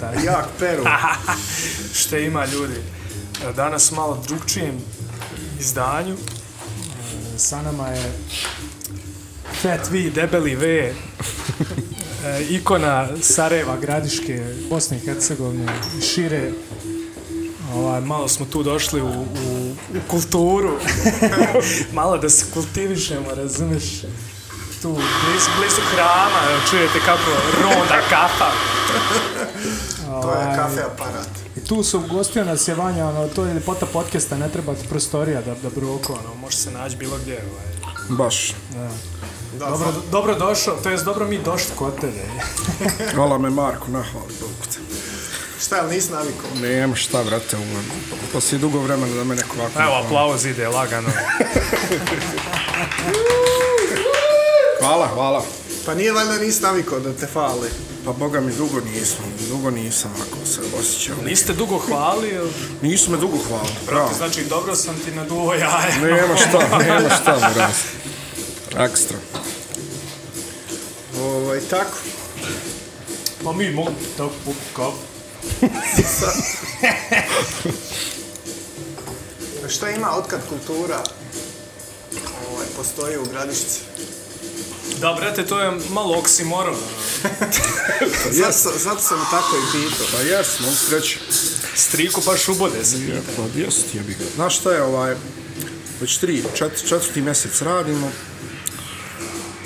peru. Šta ima ljudi? Danas malo drugčijem izdanju. Sa nama je Fat V, debeli V, e, ikona Sarajeva, Gradiške, Bosne i Hercegovine, šire. Ovaj, malo smo tu došli u, u, u kulturu. malo da se kultivišemo, razumeš? Tu, blizu, blizu hrama, čujete kako ronda kafa. Je Ovaj, kafe aparat. I tu su gostio nas je Vanja, ono, to je ljepota podcasta, ne treba ti prostorija da, da broko, ono, može se naći bilo gdje, ovaj. Baš. Da, Dobro, dobro došao, to jest dobro mi došli kod tebe. Hvala me Marko, nahvali Bogu te. Šta, jel nisi navikao? Nema šta, brate, ovo. Poslije dugo vremena da me neko ovako... Evo, aplauz ide lagano. Hvala, hvala. Pa nije valjda nisi navikao da te fali. Pa boga mi dugo nisam, dugo nisam ako se osjećao. Niste dugo hvalio, Nisu me dugo hvalili, bravo. znači dobro sam ti naduvo jaja. Nema šta, nema šta, brate. Ekstra. Ovaj, tako. Pa mi mogu tako kao... Šta ima otkad kultura ovaj, postoji u Gradišci? Da, brate, to je malo oksimoron. Zato, sam- zato sam tako i pitao. Pa jes, mogu ti reći. Striku pa šubode se. Ja, pa jes, jebi ga. Znaš šta je ovaj, već tri, čet, četvrti mjesec radimo,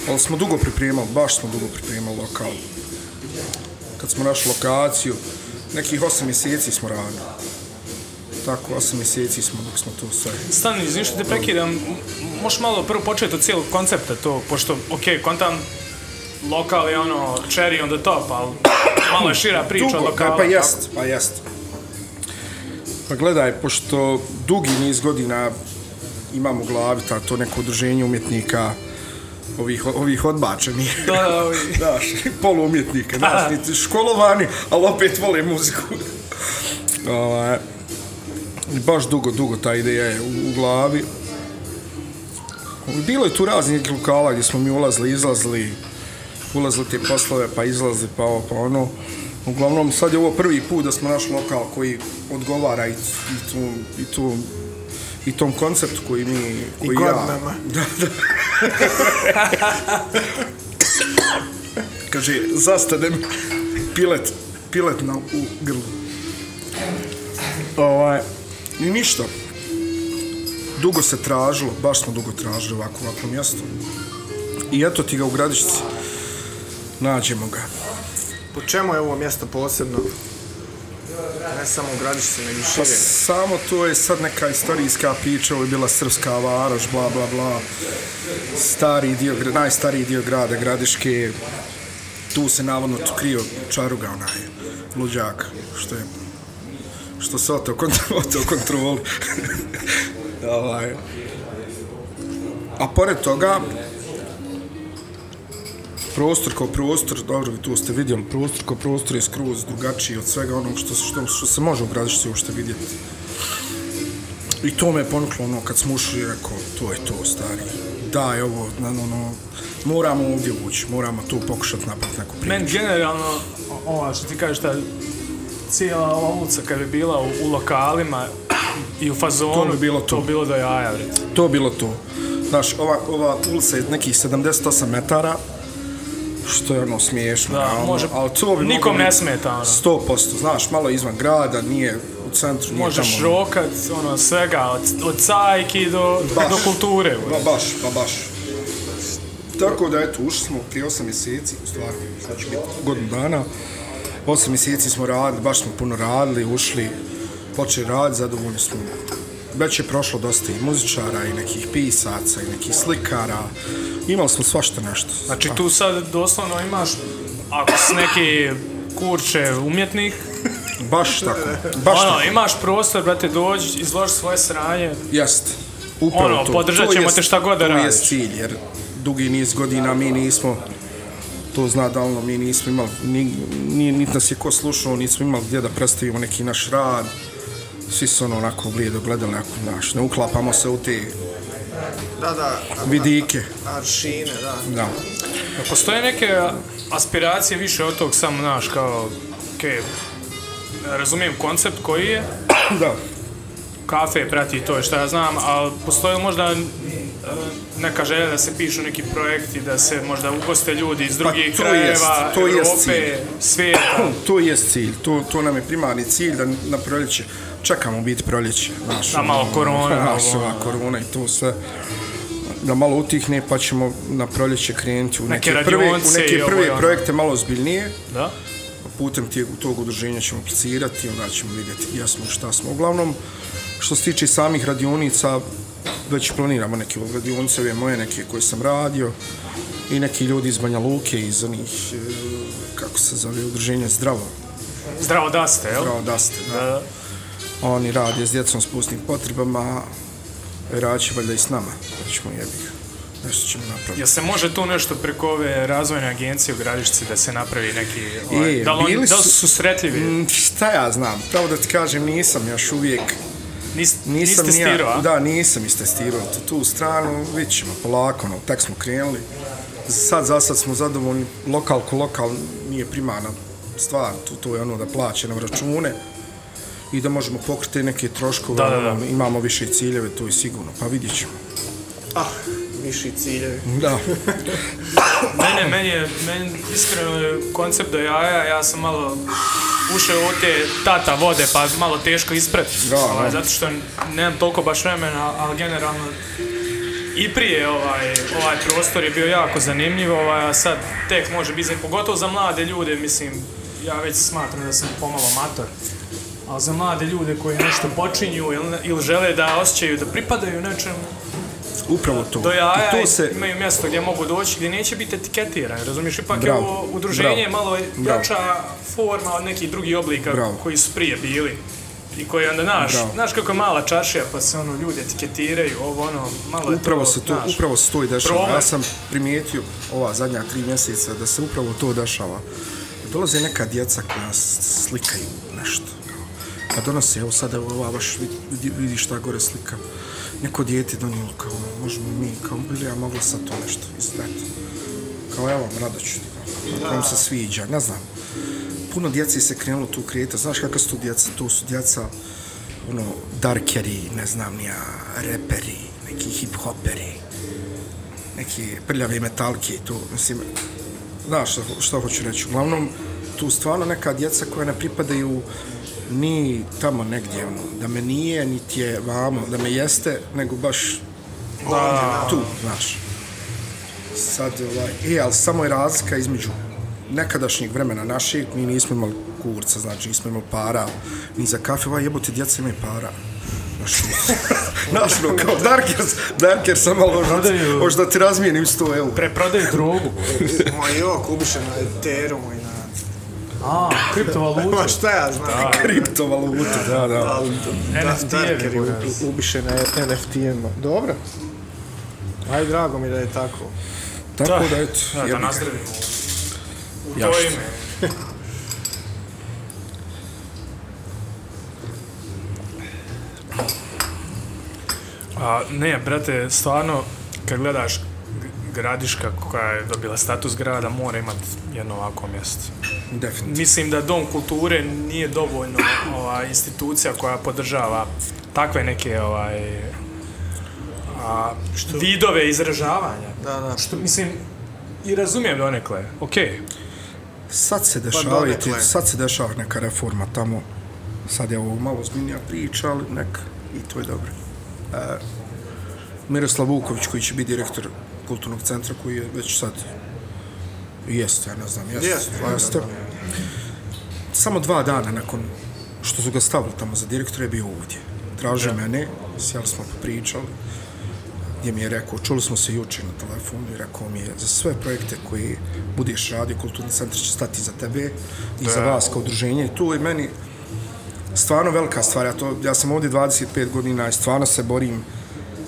ali smo dugo pripremali, baš smo dugo pripremali lokal. Kad smo našli lokaciju, nekih osam mjeseci smo radili. Tako, osam mjeseci smo dok smo tu sve. Stani, izvim što te prekidam, možeš malo prvo početi od cijelog koncepta to, pošto, okej, kontam, lokal je ono, cherry on the top, ali malo je šira priča od Dugo, lokala. pa jest, pa jest. Pa gledaj, pošto dugi niz godina imamo u glavi ta, to neko udruženje umjetnika ovih, ovih odbačenih. Da, da, ovi. Daš, poluumjetnika, daš, školovani, ali opet vole muziku. Ovaj, baš dugo, dugo ta ideja je u, u glavi. I Bilo je tu raznih lokala gdje smo mi ulazili, izlazili, ulazili te poslove, pa izlazili, pa ovo, pa ono. Uglavnom, sad je ovo prvi put da smo našli lokal koji odgovara i, i, tu, i, tu, i tom konceptu koji mi... I Koji ja, godinama. kaže, zastade mi pilet, pilet na, u grlu. Ovaj, I ništa. Dugo se tražilo, baš smo dugo tražili ovako, ovako mjesto. I eto ti ga u gradišci. Nađemo ga. Po čemu je ovo mjesto posebno? Ne samo u Gradišci, nego Pa šire. samo to je sad neka istorijska priča, ovo je bila srpska varoš, bla, bla, bla. Stari dio, najstariji dio grada, gradiške. Tu se navodno tu krio čaruga, onaj luđak, što je što se oto, kont oto kontroli. ovaj. A pored toga, prostor kao prostor, dobro, vi tu ste vidjeli, prostor kao prostor je skroz drugačiji od svega onog što, što, što se može u gradišci uopšte vidjeti. I to me je ponuklo, ono, kad smo ušli, rekao, to je to, stari. Daj, ovo, ono, moramo ovdje ući, moramo tu pokušati napraviti neku priču. Men generalno, ova što ti kažeš, ta cijela ova ulica kad bi bila u, u lokalima i u fazonu, To bi bilo to. to bi bilo do jaja. To bilo to. Znaš, ova, ova ulica je nekih 78 metara, što je ono smiješno. Da, realno, može- ali to bi nikom ne smeta, ono. 100%, znaš, malo izvan grada, nije u centru, nije Možeš tamo. rokat, ono, svega, od, od cajki do, Baš. do kulture. Ba, baš, pa baš. Tako da, eto, ušli smo prije 8 mjeseci, u stvari, biti godinu dana. 8 mjeseci smo radili, baš smo puno radili, ušli, počeli raditi, zadovoljni smo. Već je prošlo dosta i muzičara, i nekih pisaca, i nekih slikara. Imali smo svašta nešto. Znači tu sad doslovno imaš, ako si neki kurče umjetnik, Baš tako, baš ono, tako. imaš prostor, brate, dođi, izloži svoje sranje. Jest. Upravo Ono, to. podržat To ćemo jest- te šta god da To je radiš. cilj, jer dugi niz godina mi nismo to zna davno, mi nismo imali, ni, ni, niti nas je ko slušao, nismo imali gdje da predstavimo neki naš rad. Svi su ono onako blijedo gledali, ako, znaš, ne uklapamo se u te Da, da. vidike. Aršine, da. Da. Postoje neke aspiracije više od tog samo, znaš, kao, okej, razumijem koncept koji je, Da. kafe prati to šta ja znam, ali postoji li možda neka želja da se pišu neki projekti, da se možda ugoste ljudi iz drugih Pa to krajeva, jest, to jest Europe, cilj. svijeta. To je cilj, to, to nam je primarni cilj da na proljeće, čekamo biti proljeće. Znaš, Da, malo korona, Znaš, ovo, ova korona i to sve. Da malo utihne pa ćemo na proljeće krenuti u Neke neke, prve, u neke ovo prve ono. projekte malo zbiljnije. Da? Putem tijeg, tog udruženja ćemo aplicirati, onda ćemo vidjeti gdje smo šta smo. Uglavnom, što se tiče samih radionica, već planiramo neke radionice, ove moje neke koje sam radio i neki ljudi iz Banja Luke, iz onih, e, kako se zove, udruženja Zdravo, Zdravo da ste, jel? Zdravo da ste, da. Da. Oni rade s djecom s pustim potrebama, raće valjda i s nama, da ćemo jebih, nešto ćemo napraviti. Jel se može tu nešto preko ove razvojne agencije u Gradišci da se napravi neki... Ovaj, E, da, li oni, bili da li su- su susretljivi? Mm, Šta ja znam, pravo da ti kažem, nisam još uvijek, Nis, nisam niste ni ja- stirao, a? Da, nisam istestirao tu, tu stranu, vidit ćemo polako, no, tek smo krenuli. Sad, za sad smo zadovoljni, lokal ko lokal nije primarna stvar, tu, to je ono da plaće nam račune i da možemo pokriti neke troškove, Da, da, da. ono, imamo više ciljeve, to je sigurno, pa vidjet ćemo. Ah, viši ciljevi. Da. Mene, meni je, meni iskreno je koncept do jaja, ja sam malo ušao te tata vode, pa malo teško ispratiti. Da, ovaj. Zato što nemam toliko baš vremena, ali generalno i prije ovaj, ovaj prostor je bio jako zanimljiv, ovaj, a sad tek može biti, pogotovo za mlade ljude, mislim, ja već smatram da sam pomalo mator, ali za mlade ljude koji nešto počinju ili, ili žele da osjećaju da pripadaju nečemu, Upravo to. do jaja I to se, imaju mjesto gdje mogu doći, gdje neće biti etiketirani, razumiješ? Ipak Bravo, je ovo udruženje bravo, malo bravo. jača forma od nekih drugih oblika Bravo. koji su prije bili. I koji onda, Bravo. znaš kako je mala čašija, pa se ono ljudi etiketiraju, ovo ono, malo je upravo to, se to, znaš, upravo se to i dešava. problem. Ja sam primijetio ova zadnja tri mjeseca da se upravo to dešava. Dolaze neka djeca koja slikaju nešto. Pa donose, evo sada evo ova baš vidi, vidi šta gore slika. Neko dijete donijelo kao, možemo mi, kao, bili ja mogla sad to nešto izdati. Kao, evo, rado ću, kao, se sviđa, ne znam. Puno djece se krenulo tu krijeta, znaš kakva su tu djeca? tu su djeca, ono, darkeri, ne znam ja, reperi, neki hip-hoperi, neki prljavi metalki tu, mislim, znaš što, što hoću reći. Uglavnom, tu stvarno neka djeca koja ne pripadaju ni tamo negdje, ono, da me nije, niti je vamo, da me jeste, nego baš Da, tu, znaš. Sad, ovaj, e, ali samo je razlika između nekadašnjeg vremena našeg, mi nismo imali kurca, znači nismo imali para ni za kafe, ovaj jebote, djeca imaju para. Znaš, znaš, no, kao Darker, Darker sam malo, možda, ti razmijenim 100 eura. preprodaju drogu. Ma jo, kubiše na Ethereum i na... A, kriptovaluta. Ma šta ja znam. Kriptovalute, da, da. Ali NFT-evi, u- ubiše na NFT-ima. Dobro. Aj, drago mi da je tako. Tako da, eto, Da, da nazdravimo. U Ja to ime. A, ne, brate, stvarno, kad gledaš Gradiška koja je dobila status grada, mora imati jedno ovako mjesto. definitivno. Mislim da Dom kulture nije dovoljno ova, institucija koja podržava takve neke ovaj, a, vidove izražavanja. Da, da. Što, mislim, i razumijem donekle, okej. Sad se Pa dešava, donekle. sad se dešava neka reforma tamo. Sad je ovo malo zbiljnija priča, ali nek, i to je dobro. E, Miroslav Vuković koji će biti direktor kulturnog centra koji je već sad jeste, ja ne znam, jeste, Jeste, jeste. Samo dva dana nakon što su ga stavili tamo za direktora je bio ovdje. Tražio Da. mene, sjeli smo popričali, gdje mi je rekao, čuli smo se juče na telefonu i rekao mi je za sve projekte koji budeš radio, kulturni centar će stati za tebe i za Da. vas kao udruženje. I tu je meni stvarno velika stvar. Ja, to, ja sam ovdje 25 godina i stvarno se borim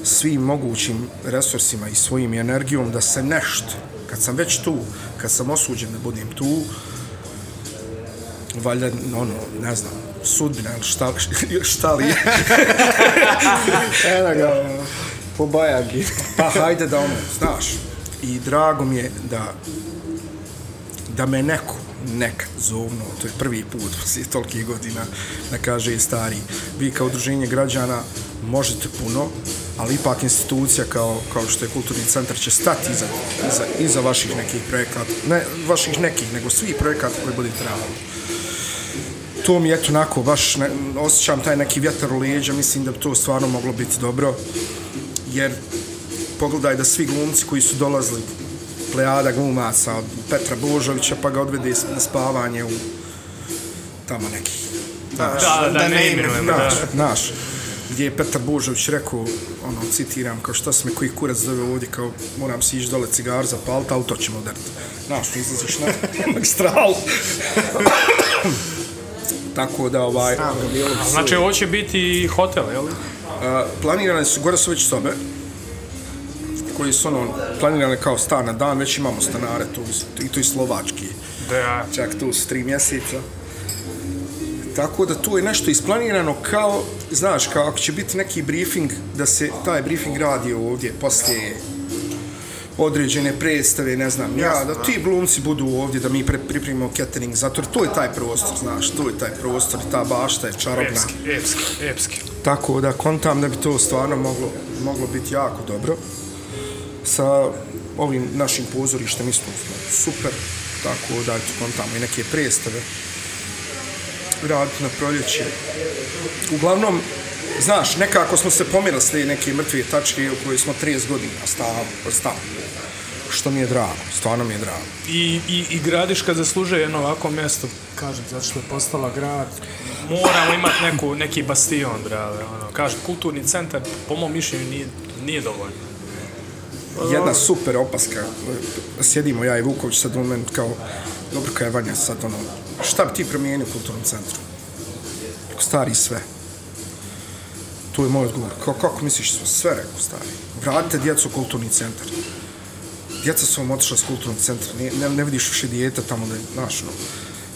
svim mogućim resursima i svojim energijom da se nešto, kad sam već tu, kad sam osuđen da budem tu, valjda, ono, ne znam, sudbina ili šta, šta li je, Eno ga, po bajagi. pa hajde da ono, znaš, i drago mi je da da me neko nekad zovno, to je prvi put poslije tolikih godina, da kaže stari, vi kao udruženje građana možete puno, ali ipak institucija kao, kao što je kulturni centar će stati iza, iza, iza vaših nekih projekata, ne vaših nekih, nego svih projekata koji budete trebali to mi je eto onako, baš ne, osjećam taj neki vjetar u leđa, mislim da bi to stvarno moglo biti dobro, jer pogledaj da svi glumci koji su dolazili, plejada glumaca od Petra Božovića, pa ga odvede na spavanje u tamo neki. Da, da, da ne imenujemo. Naš, naš, gdje je Petar Božović rekao, ono, citiram, kao šta se me koji kurac zove ovdje, kao moram si ići dole cigar zapaliti, ali to ćemo udariti. Znaš, izlaziš na magistralu. Tako da, ovaj, Sam Znači, ovo će biti i hotel, jel? a, planirane su, gore su već sobe, koji su ono, planirane kao stan na dan, već imamo stanare tu, i to i slovački. Da, čak tu s tri mjeseca. Tako da tu je nešto isplanirano kao, znaš, kao ako će biti neki briefing, da se taj briefing radi ovdje poslije određene predstave, ne znam, ja, da ti glumci budu ovdje, da mi pre, pripremimo catering, zato jer to je taj prostor, znaš, to je taj prostor, ta bašta je čarobna. epski, epski, epski. Tako da kontam da bi to stvarno moglo, moglo biti jako dobro. Sa ovim našim pozorištem isto super. Tako da eto, kontamo i neke predstave. Raditi na proljeće. Uglavnom, znaš, nekako smo se pomirali s te neke mrtve tačke u kojoj smo 30 godina stav, stav. Što mi je drago, stvarno mi je drago. I, i, I Gradiška zaslužuje jedno ovako mjesto, kažem, zato što je postala grad. Moramo imati neku, neki bastion, brale. Ono, kažem, kulturni centar, po mom mišljenju, nije, nije dovoljno. jedna super opaska. Sjedimo ja i Vuković sad u moment kao, dobro kao je Vanja sad ono, šta bi ti promijenio u kulturnom centru? Rekao, stari sve. Tu je moj odgovor. Kao, kako misliš sve? Sve rekao, stari. Vratite djecu u kulturni centar. Djeca su vam otišla s kulturnog centra. Ne, ne, ne vidiš više dijete tamo da je, znaš, no,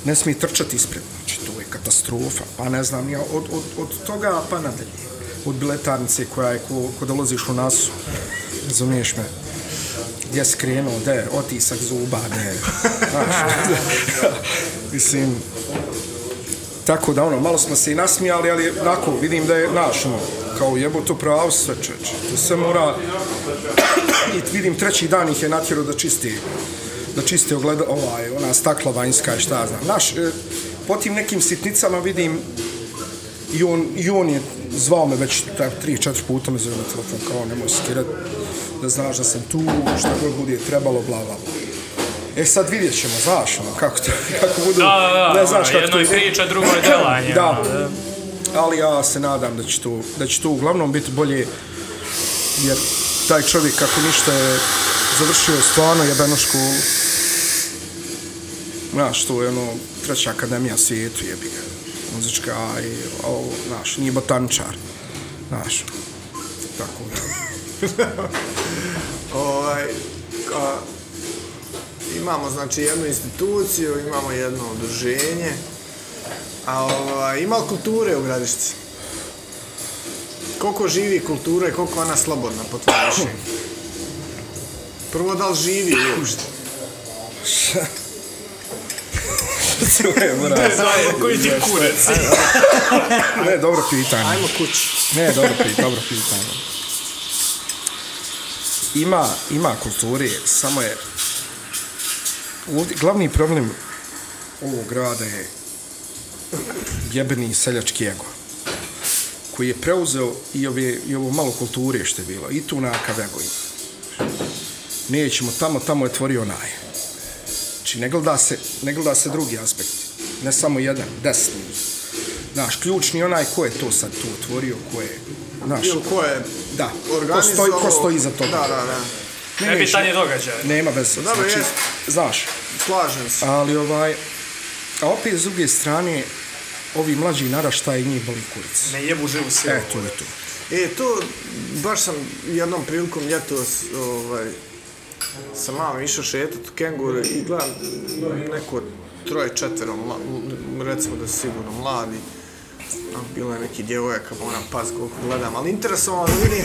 ne smije trčati ispred. Znači, to je katastrofa. Pa ne znam, ja, od, od, od toga pa nadalje. Od biletarnice koja je, ko, ko dolaziš u nasu. Razumiješ me? Gdje si krenuo, de, otisak zuba, da je. mislim, tako da ono, malo smo se i nasmijali, ali onako, vidim da je, znaš, ono, kao jebo to pravo sve čeče. To se mora, i vidim treći dan ih je natjerao da čisti, da čiste ogleda, ovaj, ona stakla vanjska i šta ja znam. Znaš, e, po tim nekim sitnicama vidim, i on, i on je zvao me već tak, tri, četiri puta me zove na telefon, kao nemoj skirat, da znaš da sam tu, šta god bude trebalo, bla, bla, bla. E sad vidjet ćemo, znaš, ono, kako, to, kako budu, Da, da, da, ne znaš ono, kako jedno je to- priča, drugo je delanje. Da. ono, ali ja se nadam da će to, da će to uglavnom biti bolje, jer taj čovjek kako ništa je završio stvarno jebenu školu. Znaš, to je ono treća akademija svijetu jebi ga. Muzička i ovo, znaš, nije botaničar. Znaš, tako da. Ovaj, a, imamo znači jednu instituciju, imamo jedno udruženje, a ovaj, ima kulture u Gradišci? Koliko živi kultura i koliko ona slobodna po tvojom mišljenju? Prvo, da li živi uopšte? Znamo koji ti kurac. ne, dobro pitanje. Ajmo kući. Ne, dobro, pi, dobro pitanje. Ima, ima kulture, samo je... Ovdje, glavni problem ovog grada je jebeni seljački ego koji je preuzeo i, ove, i ovo malo kulture što je bilo, i tu nakav ego ima. Nećemo tamo, tamo je tvorio onaj. Znači, ne gleda se, ne gleda se drugi aspekt. Ne samo jedan, desni. Znaš, ključni onaj ko je to sad tu otvorio, ko je, znaš, Ili ko je da, ko organizovao... stoji, ko stoji iza toga. Da, da, da. Ne, Ne pitanje događaja. Nema veze, Dobro, znači, jest. znaš, Slažem se. ali ovaj, a opet s druge strane, ovi mlađi naraštaj njih boli kurac. Ne jebu živu silu. E, to je to. E, to, baš sam jednom prilikom ljetos, ovaj, sa mamom išao šetat u kenguru i gledam neko troje, četvero, mla, recimo da su sigurno mladi, bilo je neki djevojaka, moram pas koliko gledam, ali interesovalo da vidim,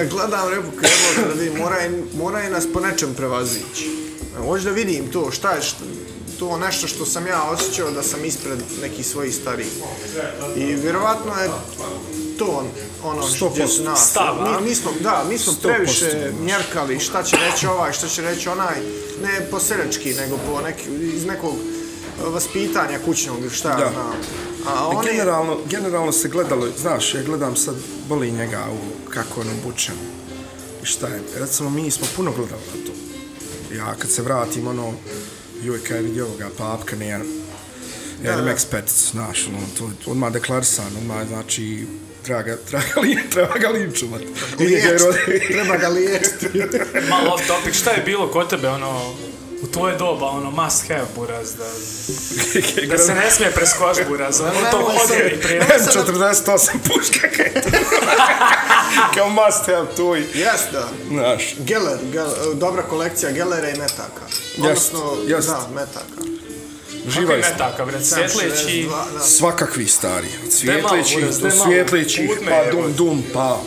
gledam repu kebota da vidim, mora, je- mora je nas po nečem prevazići. Hoću da vidim to, šta je, šta, to nešto što sam ja osjećao da sam ispred nekih svojih starijih. I vjerovatno je to ono što gdje su nas. Stav, a? mi, mi smo, da, mi smo 100% previše mjerkali šta će reći ovaj, šta će reći onaj, ne po seljački, nego po neki, iz nekog vaspitanja kućnog šta ja Da. znam. A oni, Generalno, generalno se gledalo, znaš, ja gledam sad, boli njega u kako on obučen. I šta je, recimo mi smo puno gledali na to. Ja kad se vratim, ono, joj, kaj vidi ovoga, papka, ne, ja, ja idem ekspert, znaš, ono, to je odmah deklarisan, odmah, znači, treba ga, treba ga, li, treba ga linčovat. Nije ga liječiti, rodi- treba ga liječiti. Malo off topic, šta je bilo kod tebe, ono, u tvoje doba, ono, must have, buraz, da, da se ne smije preskoš, buraz, ono, to nemoj sad- hodje i prije. M48 puška, kaj je to? Kao must have, to i, Jes, da. znaš. Geller, Geller, dobra kolekcija Gellera i metaka. Odnosno, jest. da, metaka. Kako Živaj je metaka, bre, svjetleći, 62, da. svakakvi stari. Put me, pa dum dum, pa...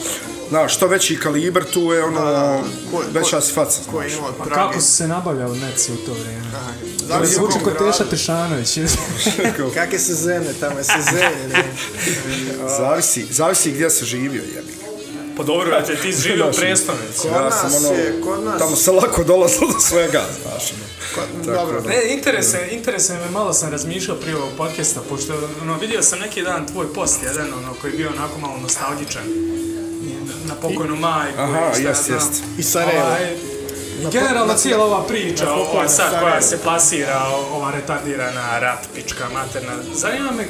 Znaš, što veći kalibar, tu je ono, Ko- veća ko- si faca, Koji znaš. ima od Pa Prage. kako su se nabavljali neci u to vrijeme? To Zavisi zvuči kod Teša. Tešanović. Kakve se zene, tamo je se zene. ne. Zavisi, zavisi gdje se živio, jebi. Pa dobro, te ti živio u Znaš, prestonici. Kod Ja nas sam ono, je, kod nas... tamo se lako dolazilo do svega, znaš. ono. Kod, dobro, Ne, interese, interese me, malo sam razmišljao prije ovog podcasta, pošto ono, vidio sam neki dan tvoj post, jedan ono, koji je bio onako malo nostalgičan. Na pokojnu majku. Aha, jest, jest. I Sarajevo. Ovaj, I generalno cijela ova priča, na ova sad koja se plasira, ova retardirana rat, pička, materna. Zanima me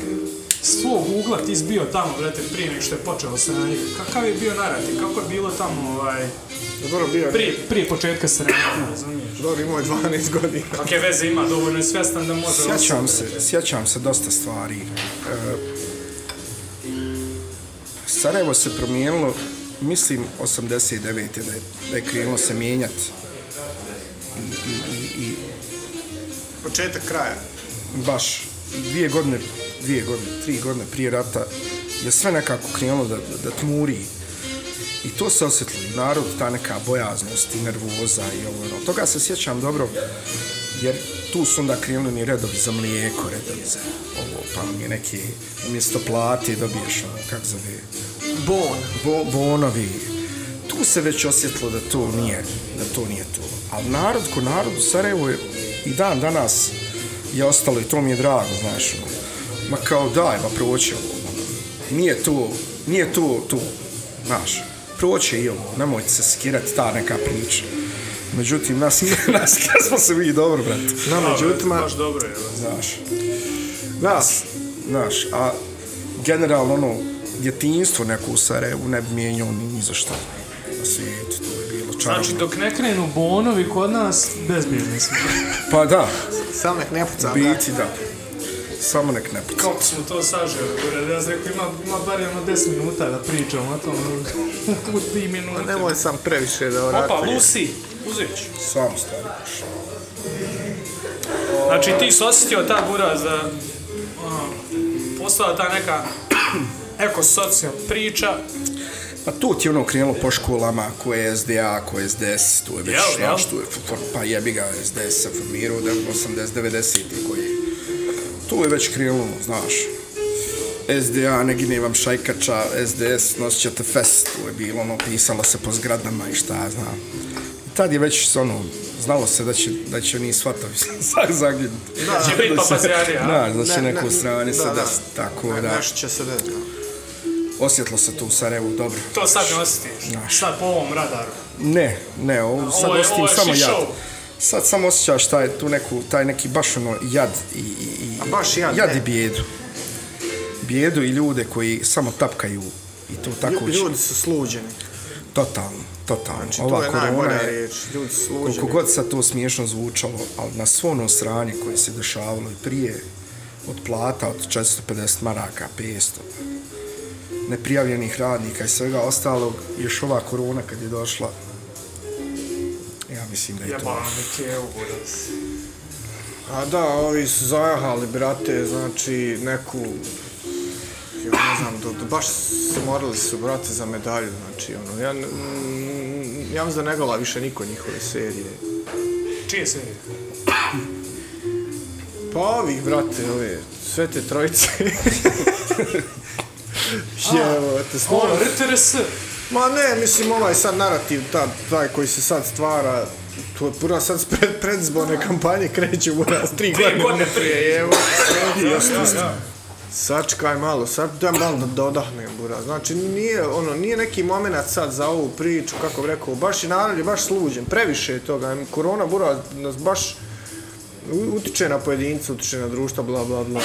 s tvojeg ugla ti si bio tamo, brate, prije nego što je počelo sranje. Kakav je bio narativ, kako je bilo tamo, ovaj, dobro bio. prije, prije početka sranja, razumiješ? Dobro, imao je 12 godina. Kakve veze ima, dovoljno je svjestan da može... Sjećam se, sjećam se dosta stvari. E, Sarajevo se promijenilo, mislim, 89. da je, da je krenulo se mijenjat. I, i, i, i Početak kraja. baš dvije godine, dvije godine, tri godine prije rata je sve nekako krenulo da, da, da tmuri. I to se osjetilo. Narod, ta neka bojaznost i nervoza i ovo. ono. Toga se sjećam dobro, jer tu su onda krenuli ni redovi za mlijeko, redovi za ovo, pa mi je neki, umjesto plate dobiješ ono, kako zove, Bon. bo, bonovi. Tu se već osjetilo da to nije, da to nije to. Ali narod ko narod u Sarajevu je i dan danas je ostalo i to mi je drago, znaš. ono. Ma kao daj, ba proći ovo. ono. Nije to, nije to to, znaš. Proći i ovo, nemojte se skirati ta neka priča. Međutim, nas, nas smo se mi dobro, brate. No, međutim, Baš dobro je. Znaš, da, znaš, a generalno ono, djetinjstvo neko u Sarajevu ne bi mijenjao ni, ni za što na svijetu, to je bilo čarobno. Znači, dok ne krenu bonovi kod nas, bezbjedni smo. Pa da, sam nek ne pucam. biti da. Samo nek ne puca. Kako smo to saželi, ja sam rekao, ima, ima bar jedno 10 minuta da pričamo o tom, u 3 minute. Pa Nemoj sam previše da Opa, oratuje. Lucy, uzet ću. Sam stari baš. Znači, ti si osjetio ta buraz da ono, postala ta neka ekosocijalna priča, Pa tu ti je ono krenulo po školama, ko je SDA, ko je SDS, tu je već, Jel, jel? znaš, tu je, pa jebi ga, SDS se formirao u 80-90 koji tu je već krenulo, znaš, SDA, ne gine vam šajkača, SDS, nosit ćete fest, tu je bilo, ono, pisalo se po zgradama i šta ja znam. I tad je već, ono, znalo se da će, da će oni svatovi zaginuti. Da, će biti papazjarija, a? Da, da će Ne, neko ne, strane se da, da. desiti, tako Ne, da, Nešto će se desiti. Osjetilo se tu u Sarajevu dobro. to sad ne osjetiš. Znaš. Sad po ovom radaru. Ne, ne, ovo sad Ovo je- osjetim ovo je samo jad. show. Sad samo osjećaš taj, tu neku, taj neki baš ono jad i, i, A baš jad, jad ne. i bijedu. Bijedu i ljude koji samo tapkaju i to tako Lju- Ljudi su sluđeni. totalno, totalno. Znači, Ova to je korona najbolja je, riječ. Ljudi su koliko sluđeni. god sad to smiješno zvučalo, ali na svo ono sranje koje se dešavalo i prije od plata od 450 maraka, 500, neprijavljenih radnika i svega ostalog, još ova korona kad je došla, ja mislim da je to buraz. A da, ovi su zajahali, brate, znači, neku... Ja ne znam, do, do, baš morali su, brate, za medalju, znači, ono, ja, n- ja mislim da ne gleda više niko njihove serije. Čije serije? Pa ovih, brate, ove, sve te trojice. Jevo, te smo... Ono, RTRS. Ma ne, mislim, ovaj sad narativ, ta, taj koji se sad stvara, to je pura sad pred, predizborne kampanje kreće u nas tri godine godine prije, evo. Da, da. Sačkaj malo, sad da malo da dodahnem, bura. Znači, nije, ono, nije neki moment sad za ovu priču, kako bi rekao, baš je narod je baš sluđen, previše je toga. Korona, bura, nas baš utiče na pojedinca, utiče na društvo, bla, bla, bla.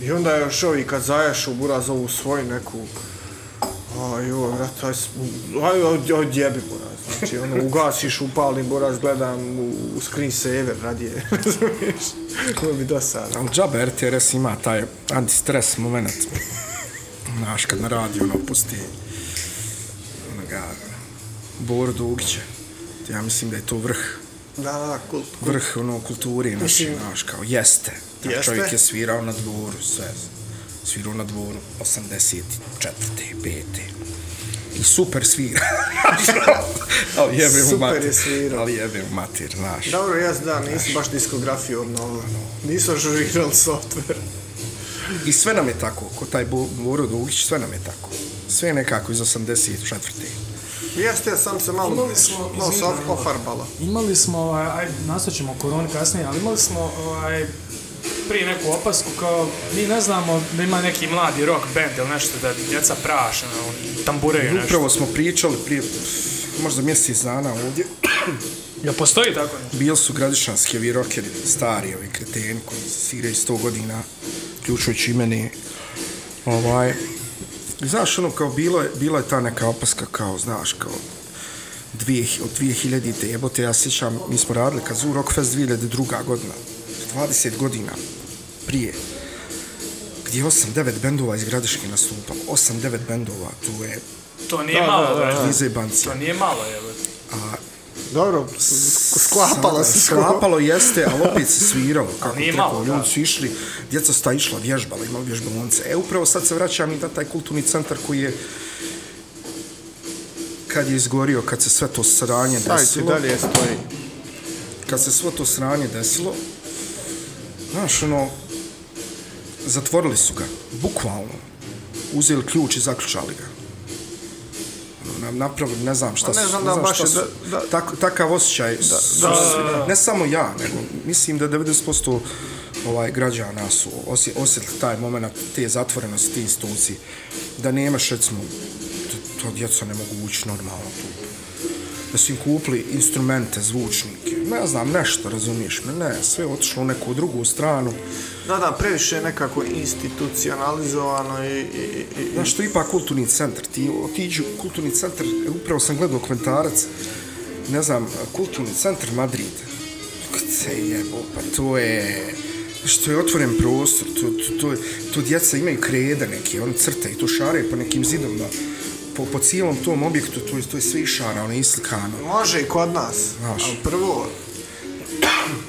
I onda još ovi kad zajašu, bura, zovu svoju neku, aj, joj, vrat, aj, aj, aj, aj, djebi, bura. Znači, ono, ugasiš, upalim, bura, gledam u, u screen saver, radije, razumiješ? Ovo bi dosadno. Ali džabe RTRS ima taj antistres moment. Znaš, kad na radiju, ono pusti onoga Boru Dugića. Ja mislim da je to vrh, Da, da, kult. vrh ono kulturi Mislim- znaš, kao jeste. Taj Jeste. čovjek je svirao na dvoru, sve. Svirao na dvoru 84. 5. I super svira. ali jebe mu Super mater. je svirao. Ali jebe mu mater, znaš. Dobro, jes da, nisu baš diskografiju obnovili. Nisu ažurirali software. I sve nam je tako, ko taj Bo- Boro Dugić, sve nam je tako. Sve nekako iz 84. Jeste, sam se malo, Imali smo, malo se of- ofarbalo. Imali smo, ovaj, aj, nastat ćemo o koroni kasnije, ali imali smo ovaj, prije neku opasku kao, mi ne znamo da ima neki mladi rock band ili nešto da djeca praše, ono, tambureju nešto. Upravo smo pričali prije možda mjesec dana ovdje. Ja postoji tako nešto? Bili su gradišanski ovi rockeri, stari ovi kreteni koji sviraju 100 godina, ključujući i meni. Ovaj, i znaš, ono, kao bilo je, bila je ta neka opaska, kao, znaš, kao, dvije, od 2000-te jebote, ja sjećam, mi smo radili Kazoo Rockfest 2002. godina, 20 godina prije, gdje je 8-9 bendova iz Gradiške nastupalo, 8-9 bendova, to je To nije Da, malo, da, da. Izebancija. To nije malo, evo. Dobro, sklapalo se. Sklapalo jeste, ali opet se sviralo. Kako nije malo, ljudi su išli, djeca su ta išla, vježbala, imali vježbalonce. E, upravo sad se vraćam i na taj kulturni centar koji je kad je izgorio, kad se sve to sranje Stavite desilo, dalje stoji. kad se sve to sranje desilo, znaš, ono, zatvorili su ga, bukvalno, uzeli ključ i zaključali ga. Nam- napravili, ne znam šta Pa ne su, znam da baš šta su, da- da- tak, takav osjećaj su, da, svi- ne samo ja, nego mislim da 90% ovaj, građana su osje, osjetili taj moment te zatvorenosti, te institucije, da nemaš, recimo, to, to djeca ne mogu ući normalno tu. Da su im kupili instrumente, zvučnike, ne znam, nešto, razumiješ me, ne, sve je otišlo u neku drugu stranu. Da, da, previše nekako institucionalizovano i... i, i, i Znaš, to je ipak kulturni centar, ti otiđu u kulturni centar, upravo sam gledao komentarac, ne znam, kulturni centar Madrid, se jebo, pa to je, što je otvoren prostor, to, to, to, to djeca imaju krede neke, oni crtaju, to šare po nekim zidovima, po, po cijelom tom objektu, to to je sve išarano, islikano. Može i kod nas, Znaš. ali prvo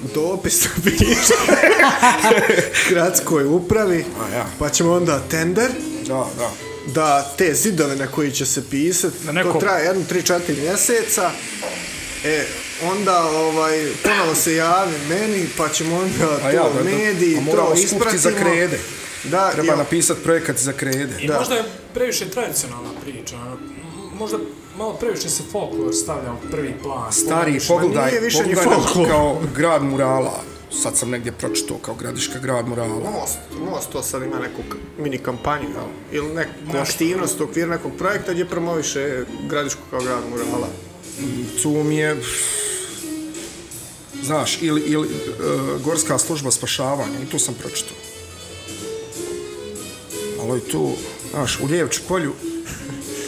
dopis piše gradskoj upravi, A, ja. pa ćemo onda tender, Da, da. da te zidove na koji će se pisati, Na neko- to traje jedno, tri, četiri mjeseca, e, onda ovaj, ponovo se javi meni, pa ćemo onda A to ja, da, da, mediji, to ispratimo. za krede. Da, Treba napisati projekat za krede. I Da. možda je previše tradicionalna priča. ono, Možda malo previše se folklor stavlja u prvi plan. Stari, pogledaj, nije više ni pogledaj folklor. kao grad murala. Sad sam negdje pročitao kao gradiška grad murala. Most, Most to sad ima neku mini kampanju, jel? ili neku aktivnost u okviru nekog projekta gdje promoviše Gradišku kao grad murala. Tu mi je... Znaš, ili, ili uh, gorska služba spašavanja, i tu sam pročitao. Ali tu, znaš, u Lijevču polju,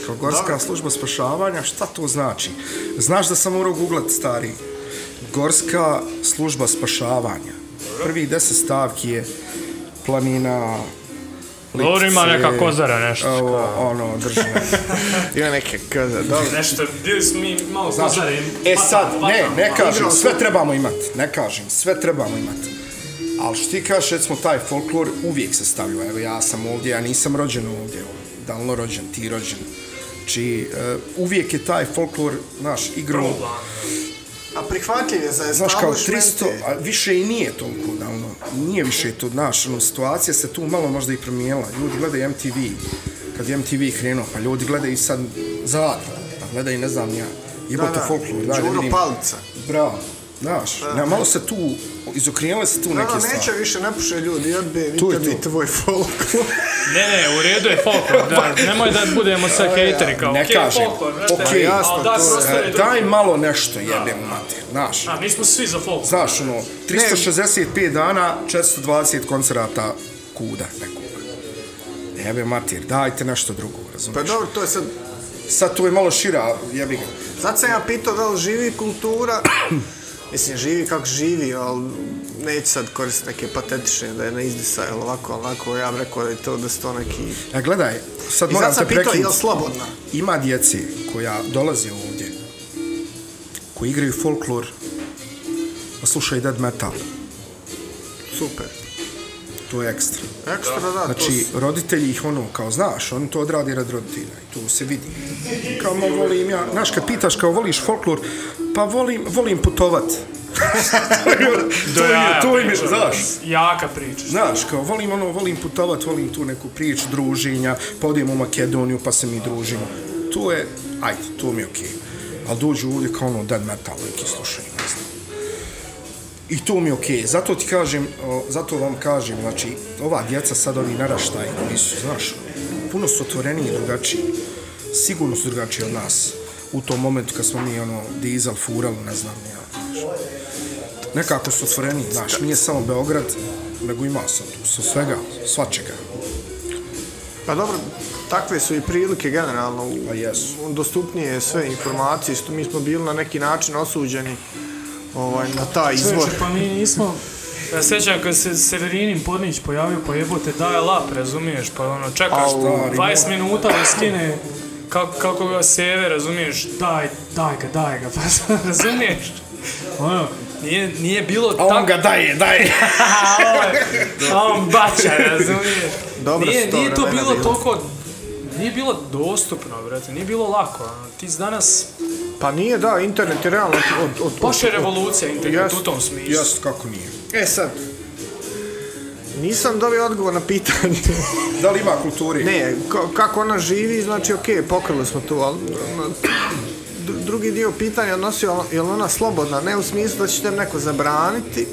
kao gorska Dobro. služba spašavanja, šta to znači? Znaš da sam morao googlat, stari, gorska služba spašavanja. Prvih deset stavki je planina, Dobro ima neka kozara, nešto Ovo, ono, držne. Ima neke kaze, dobro. Nešto, bili smo mi malo Znači, kozare. e sad, ne, ne kažem, sve trebamo imati, ne kažem, sve trebamo imati. Ali što ti kažeš, recimo, taj folklor uvijek se stavlja. Evo, ja sam ovdje, ja nisam rođen ovdje, davno rođen, ti rođen. Znači, uh, uvijek je taj folklor, Prvo plan. A prihvatljiv je za znaš, kao establishmente. 300, a više i nije toliko davno. nije više to, znaš, ono, situacija se tu malo možda i promijenila. Ljudi gledaju MTV, kad je MTV krenuo, pa ljudi gledaju sad Zadru, pa gledaju, ne znam ja, jebote folklor, da, da Đuro. Palica. Bravo, znaš, ne, malo se tu, izokrenule se tu neke stvari. neće više, ne puše ljudi, Tu je nikad to. i tvoj folklor. Ne, ne, u redu je folklor, da, nemoj da budemo sad hejteri kao, Ne okej, kažem, folklor, brate, okej, jasno, ali daj to je- E, daj malo nešto jebem mater, znaš. A, mi smo svi za folklor. Znaš, ono, 365 dana, 420 koncerata kuda nekog. Jebe mater, dajte nešto drugo, Pa razumiješ? dobro, to je sad... Sad tu je malo šira, jebi ga. Sad sam ja pitao da li živi kultura, mislim živi kako živi, ali neću sad koristiti neke patetične da je ne izdisaj, ali ovako, onako, ja bih rekao da je to da su to neki... E, gledaj, sad I moram sad te prekinuti. li slobodna? Ima djece koja dolaze ovdje, koji igraju folklor, a slušaju dead metal. Super. To je ekstra. Ekstra, da, to Znači, su- roditelji ih ono, kao znaš, oni to odradi rad roditelja i tu se vidi. Kao, ma volim ja, znaš, kad pitaš kao voliš folklor, pa volim, volim putovat. to je, to im je, znaš, Jaka priča. Znaš, kao volim ono, volim putovat, volim tu neku priču, druženja, pa odemo u Makedoniju, pa se mi družimo. To je, ajde, to mi je okej. Ali dođu ovdje kao ono dead metal, neki slušaju, znam. I to mi je okej. Zato ti kažem, o, zato vam kažem, znači, ova djeca sad, ovi naraštaj, koji su, znaš, puno su otvoreniji i drugačiji. Sigurno su drugačiji od nas. U tom momentu kad smo mi, ono, dizel furali, ne znam, ja, znaš nekako su otvoreni, znaš, nije samo Beograd, nego ima sad tu sa svega, svačega. Pa dobro, takve su i prilike generalno. Pa jesu. dostupnije sve informacije, što mi smo bili na neki način osuđeni ovaj, na taj izvor. Čovječe, pa mi nismo... Ja se sjećam kad se Severinin Pornić pojavio, pa jebote, daj lap, razumiješ, pa ono, čekaš Au, stari, 20 minuta da skine kako, kako ga seve, razumiješ, daj, daj ga, daj ga, pa razumiješ? Ono, nije, nije bilo A on tako... ga daje, daje. a on bača, razumiješ? Dobro nije, nije to bilo toliko... Nije bilo dostupno, brate, nije bilo lako. ono. Ti danas... Pa nije, da, internet je realno od... od, od Baš je revolucija internet Jest. u tom smislu. Jas, kako nije. E sad, nisam dobio odgovor na pitanje. Da li ima kulturi? ne, ko- kako ona živi, znači okej, pokrili smo tu, ali ono, dru- drugi dio pitanja odnosio, je li ona slobodna, ne u smislu da će te neko zabraniti,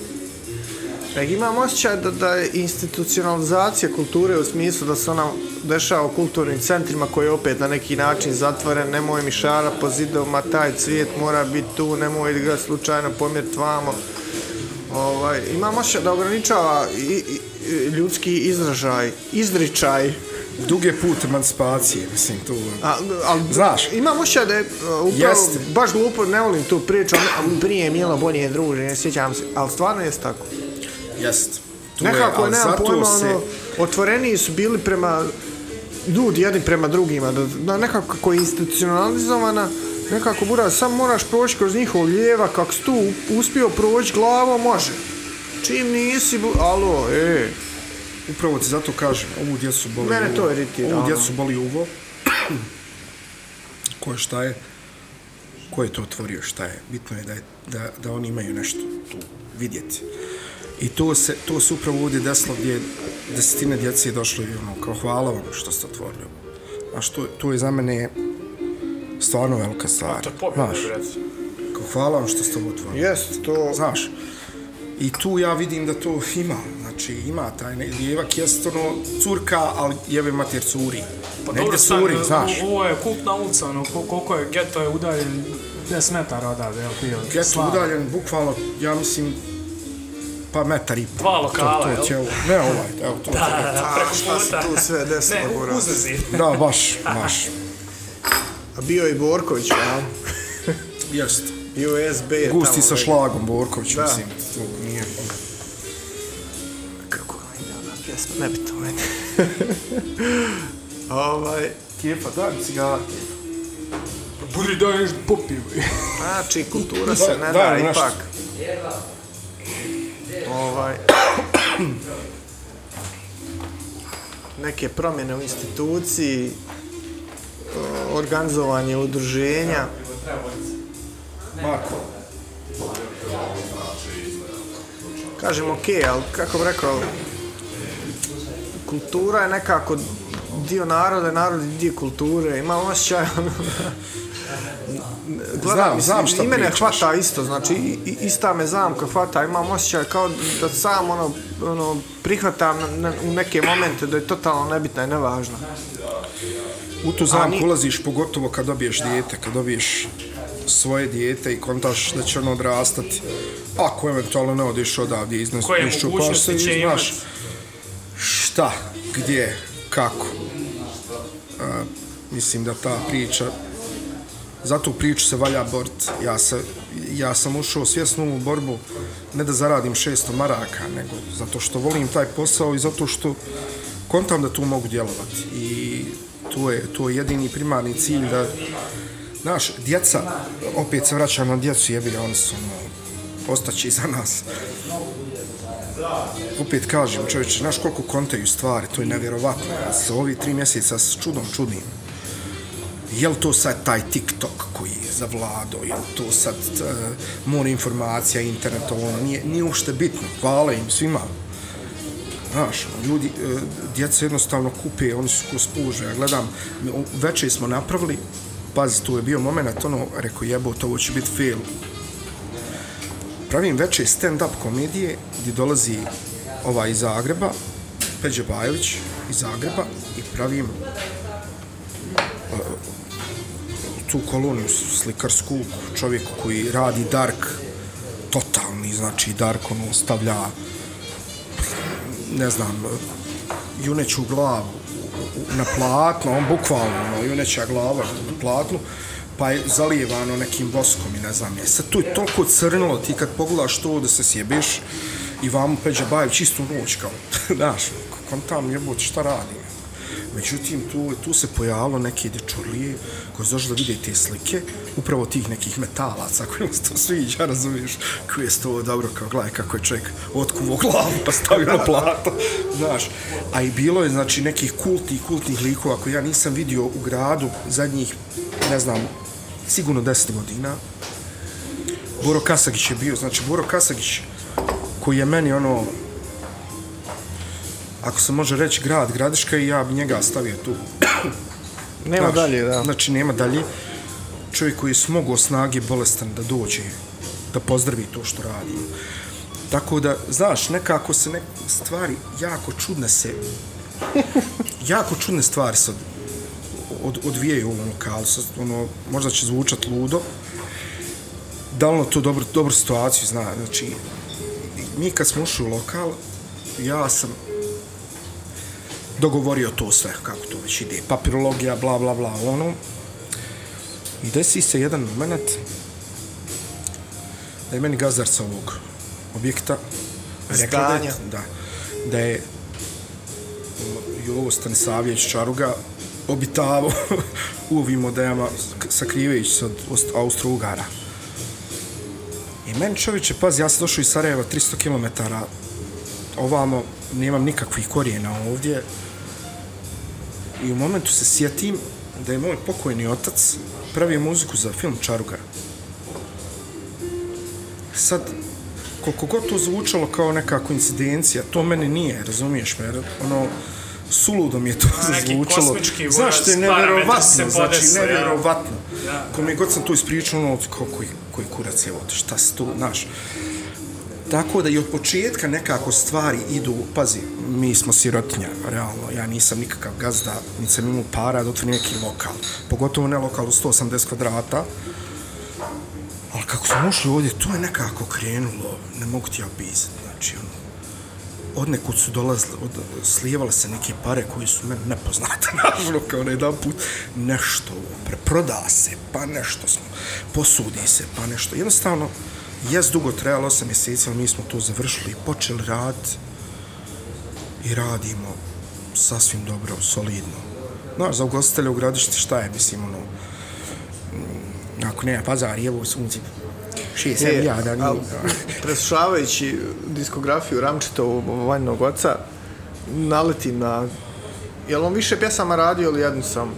imam osjećaj da, da je institucionalizacija kulture u smislu da se ona dešava u kulturnim centrima koji je opet na neki način zatvoren, nemoj mi šara po zidovima, taj cvijet mora biti tu, nemoj ga slučajno pomjeriti vamo. Ovaj, imam osjećaj da ograničava i, i, ljudski izražaj, izričaj, Duge put emancipacije, mislim, tu... A, ali, Znaš. Imam osjećaj da je uh, upravo, Jeste. baš glupo, ne volim tu priču, a prije je bilo bolje druženje, sjećam se, ali stvarno jest tako. Jest. Tu Nekako, ali nemam pojma, se- ono, otvoreniji su bili prema ljudi jedni prema drugima, da, da nekako kako je institucionalizovana, nekako bura, sam moraš proći kroz njihov lijeva, kako si tu uspio proći glavo, može. Čim nisi, bu... alo, e, Upravo ti zato kažem, ovu djecu boli Mene uvo. to iritira, Ovu ono. djecu boli uvo. Ko je šta je? Ko je to otvorio šta je? Bitno je da, je, da, da oni imaju nešto tu vidjeti. I to se, to se upravo ovdje desilo gdje desetine djece je došlo i ono, kao hvala vam što ste otvorili. A što, to je za mene stvarno velika stvar. To je pobjeda, Znaš, kao hvala vam što ste ovo otvorili. jest, to... Znaš, i tu ja vidim da to ima, znači ima taj ne, lijevak jest ono curka, ali jebe mater curi. Pa Negdje dobro, sad, curi, znaš. o- ovo je kultna ulica, ono, ko- koliko je, geto je udaljen 10 metara odavde, jel bio? Get Slav. udaljen, bukvalno, ja mislim, pa metar i po. Dva lokala, to, jel? to će, ovo- ne ovaj, evo to. Da, da, da, A, preko šta se puta. tu sve desilo, Ne, Goran? u- uzezi. Da, baš, baš. A bio je i Borković, a? Jest. USB je Gusti tamo, sa šlagom, Borković, Da. mislim. To nije. Kako ide ona pjesma, ne bi to meni. ovaj, Kefa, daj mi cigara. Budi da nešto popiju. znači, kultura se Da, ne da nešto. ipak. Ovaj, neke promjene u instituciji, organizovanje udruženja. Marko. kažem ok, ali kako bi rekao, kultura je nekako dio naroda, narod je dio kulture, ima osjećaj, ono, Gledam, Znam, znam šta i mene pričaš. hvata isto, znači i, i- ista me zamka hvata, imam osjećaj kao da sam ono, ono prihvatam na, na, u neke momente da je totalno nebitna i nevažna. U tu zamku ni- ulaziš pogotovo kad dobiješ dijete, kad dobiješ svoje dijete i kontaš da će ono odrastati. Ako eventualno ne odeš odavdje iznos, Koje iščupaš mogućnosti se i znaš šta, gdje, kako. A, mislim da ta priča, za tu priču se valja bort. Ja, se, ja sam ušao svjesno u borbu ne da zaradim 600 maraka, nego zato što volim taj posao i zato što kontam da tu mogu djelovati. I to je, to je jedini primarni cilj da Znaš, djeca, opet se vraćam na djecu, jebi oni su, ono, ostaći za nas. Opet kažem, čovječe, znaš koliko kontaju stvari, to je nevjerovatno. Ja se ovi tri mjeseca s čudom čudim. Je li to sad taj TikTok koji je zavladao, je li to sad e, uh, mora informacija, internet, ovo, ono, nije, nije uopšte bitno. Hvala im svima. Znaš, ono, ljudi, e, djeca jednostavno kupe, oni su ko spuže. Ja gledam, veče smo napravili, pazi, tu je bio moment, ono, rekao jebote, ovo će biti fail. Pravim veče stand-up komedije gdje dolazi ova iz Zagreba, Peđe Bajović iz Zagreba i pravim tu koloniju slikarsku čovjek koji radi dark totalni, znači dark ono stavlja ne znam, juneću glavu na platno, on bukvalno, ono, juneća glava na platnu, pa je zalijevano nekim voskom i ne znam je. Sad tu je toliko crnilo, ti kad pogledaš to da se sjebeš i vamo Peđa Bajev čistu noć kao, znaš, kontam jebote šta radim. Međutim, tu, tu se pojavilo neke dečurlije koje su došli da vide te slike, upravo tih nekih metalaca kojima se to sviđa, razumiješ, koji je to dobro, kao gledaj kako je čovjek otkuvo glavu pa stavio na plato, znaš. A i bilo je, znači, nekih kultnih, kultnih likova koje ja nisam vidio u gradu zadnjih, ne znam, sigurno 10 godina. Boro Kasagić je bio, znači, Boro Kasagić koji je meni ono, ako se može reći grad, gradiška i ja bi njega stavio tu. Nema Znaš, dalje, da. Znači, nema dalje. Čovjek koji je smogao snage bolestan da dođe, da pozdravi to što radi. Tako da, znaš, nekako se ne, stvari jako čudne se, jako čudne stvari se od, od, odvijaju u ovom lokalu. Sad, ono, možda će zvučat ludo, da li ono to dobro, dobru situaciju zna. Znači, mi kad smo ušli u lokal, ja sam dogovorio to sve, kako to već ide, papirologija, bla, bla, bla, ono. I desi se jedan moment da je meni gazdar sa ovog objekta rekao da, je- da, da je Jovo Stanisavljević Čaruga obitavo u ovim odajama sakrivajući se od Austro-Ugara. I meni čovječe, pazi, ja sam došao iz Sarajeva 300 km ovamo, nemam nikakvih korijena ovdje. I u momentu se sjetim da je moj pokojni otac pravio muziku za film Čaruga. Sad, koliko god to zvučalo kao neka koincidencija, to meni nije, razumiješ me, jer ono, suludo mi je to zazvučalo. kosmički Znaš, što je nevjerovatno, znači, ja. nevjerovatno. Ja. Ko mi god sam to ispričao, ono, kao, koji, koji kurac je ovo, šta se tu, znaš. Tako da i od početka nekako stvari idu, pazi, mi smo sirotinja, realno, ja nisam nikakav gazda, niti sam imao para da otvorim neki lokal, pogotovo ne lokal u 180 kvadrata, ali kako smo ušli ovdje, to je nekako krenulo, ne mogu ti ja opisati, znači, ono, od nekud su dolazile, od, slijevale se neke pare koji su meni nepoznate, naravno, kao na jedan put, nešto preproda se, pa nešto smo, posudi se, pa nešto, jednostavno, jes dugo trajalo 8 mjeseci, ali mi smo to završili i počeli rad i radimo sasvim dobro, solidno. Znaš, za ugostitelja u gradišti šta je, mislim, ono, mm, ako nema pazar, je ovo sunci, 6-7 Je, milijada, al, nije, preslušavajući diskografiju Ramčitovog vanjnog oca, naletim na... Jel on više pjesama radio ili jednu sam?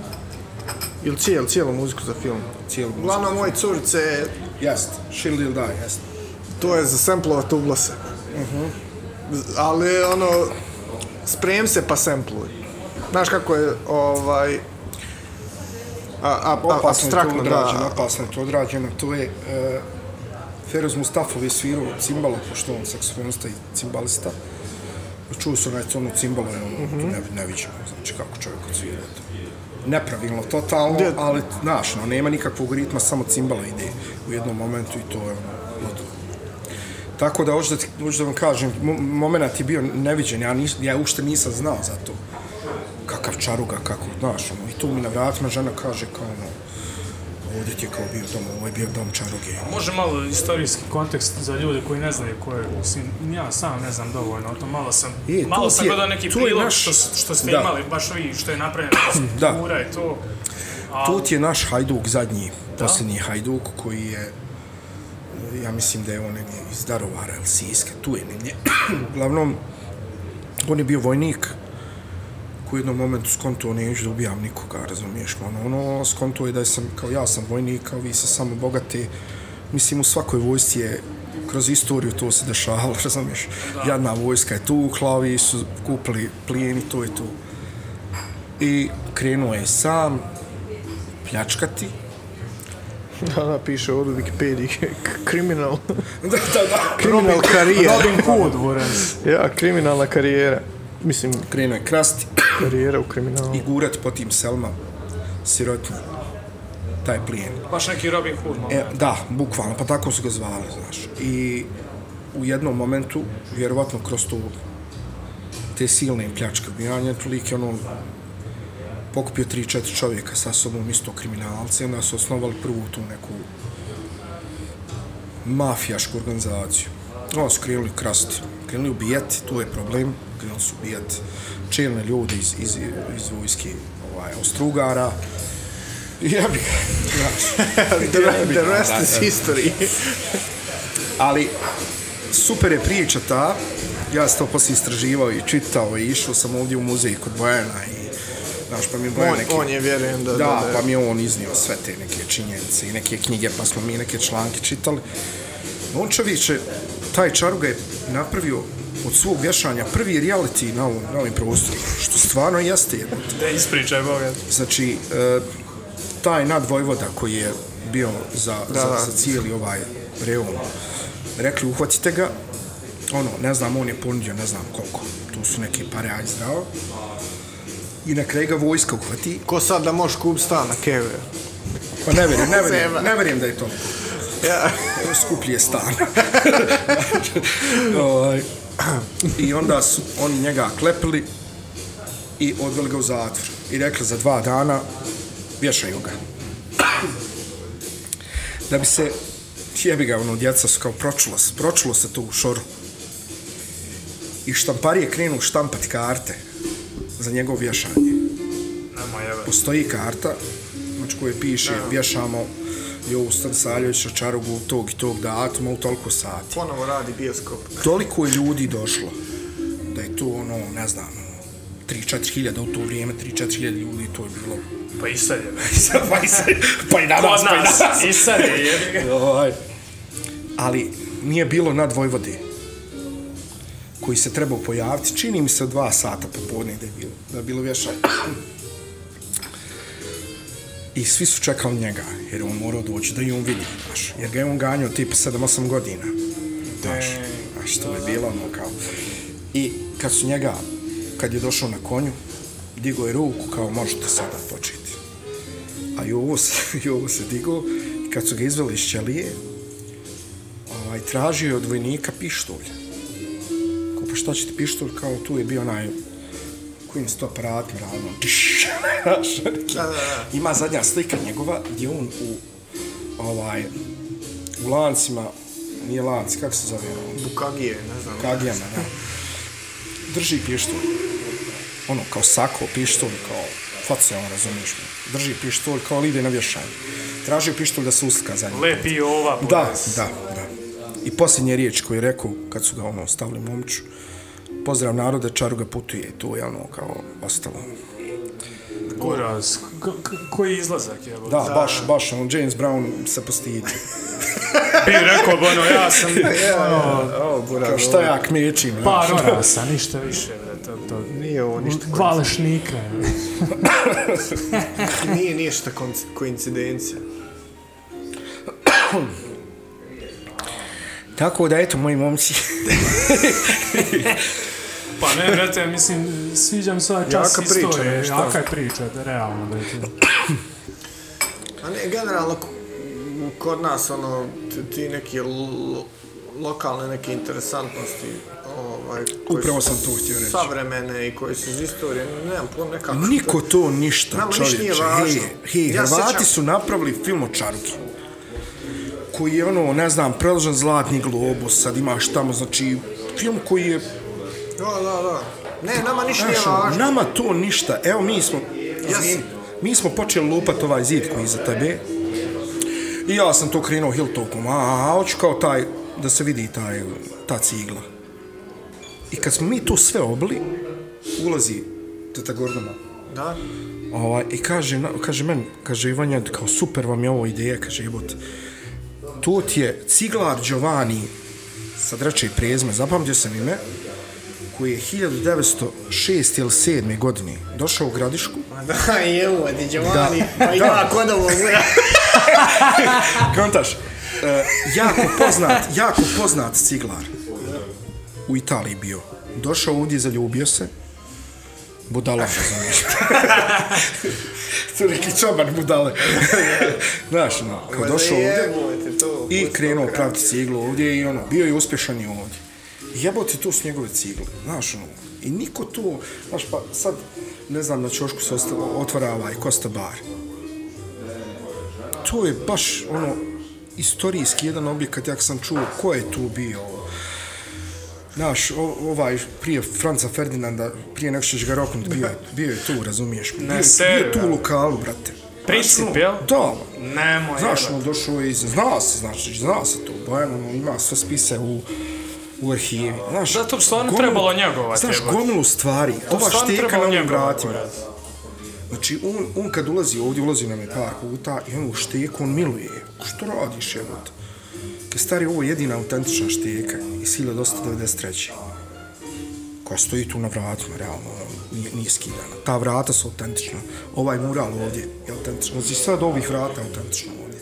Ili cijelu, cijelu muziku za film? cijelu muziku. Uglavnom, moje curice, Jest, Shield ili da, jest. to je za samplovat uglase. Ali, ono, sprem se pa sampluj. Znaš kako je, ovaj... A, a, a, abstraktno, odrađeno, da. opasno je to odrađeno, to je uh, Feroz Mustafov je svirao cimbalo, pošto on saksofonista i cimbalista. Čuo su onaj tono cimbalo, je ono, to ne, ne viđemo, znači kako čovjek odsvira to. Nepravilno, totalno, Gdje- ali, znaš, no, nema nikakvog ritma, samo cimbalo ide u jednom momentu i to je ono, ludo. Tako da, hoću da, ti, hoću da vam kažem, mo- moment je bio neviđen, ja, nis, ja ušte nisam znao za to. Kakav čaruga, kako, znaš, ono, i tu mi na vratima žena kaže kao, ono, ovdje ti je kao bio dom, ovo je bio dom čaruge. Može malo istorijski kontekst za ljude koji ne znaju ko je, mislim, ja sam ne znam dovoljno o tom, malo sam, E, malo sam je- gledao neki je prilog naš- što, što ste da. imali, baš vi, što je napravljeno, Da. kultura i to. A, Tu ti je naš hajduk zadnji, posljednji hajduk koji je, ja mislim da je on negdje iz Darovara ili Siske, tu je negdje. Uglavnom, on je bio vojnik u jednom momentu skonto neću da ubijam nikoga, razumiješ? Ono, ono skonto je da sam, kao ja sam vojnik, a vi se samo bogate. Mislim, u svakoj vojsci je kroz istoriju to se dešavalo, razumiješ? Jadna vojska je tu, klavi su kupili plijen i to je to. I krenuo je sam, pljačkati. Da, da, piše ovdje u Wikipediji, kriminal, da, da, da. kriminal karijera. Robin Hood. Ja, kriminalna karijera. Mislim, Krenuo je krasti karijera u kriminalu. i gurat po tim selma sirotnji. Taj plijen. Baš neki Robin Hood, malo. E, da, bukvalno, pa tako su ga zvali, znaš. I u jednom momentu, vjerovatno kroz to, te silne pljačke ubijanja, tolike ono, pokupio 3-4 čovjeka sa sobom, isto kriminalci, onda su osnovali prvu tu neku mafijašku organizaciju. Ono su krenuli krasti, krenuli ubijati, tu je problem, krenuli su ubijati čelne ljude iz, iz, iz vojske ovaj, Austrugara. I Ja bih, znaš, The, the rest is history. Ali, super je priča ta, ja sam to poslije istraživao i čitao i išao sam ovdje u muzej kod Bojana i Znaš, pa mi je On, neki... on je, vjerujem, da... Da, da, da pa mi je on iznio sve te neke činjenice i neke knjige, pa smo mi neke članke čitali. On čovječe, taj čaruga je napravio od svog vješanja prvi reality na, ovom, na ovim prostorima, što stvarno jeste jedno. Da ispričaj, Boga. Znači, e, taj nadvojvoda koji je bio za, da, za, za cijeli ovaj reon, rekli uhvatite ga, ono, ne znam, on je ponudio ne znam koliko, tu su neke pare, aj zdravo, i na kraju ga vojska uhvati, Ko sad da možeš kupiti stan na Keve? pa ne vjerujem, ne vjerujem, Zema. ne vjerujem da je to Ja. skuplji je stan. Ovaj, I onda su oni njega klepili i odveli ga u zatvor. I rekli za dva dana vješaju ga. Da bi se, jebi ga, ono, djeca su kao pročulo se, pročulo se tu u šoru. I štamparije krenu štampati karte za njegov vješanje. Postoji karta, znači koje piše vješamo Jovu Stanisaljevića Čarugu tog i tog datuma u toliko sati. Ponovo radi bioskop. Toliko je ljudi došlo da je to ono, ne znam, 3-4 hiljada u to vrijeme, 3-4 hiljada ljudi, to je bilo... Pa i sad jebe. pa i, se, pa i danas, pa i nas, danas. i sad je. Ali nije bilo nad Vojvode koji se trebao pojaviti. Čini mi se dva sata popodne da je bilo, da je bilo vješanje. I svi su čekali njega, jer je on morao doći da i on vidi, znaš. Jer ga je on ganjao tipa 7-8 godina. Znaš, znaš, to je bilo ono kao... I kad su njega, kad je došao na konju, digo je ruku kao možete sada početi. A Jovo se, Jovo se digo i kad su ga izveli iz ćelije, ovaj, tražio je od vojnika pištolj. Kao, pa šta će ti pištolj? Kao, tu je bio onaj kojim se to aparat, ravno, tiš. Ima zadnja slika njegova gdje on u, ovaj, u lancima, nije lanci, kako se zove, Bukagije, ne znam. kagijama, da. Drži pištolj. Ono, kao sako, pištolj, kao face, on razumiješ me. Drži pištolj, kao ali ide na vješanje. Tražio pištolj da se uslika za njim. Lepi ova, Da, da, da. I posljednje riječ koju je rekao, kad su ga ono stavili momču, pozdrav narode, čaruga putuje, to je ono kao ostalo. Ko- Koji izlazak je? Da, baš, baš, ono, James Brown se postidi. I rekao bi ono, ja sam, ono, Ovo, bura, Kao šta ja kmečim, par orasa, ništa više, bre, to, to. Nije ovo ništa Dva lešnika. Nije ništa koincidencija. Tako da, eto, moji momci. Pa ne, brate, mislim, sviđa mi se ovaj čas Jaka priča, istorije. ne, šta? Jaka je priča, da, realno, brate. A ne, generalno, kod nas, ono, ti- neki lokalne neke interesantnosti, ovaj, koji Upravo su sam to htio reći. Savremene i koji su iz istorije, nemam pojma nekako. Niko to ništa, Nama ništa nije čovječe. važno. Hej, hej, Ja Hrvati sjećam- su napravili film o Čaruki. Koji je ono, ne znam, predložen Zlatni globus, sad imaš tamo, znači, film koji je, Da, da, da. Ne, nama ništa nije znaš, važno. nama to ništa, evo mi smo, Ja sam- mi smo počeli lupat ovaj zid koji iza tebe. I ja sam to krenuo Hilltokom, a, a, a, hoću kao taj, da se vidi taj, ta cigla. I kad smo mi to sve obli, ulazi teta Gordana, Da? Ovaj, I kaže, na- kaže meni, kaže Ivanja, kao super vam je ovo ideja, kaže jebote. To ti je ciglar Giovanni, sad reče i prezme, zapamtio sam ime, koji je 1906. ili 7. godine došao u Gradišku. Ma da, jevo, di Giovanni, Da. pa ima kod ovog, bura. Kontaš, e, jako poznat, jako poznat ciglar. U Italiji bio. Došao ovdje, zaljubio se. Budala, razumiješ. to neki čoban budale. Znaš, no, kao došao ovdje i krenuo praviti ciglu ovdje i ono, bio je uspješan i ovdje. Jebote, to su njegove cigle, znaš, ono, i niko to, znaš, pa sad, ne znam, na Ćošku se ostalo, otvara ovaj Costa Bar. To je baš, ono, istorijski jedan objekat, jak sam čuo, ko je tu bio, Znaš, o- ovaj, prije Franca Ferdinanda, prije nego što će ga roknut, bio, je- bio je tu, razumiješ? Bio, je- bio je tu u lokalu, brate. Princip, ono, jel? Da, Nemoj, Znaš, jebote. on došao iz... Zna se, znači, zna se to. Bojan, ono, ima sve spise u, u arhivi. Znaš, Zato bi stvarno trebalo njegovati, Znaš, gomilu stvari. To Ova stvarno šteka na ovim vratima. Znači, on, on kad ulazi ovdje, ulazi nam je par puta i on u šteku, on miluje. Što radiš, jebote? Kaj stari, ovo je jedina autentična šteka iz 1893. koja stoji tu na vratima, realno, nije, nije skidana. Ta vrata su autentična. Ovaj mural ovdje je autentičan. Znači, sve od ovih vrata je autentično ovdje.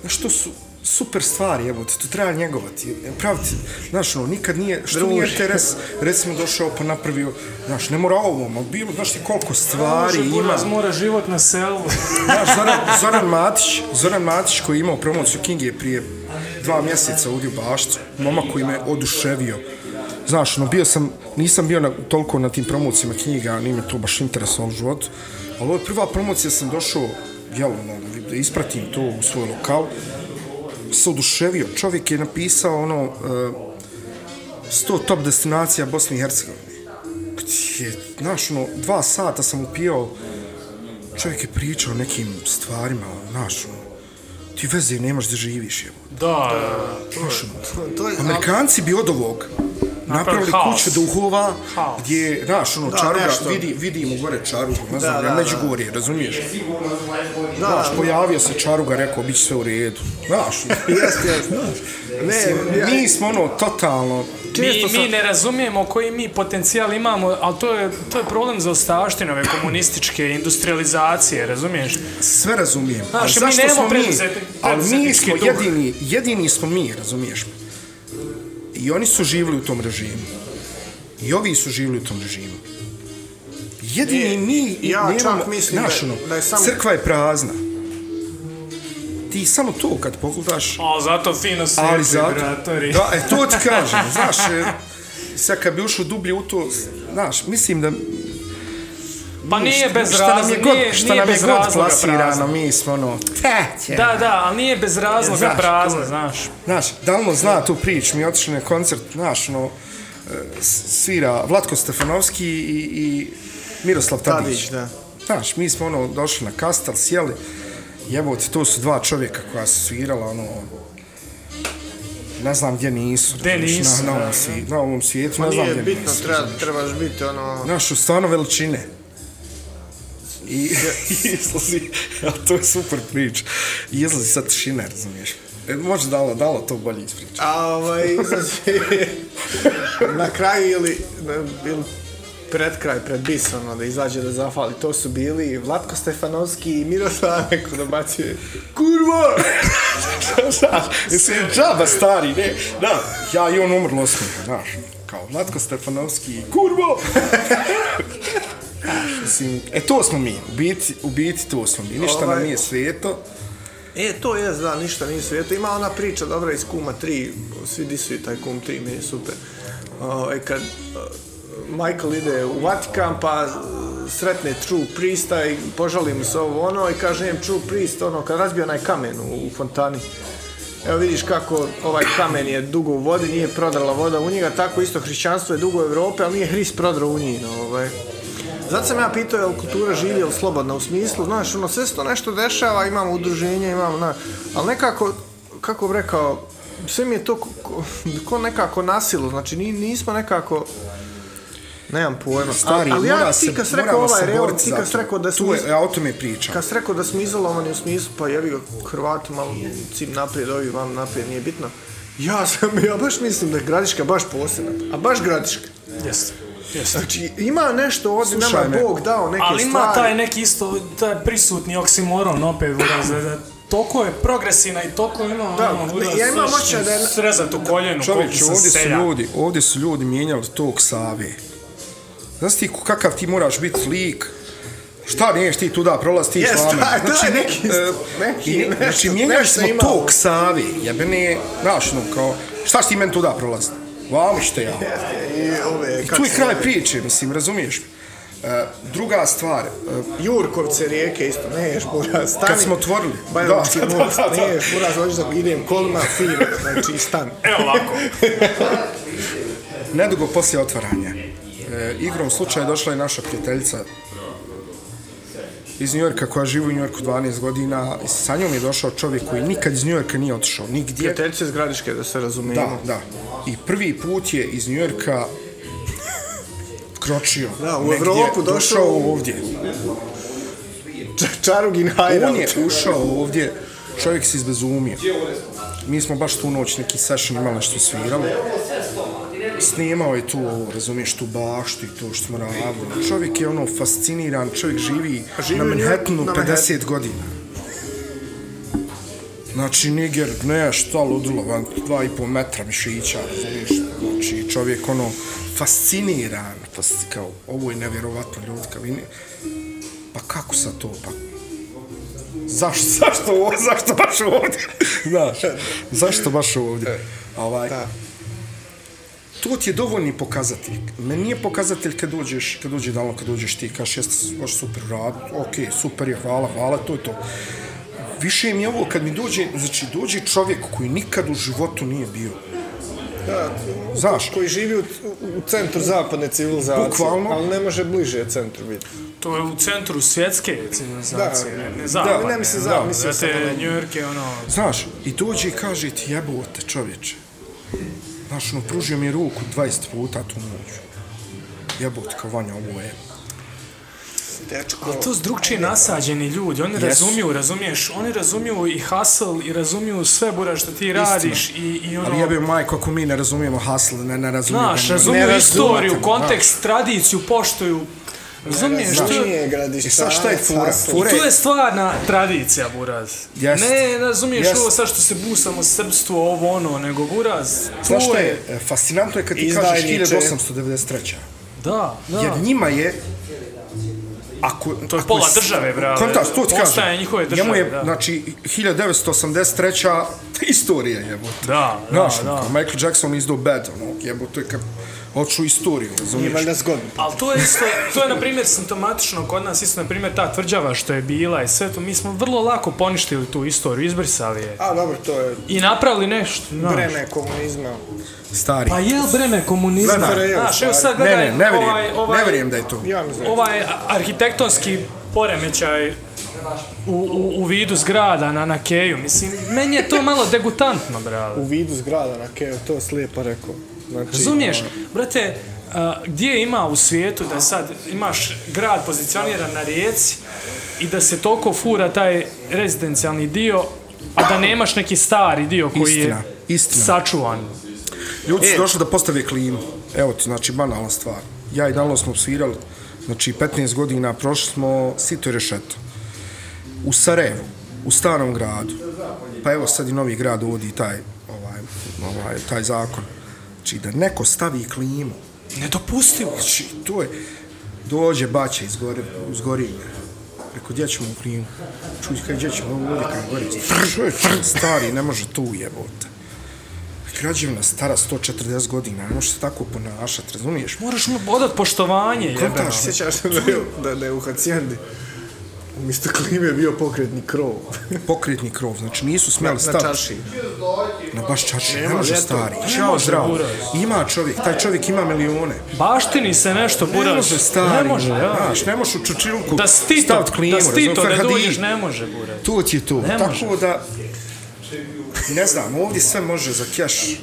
Znaš, to su super stvari, evo to treba njegovati, praviti, znaš, ono, nikad nije, što nije RTRS, recimo, došao pa napravio, znaš, ne mora ovom, ali bilo, znaš ti koliko stvari Može, ima. buraz mora život na selu. Znaš, Zoran, Zoran Matić, Zoran Matić koji je imao promociju Kinge prije dva mjeseca ovdje u Bašcu, momak koji me oduševio. Znaš, no bio sam, nisam bio na, toliko na tim promocijama knjiga, nije me to baš interesovalo u životu, ali ovo je prva promocija, sam došao, jel, ono, da ispratim to u svoj lokal, se oduševio. Čovjek je napisao ono, uh, 100 top destinacija Bosne i Hercegovine. Gdje, znaš, ono, dva sata sam upio, čovjek je pričao nekim stvarima, znaš, ono, ti veze nemaš da živiš, evo. Da, da, ono, To je, Amerikanci bi od ovog napravili haos. kuću duhova Haos. gdje, znaš, ono, Da, čaruga, nešto. vidi, vidimo gore čarugu, ne znam, Da, ja da, među da. gore, razumiješ? da, Znaš, pojavio se čaruga, rekao, bit će sve u redu. Znaš, jeste, jeste. Ne, mi smo ono, totalno, Mi, sam- mi ne razumijemo koji mi potencijal imamo, ali to je, to je problem za ostavštine ove komunističke industrializacije, razumiješ? sve razumijem. Znaš, Ali mi zašto nemamo smo mi, preduzeti- ali mi preduzetnički smo duh. jedini, jedini smo mi, razumiješ? I oni su živjeli u tom režimu. I ovi su živjeli u tom režimu. Jedini Nije, mi ja nemamo, čak mislim znaš, da- ono, da je samo- crkva je prazna. Ti samo to kad pogledaš, A zato fino se ali zato, vibratori. da, e, to ti kažem, znaš, e, sad kad bi ušao dublje u to, znaš, mislim da Pa nije bez šta nam je razloga, god, nije, šta nije nam je bez god razloga plasirano, prazno. mi smo ono, Da, da, ali nije bez razloga Znaš, prazno, znaš. Znaš, Dalmo zna tu priču, mi otišli na koncert, znaš, ono, e, svira Vlatko Stefanovski i, i Miroslav Tadić. Tadić, da. Znaš, mi smo ono došli na kastal, sjeli, jebote, to su dva čovjeka koja su svirala, ono, ne znam gdje nisu. Gdje nisu, Na, na, da. ovom, svi, na ovom svijetu, Pa ne znam nije gdje bitno, nisu. treba, trebaš biti ono... Znaš, su stvarno veličine. I izlazi, a to je super priča, I izlazi sad tišina, razumiješ. E, može dalo, dalo to bolje ispričati. A ovaj, izlazi na kraju ili, ili pred kraj, pred bis, ono, da izađe da zafali. To su bili Vlatko Stefanovski i Miroslav neko da bacuje Kurva! Znaš, mislim, džaba stari, ne, da, ja i on umrlo smijeha, znaš, kao Vlatko Stefanovski i kurvo! Znaš, mislim, e to smo mi, u biti, u biti to smo mi, ništa Ovaj- nam nije sveto, E, to je, da, ništa nije svijeto. Ima ona priča dobra iz Kuma 3, svi disuju taj Kum 3, meni je super. Ovaj, kad Michael ide u Vatikan, pa sretne True Priesta i požali mu se ovo ono i kaže njem True Priest, ono, kad razbio onaj kamen u, u fontani. Evo vidiš kako ovaj kamen je dugo u vodi, nije prodrala voda u njega, tako isto hrišćanstvo je dugo u Evrope, ali nije Hrist prodrao u njih, no, ovaj. Zato sam ja pitao je li kultura živi ili slobodna u smislu, znaš, ono, sve se to nešto dešava, imamo udruženje, imamo, na, ali nekako, kako bi rekao, sve mi je to ko, ko, ko nekako nasilo, znači ni, nismo nekako, nemam pojma, stari, ali, ali ja, mora ti se, kad rekao ovaj se real, boriti ti za kad to. rekao da smo, Tu iz, je, ja o tome pričam. kad si rekao da smo izolovani u smislu, pa jebi ga Hrvati malo cim naprijed, ovi vam naprijed, nije bitno. Ja sam, ja baš mislim da je Gradiška baš posebna, a baš Gradiška. Jeste. Jeste. Znači, ima nešto ovdje, nama Slušaj me. Bog dao neke Ali ima stvari. taj neki isto, taj prisutni oksimoron opet, uraz, da, da toliko je progresivna i toliko ima, Da, ono, uraz, ja imam znaš, osjećaj da je- Srezat u koljenu, koliko sam ovdje su ljudi, ovdje su ljudi mijenjali tog Save. Znaš ti kakav ti moraš biti lik, Šta neš ti tu da prolazi ti Jest, slame? taj- taj neki- e, neki i ne- nešto- znači mijenjali nešto smo ima. tog Save, jebene, znaš, no, kao, šta si ti meni tu da prolazi? Vamo ćete ja. I ove, I kako tu je kraj priče, mislim, razumiješ? E, druga stvar, e, Jurkovce rijeke isto, neš, buraz, stani. Kad smo otvorili. Bajovski Da, da, da, da. neš, buraz, hoćeš da idem kolima, fino, znači, stani. Evo ovako. nedugo poslije otvaranja, e, igrom slučaja došla je naša prijateljica iz Njujorka koja živi u Njujorku 12 godina. i Sa njom je došao čovjek koji nikad iz Njujorka nije otišao, nigdje. Prijateljice iz Gradiške, da se Da, razumijemo. da. I prvi put je iz Njujorka kročio. Da, u negdje, Evropu došao došao ovdje. Čarugin On hideout. je ušao ovdje, čovjek se izbezumio. Mi smo baš tu noć neki session imali nešto svirali. Snimao je tu ovo, razumiješ, tu baštu i to što smo radili. Čovjek je ono fasciniran, čovjek živi, Živi na Manhattanu na 50 godina. Znači, Niger, ne, šta ludilo, van, dva i pol metra mišića, razumiješ, znači, čovjek, ono, fasciniran, fasc, kao, ovo je nevjerovatno, ljudi, kao, ne, pa kako sa to, pa, zašto, zašto, ovo, zašto baš ovdje, znaš, zašto baš ovdje, ovaj, Da. To ti je dovoljni pokazatelj. Meni nije pokazatelj kad dođeš, kad dođe dalo, kad dođeš ti, kažeš jeste baš super rad, ok, super je, hvala, hvala, to je to. Više mi je ovo kad mi dođe, znači dođe čovjek koji nikad u životu nije bio. Da, Znaš, koji živi u, u centru zapadne civilizacije, Bukvalno. ali ne može bliže centru biti. To je u centru svjetske civilizacije, Da. ne, ne Da, zapadne. ne mislim da. za- mislio sam Znate, ono- New York je ono... znaš, i dođe i kaže ti jebote čovječe. Znaš, ono, pružio mi je ruku 20 puta tu noć. Jebote, kao Vanja, ovo je. Dečko, To su drugčije nasađeni ljudi, oni razumiju, razumiješ, oni razumiju i hustle i razumiju sve bura što ti radiš i, i ono... Ali jebe majko, ako mi ne razumijemo hustle, ne, ne razumijemo. Znaš, ne- razumiju ne istoriju, kontekst, tradiciju, poštuju. Razumiješ, to je... nije gradišta. I sad šta je. Fora I tu je stvarna tradicija, Buraz. Jest. Ne, razumiješ Jest. ovo sad što se busamo srpstvo, ovo ono, nego Buraz, Znaš to šta je... je? E, Fascinantno je kad ti kažeš Izdajniče. 1893. Da, da. Jer njima je Ako, To je ako pola s- države, brale. Kontaš, to ti kažem. Postaje njihove države, Njemu je, da. znači, 1983. istorija, jebote. Da, da, Znaš, da. kao Michael Jackson izdao Bad, ono, jebote, kad oču istoriju, Nije valjda zgodno. Ali to je isto, to je na primjer simptomatično kod nas, isto na primjer ta tvrđava što je bila i sve to, mi smo vrlo lako poništili tu istoriju, izbrisali je. A, dobro, to je I napravili nešto, znaš. breme komunizma. Stari. Pa jel breme komunizma? Znaš, evo sad Ne, gledaj, ne, ne vjerujem, ovaj, ovaj, ne vjerujem da je to. Ja ovaj arhitektonski poremećaj u, u, u vidu zgrada na, na Keju, mislim, meni je to malo degutantno, brale. U vidu zgrada na Keo, to lijepo rekao. Znači, Razumiješ, brate, a, gdje ima u svijetu da sad imaš grad pozicioniran na rijeci i da se toliko fura taj rezidencijalni dio a da nemaš neki stari dio koji Istina, je istina. sačuvan. Ljudi su E. došli da postave klimu. Evo ti, znači, banalna stvar. Ja i Dalo smo svirali, znači, 15 godina prošli smo sito i rešeto. U Sarajevu, u starom gradu. Pa evo sad i novi grad uvodi taj, ovaj, ovaj, taj zakon. Znači, da neko stavi klimu. Nedopustivo. Znači, to je... Dođe bače iz gore, uz gorinje. Rekao, gdje ćemo u klimu? Čuj, kaj, gdje ćemo ovo ovdje kaj? Čovječ, stari, ne može tu jebote. Građevna stara 140 godina, ne može se tako ponašati, razumiješ? Moraš mu odat poštovanje, jebeno. Kontaš, Sjećaš se da je u Hacijendi umjesto klime bio pokretni krov. Pokretni krov, znači nisu smjeli na staviti. čaši. Na baš čaši, ne može stari. Ne Ćao, može, zdravo. Ima čovjek, taj čovjek ima milione. Baštini se nešto, Ne buraz. može stari, Ne može, ja. Znaš, ne možeš u čučilku Da stito, staviti klimu, da stito razumiješ, ne dođeš, i- ne može, buraz. To ti je to. Ne Tako može. da, ne znam, ovdje sve može za keš,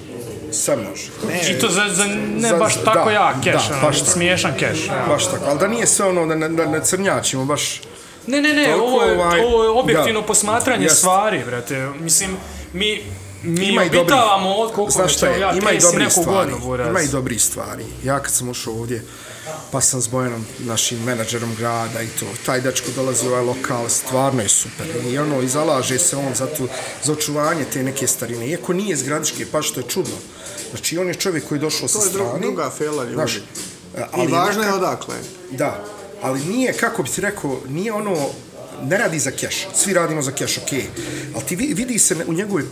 sve može. I to za, za ne Za- baš tako da, jak keš, da, ono, baš tako. smiješan keš. ja. Baš tako, ali da nije sve ono da ne, da ne crnjačimo baš... Ne, ne, ne, ovo je, ovaj, ovo je objektivno da. posmatranje Jest. stvari, brate. Mislim, mi, mi Ima i obitavamo od koliko Znaš šta je, ja ima i 30 dobrih neku stvari. godinu. Ima i dobrih stvari. Ja kad sam ušao ovdje, pa sam s Bojanom, našim menadžerom grada i to, taj dečko dolazi u ovaj lokal, stvarno je super. I ono, i zalaže se on za, tu, za očuvanje te neke starine. Iako nije iz gradiške, pa što je čudno. Znači, on je čovjek koji je došao sa To je dru- strane. druga fela ljudi. Znaš, I važno je odakle. Da, ali nije, kako bi ti rekao, nije ono, ne radi za keš, svi radimo za keš, okej. Ali ti vi- vidi se u njegove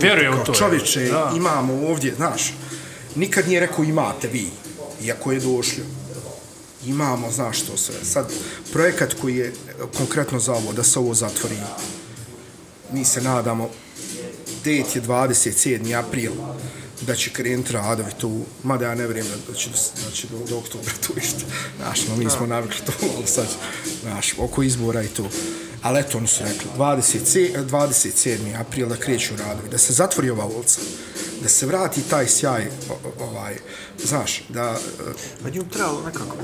vjeruje u kao to, je. čovječe, Da. imamo ovdje, znaš, nikad nije rekao imate vi, iako je došlo. Imamo, znaš to sve. Sad, projekat koji je konkretno za ovo, da se ovo zatvori, mi se nadamo, det je 27. april, da će krenuti radovi tu, mada ja ne vjerujem da, će, do, da će do, do oktobra tu išta. Znaš, no, mi smo navikli to, ali sad, znaš, oko izbora i to. Ali eto, oni su rekli, 20, 27. april da kreću radovi, da se zatvori ova ulica, da se vrati taj sjaj, ovaj, znaš, da, Pa nju trebalo nekako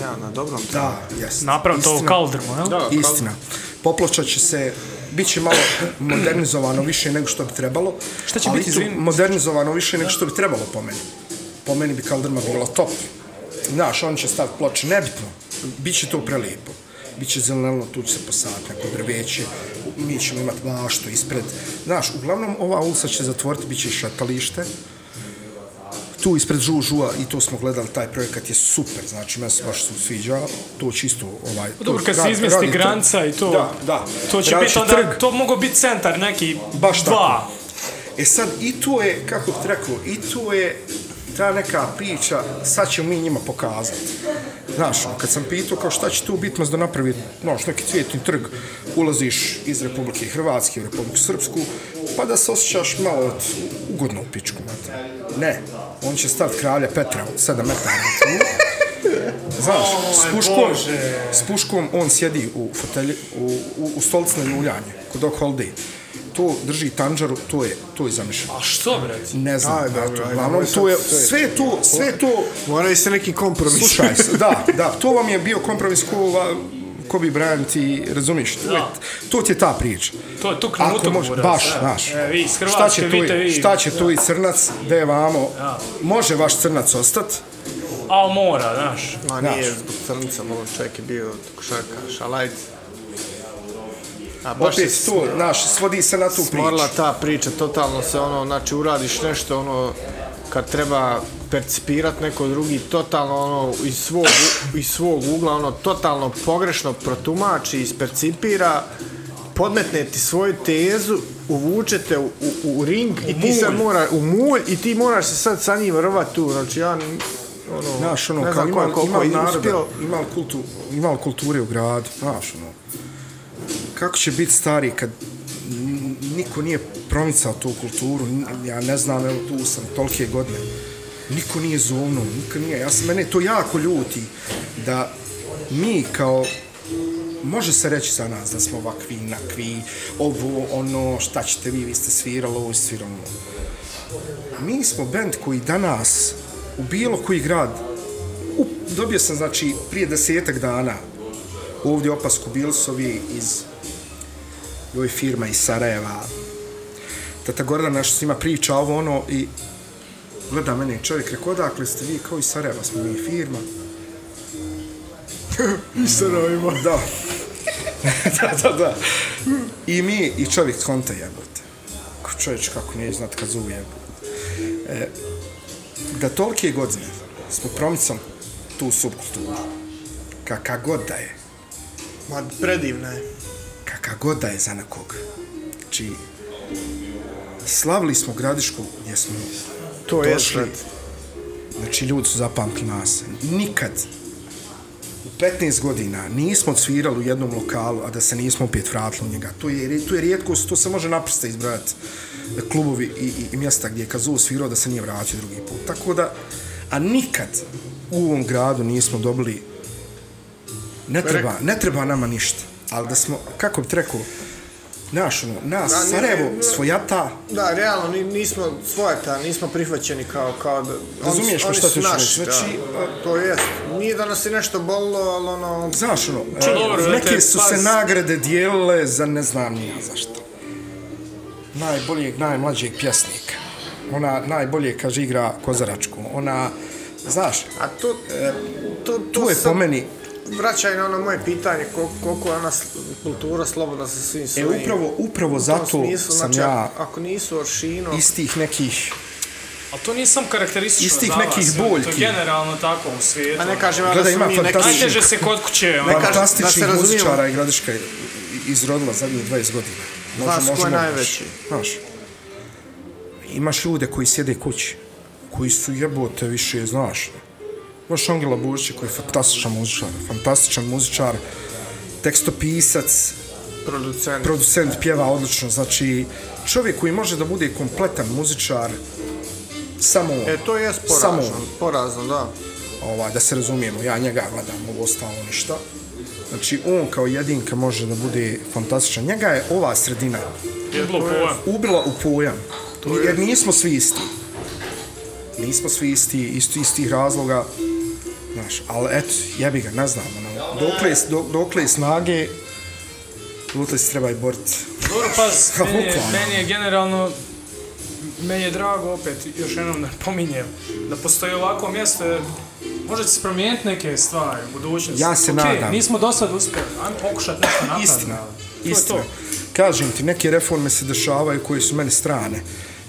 se ja na dobrom da, jes. Naprav to u kaldrmu, jel? Da, Istina. Popločat će se, bit će malo modernizovano više nego što bi trebalo. Šta će ali biti, i to izvini? Modernizovano više nego što bi trebalo po meni. Po meni bi Kaldrma bila top. Znaš, on će staviti ploče, nebitno. Biće to prelijepo. Biće zelenelno, tu će se posaditi neko drveće, mi ćemo imati maštu ispred. Znaš, uglavnom ova ulica će zatvoriti, bit će i šatalište. Tu ispred Žužua, i to smo gledali, taj projekat je super, znači, meni se baš su sviđa, to će isto, ovaj... Pa Dobro, kad se radi trg. granca i to, Da, da. to će biti onda, trg. to mogu biti centar neki Baš dva. tako. E sad, i to je, kako bih rekao, i to je ta neka priča, sad ćemo mi njima pokazati. Znaš, ono, kad sam pitao kao šta će tu biti mas da napravi, znaš, neki cvjetni trg, ulaziš iz Republike Hrvatske u Republiku Srpsku, pa da se osjećaš malo od ugodno u pičku, znate. Ne, on će staviti kralja Petra od 7 metara. Znaš, s puškom, s puškom on sjedi u fotelji, u, u, u stolici na ljuljanje, kod Doc Holiday. To drži tanđaru, to je, to je zamišljeno. A što, bre? Ne znam, Aj, brate, uglavnom, to je, sve. to, sve to, Moraju se neki kompromis. slušaj, se, da, da, to vam je bio kompromis ko, Kobe Bryant i, razumiješ, to, je, to ti je ta priča. To je tu Ako knuto, može, baš, znaš. E, vi iz šta Hrvatske, će tu, vidite i- vi. šta će tu i crnac, da je vamo, može vaš crnac ostat, Al mora, znaš. Ma Znaš. nije zbog crnica, malo čovjek je bio košarka, šalajc. A baš opet se to, znaš, svodi se na tu priču. ta priča, totalno se ono, znači uradiš nešto ono, kad treba percipirat neko drugi, totalno ono, iz svog, u- iz svog ugla, ono, totalno pogrešno protumači, ispercipira, podmetne ti svoju tezu, uvučete u, u, u ring i ti sad mora, u mulj i ti moraš se sad sa njim rvat tu, znači ja, ono, Znaš, ono, ne znam ima, koliko, ima naroda, uspio, ima kultu, ima kulture u gradu, znaš, ono. Kako će biti stari kad niko nije promicao tu kulturu, ja ne znam, evo tu sam tolike godine, niko nije zovno, niko nije, ja sam, mene to jako ljuti, da mi kao može se reći za nas da smo ovakvi, nakvi, ovo, ono, šta ćete vi, vi ste svirali ovo, svirali. Mi smo band koji danas u bilo koji grad u, dobio sam znači prije desetak dana ovdje opasku bili su ovi iz joj firma iz Sarajeva. Tata Gordana što s njima priča ovo ono i gleda mene čovjek, rekao, odakle ste vi, kao iz Sarajeva smo mi firma. I Sarajeva. Da. da, da, da. I mi, i čovjek skonta jebote. Ko čovječ kako nije znat kad zovu jebote. E, da tolike godine smo promicali tu subkulturu, kaka god da je, Ma, predivna je. kaka god da je za nekog. Znači, slavili smo gradišku gdje smo To je došli. Znači, ljudi su zapamtili nas. Nikad u 15 godina nismo svirali u jednom lokalu, a da se nismo opet vratili u njega. To je, to je rijetkost, to se može naprsta izbrojati klubovi i, i, i mjesta gdje je Kazu svirao da se nije vratio drugi put. Tako da, a nikad u ovom gradu nismo dobili ne treba, ne treba nama ništa. Ali da smo, kako bi ti rekao, naš, ono, nas, Da, ne, Sarajevo, ne. svojata, Da, realno, ni- nismo svojata, nismo prihvaćeni kao, kao da... Razumiješ me oni šta su ti naši, reći? Znači, da. To jest. Nije da nas je nešto bolilo, ali ono... Znaš, ono, Ču, e, dobro, neke su pas- se nagrade dijelile za ne znam ni ja zašto. Najboljeg, najmlađeg pjesnika. Ona najbolje, kaže, igra kozaračku. Ona, znaš, A to... to, to tu je sad po meni, Vraćaj na ono moje pitanje, koliko, je ona kultura slobodna sa svim e, svojim... upravo, upravo u tom zato smislu, sam znači, ja Ako nisu Oršino... istih nekih, Ali to nije sam karakteristično Iz tih za vas, nekih to je boljki. generalno tako u svijetu. Pa ne kažem ja da Gledaj, su ima mi neki... Najteže se kod kuće. Ne kažem- da fantastičnih se razumijemo. muzičara i gradiška je izrodila zadnjih 20 godina. Znaš ko je možemo- najveći? Znaš, imaš ljude koji sjede kući, koji su jebote više, znaš. Imaš Angela Bušića koji je fantastičan muzičar, fantastičan muzičar, tekstopisac, Producent. producent pjeva odlično, znači čovjek koji može da bude kompletan muzičar, samo on. E, to je Samo porazno, on. porazno, da. ovaj, da se razumijemo, ja njega gledam, ovo ostalo ništa. Znači, on kao jedinka može da bude fantastičan. Njega je ova sredina Jedlo pojam. ubila u pojam. Jer nismo svi isti. Nismo svi isti, isto istih razloga. Znaš, ali eto, jebi ga, ne znam, ono, dokle, dok, dokle snage, dokle se treba i boriti. Dobro, paz, meni je, meni je generalno, meni je drago opet, još jednom da pominjem, da postoji ovako mjesto, jer može se promijeniti neke stvari u budućnosti. Ja se Okej, nadam. nismo do sad uspjeli, ajmo pokušati nešto napraviti. Istina, istina. Kažem ti, neke reforme se dešavaju koje su meni strane.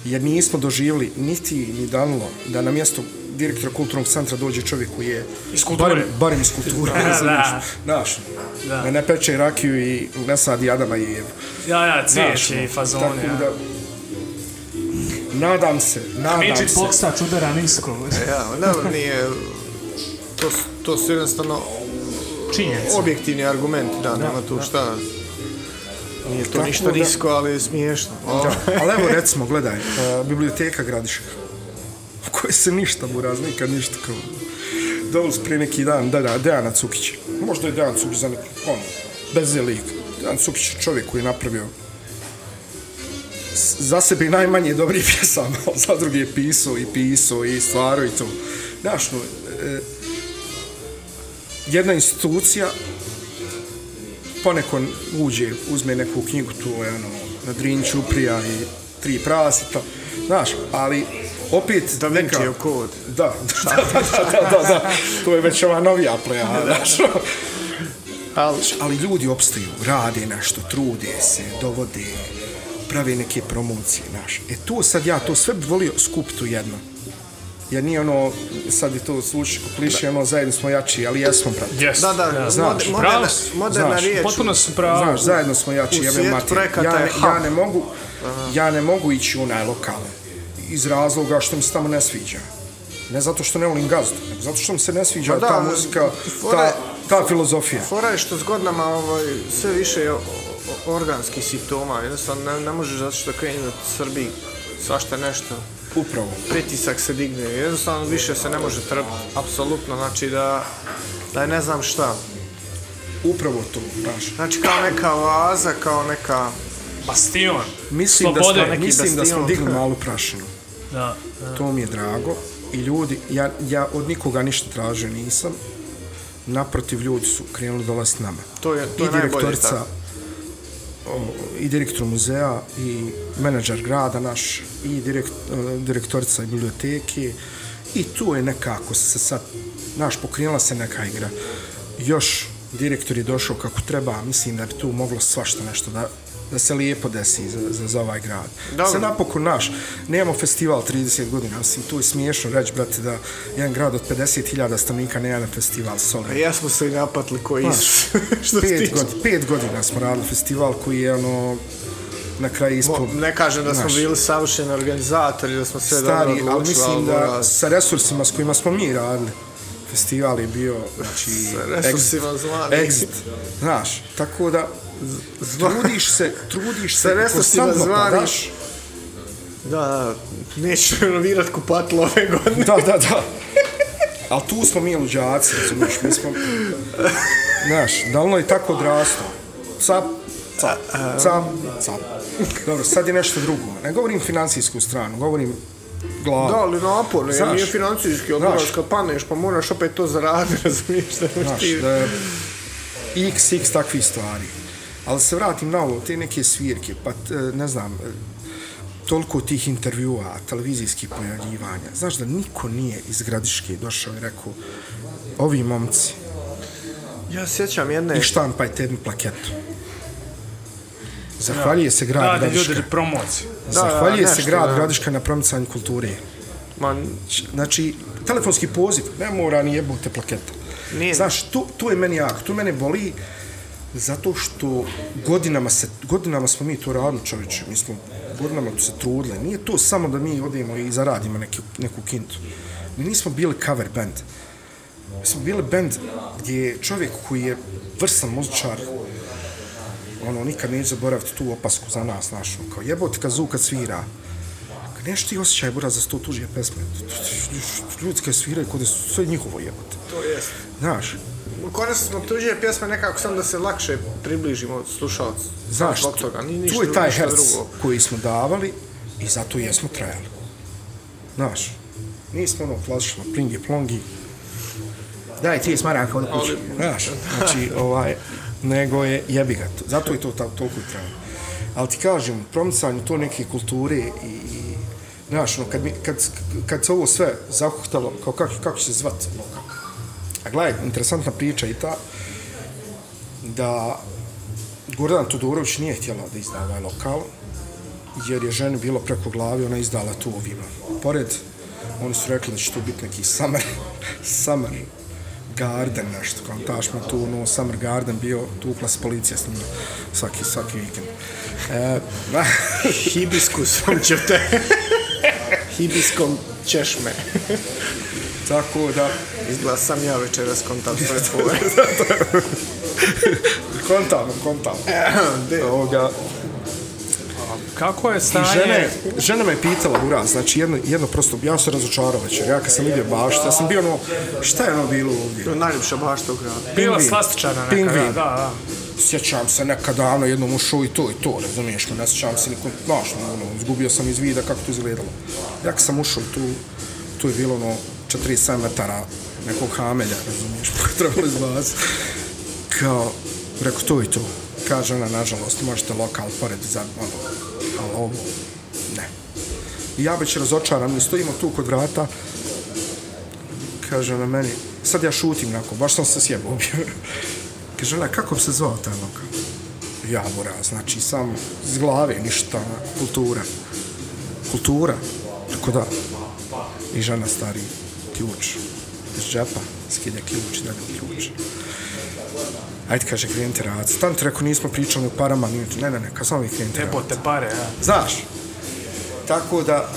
Jer nismo doživjeli niti ni Danilo da na mjesto direktora kulturnog centra dođe čovjek koji je Iz kulture. barem, barem iz kulture, Da. razumiješ? Znaš, Da. da ne peče rakiju i ne sadi Adama i Evu. Ja, ja, cvijeće i ono, fazone, tako ja. da, Nadam se, nadam Midget se. boksač udara nisko. Ja, ne, nije... To, to su jednostavno Činjenica. objektivni argumenti, da, nema tu šta... Nije to Tako ništa da- nisko, ali je smiješno. Da, ali evo recimo, gledaj, uh, biblioteka Gradiška, u kojoj se ništa buraz, nikad ništa kao... Doveli su prije neki dan, da, da, Dejana Cukić. Možda je Dejan Cukić za neki, on, bez je lik. Dejan Cukić je čovjek koji je napravio za sebe najmanje dobrih pjesama, za druge je pisao i pisao i stvarao i to. Znaš, no, e, jedna institucija poneko uđe, uzme neku knjigu, tu ono, na Drinču uprija i tri prasita, znaš, ali opet Da neka... Vincijev kod. Da, da, da, da, da, da, da, to je već ova novija pleja, znaš. Ali, Ali ljudi opstaju, rade nešto, trude se, dovode, prave neke promocije, znaš. E tu sad ja to sve bi volio skupiti u jedno. Jer nije ono, sad je to slučaj kliše, ono, zajedno smo jači, ali jesmo, brate. Yes. da, da, znaš, moder- pravo moderna, moderna Znaš, riječ. Potpuno su pravo. Znaš, zajedno smo jači, jebe Ja, ne, hub. ja ne mogu, ja ne mogu ići u onaj lokal iz razloga što mi se tamo ne sviđa. Ne zato što ne volim gazdu, nego zato što mi se ne sviđa Pa da, ta muzika, fora ta, ta filozofija. Fora je što s godinama ovaj, sve više je o- o- organskih simptoma. Jednostavno ne, ne možeš zato što kreni da Srbiji svašta nešto. Upravo. Pritisak se digne. Jednostavno više se ne može trpiti. Apsolutno. Znači da, da je ne znam šta. Upravo to, znaš. Znači kao neka oaza, kao neka... Bastion. Mislim da, Slobode. smo, neki mislim da smo bastion. digli malu prašinu. Da, da. To mi je drago. I ljudi, ja, ja od nikoga ništa tražio nisam. Naprotiv, ljudi su krenuli dolaziti nama. To je, to I je najbolje. direktorica, o, i direktor muzeja i menadžer grada naš i direkt, e, direktorica biblioteke i tu je nekako se sad, naš, pokrenula se neka igra. Još direktor je došao kako treba, mislim da bi tu moglo svašta nešto da, da se lijepo desi za, za, za ovaj grad. Dobro. Se napokon naš, nemamo festival 30 godina, mislim, tu je smiješno reći, brate, da jedan grad od 50.000 stanovnika nema festival A Solid. jesmo se i napatli koji su. Što Pet, god, pet godina smo radili festival koji je ono na kraju ispod Ne kažem da smo Znaš. bili savršeni organizatori, da smo sve stari, dobro ali odlučili, mislim da moram- sa resursima s kojima smo mi radili festival je bio, znači, Sa resursima exit, exit, znaš, tako da trudiš se, trudiš se resursima konstantno, pa zvani. daš, Da, da, neću renovirat kupatilo ove godine. da, da, da, ali tu smo mi luđaci, razumiješ, mi smo, znaš, davno je tako odrastao, cap, cap, cap, cap, dobro, sad je nešto drugo, ne govorim financijsku stranu, govorim glavu. Da, ali naporno, jer Znaš. nije financijski, Znaš. odmoraš kad paneš, pa moraš opet to zaraditi, razumiješ da Znaš, ti... da, x, x takvih stvari. Ali se vratim na ovo, te neke svirke, pa t- ne znam, e, toliko tih intervjua, televizijskih pojavljivanja. Znaš da niko nije iz Gradiške došao i rekao, ovi momci, Ja sjećam jedne... i štampajte jednu plaketu. Zahvaljuje se grad Rade Gradiška. ljudi promociju. da, Zahvaljuje se nešto, grad da. Gradiška na promicanju kulture. Ma, Znači, telefonski poziv, ne mora ni jebote plaketa. Nije. Znaš, tu, tu je meni jak, tu mene boli zato što godinama, se, godinama smo mi to radili čovječe, mi smo godinama se trudili. Nije to samo da mi odemo i zaradimo neki, neku kintu. Mi nismo bili cover band. Mi smo bili band gdje je čovjek koji je vrsan muzičar, ono, nikad neće zaboraviti tu opasku za nas, znaš, ono, kao jebote kad zvuk kad svira, kad nešto ti osjećaj, bura, za sto tužije pesme, ljudi kad sviraju, kod je sve njihovo jebote, to jest. znaš, Korisno smo tuđe pjesme nekako samo da se lakše približimo slušalcu. znaš, Zbog toga, ni ništa, tu je taj herc drugo. koji smo davali i zato jesmo trajali, znaš, nismo ono klasično plingi plongi, daj ti smaraka od kuće, znaš, znači, ovaj, nego je jebi ga, to. zato je to ta, toliko i trajalo. Ali ti kažem, promicanju to neke kulture i, i znaš, ono, kad, mi, kad, kad se ovo sve zahuhtalo, kao kako, kako će se zvat lokal. A gledaj, interesantna priča i ta, da Gordana Todorović nije htjela da izda ovaj lokal, jer je ženi bilo preko glavi, ona izdala tu ovima. Pored, oni su rekli da će tu biti neki summer, summer garden nešto, kao taš me tu, no, summer garden bio, tukla se policija s njima svaki, svaki vikend. E, Hibiskusom će te... Hibiskom ćeš me. tako da, Izgleda sam ja večeras kontam svoje fore. kontam, kontam. Ovoga, Kako je I stanje? žene, žena me pitala, ura, znači jedno, jedno prosto, ja sam razočarao večer, ja kad sam vidio baštu, ja sam bio ono, šta je ono bilo ovdje? je najljepša bašta u gradu. Bila Pingvin. slastičana neka, Pingvin. da, da, da. Sjećam se nekad davno jednom ušao i to i to, razumiješ me, ne sjećam se nikom, znaš, ono, izgubio sam iz vida kako to izgledalo. Ja kad sam ušao tu, tu je bilo ono 47 metara nekog hamelja, razumiješ, pa trebalo izbaciti. Kao, rekao, to i to. Kaže ona, nažalost, možete lokal pored za, ono, ali ovo, ne. I ja već razočaran, mi stojimo tu kod vrata, kaže ona meni, sad ja šutim nako, baš sam se sjebao bio. Kaže ona, kako bi se zvao taj lokal? Javora, znači sam iz glave, ništa, kultura. Kultura, tako da. I žena stari ključ iz džepa, skide ključ i dalje ključ. Ajde, kaže, krenite raditi. Tam ti rekao, nismo pričali o parama, nije, ne, ne, ne, kad samo vi krenite raditi. Jebote pare, ja. Znaš, tako da,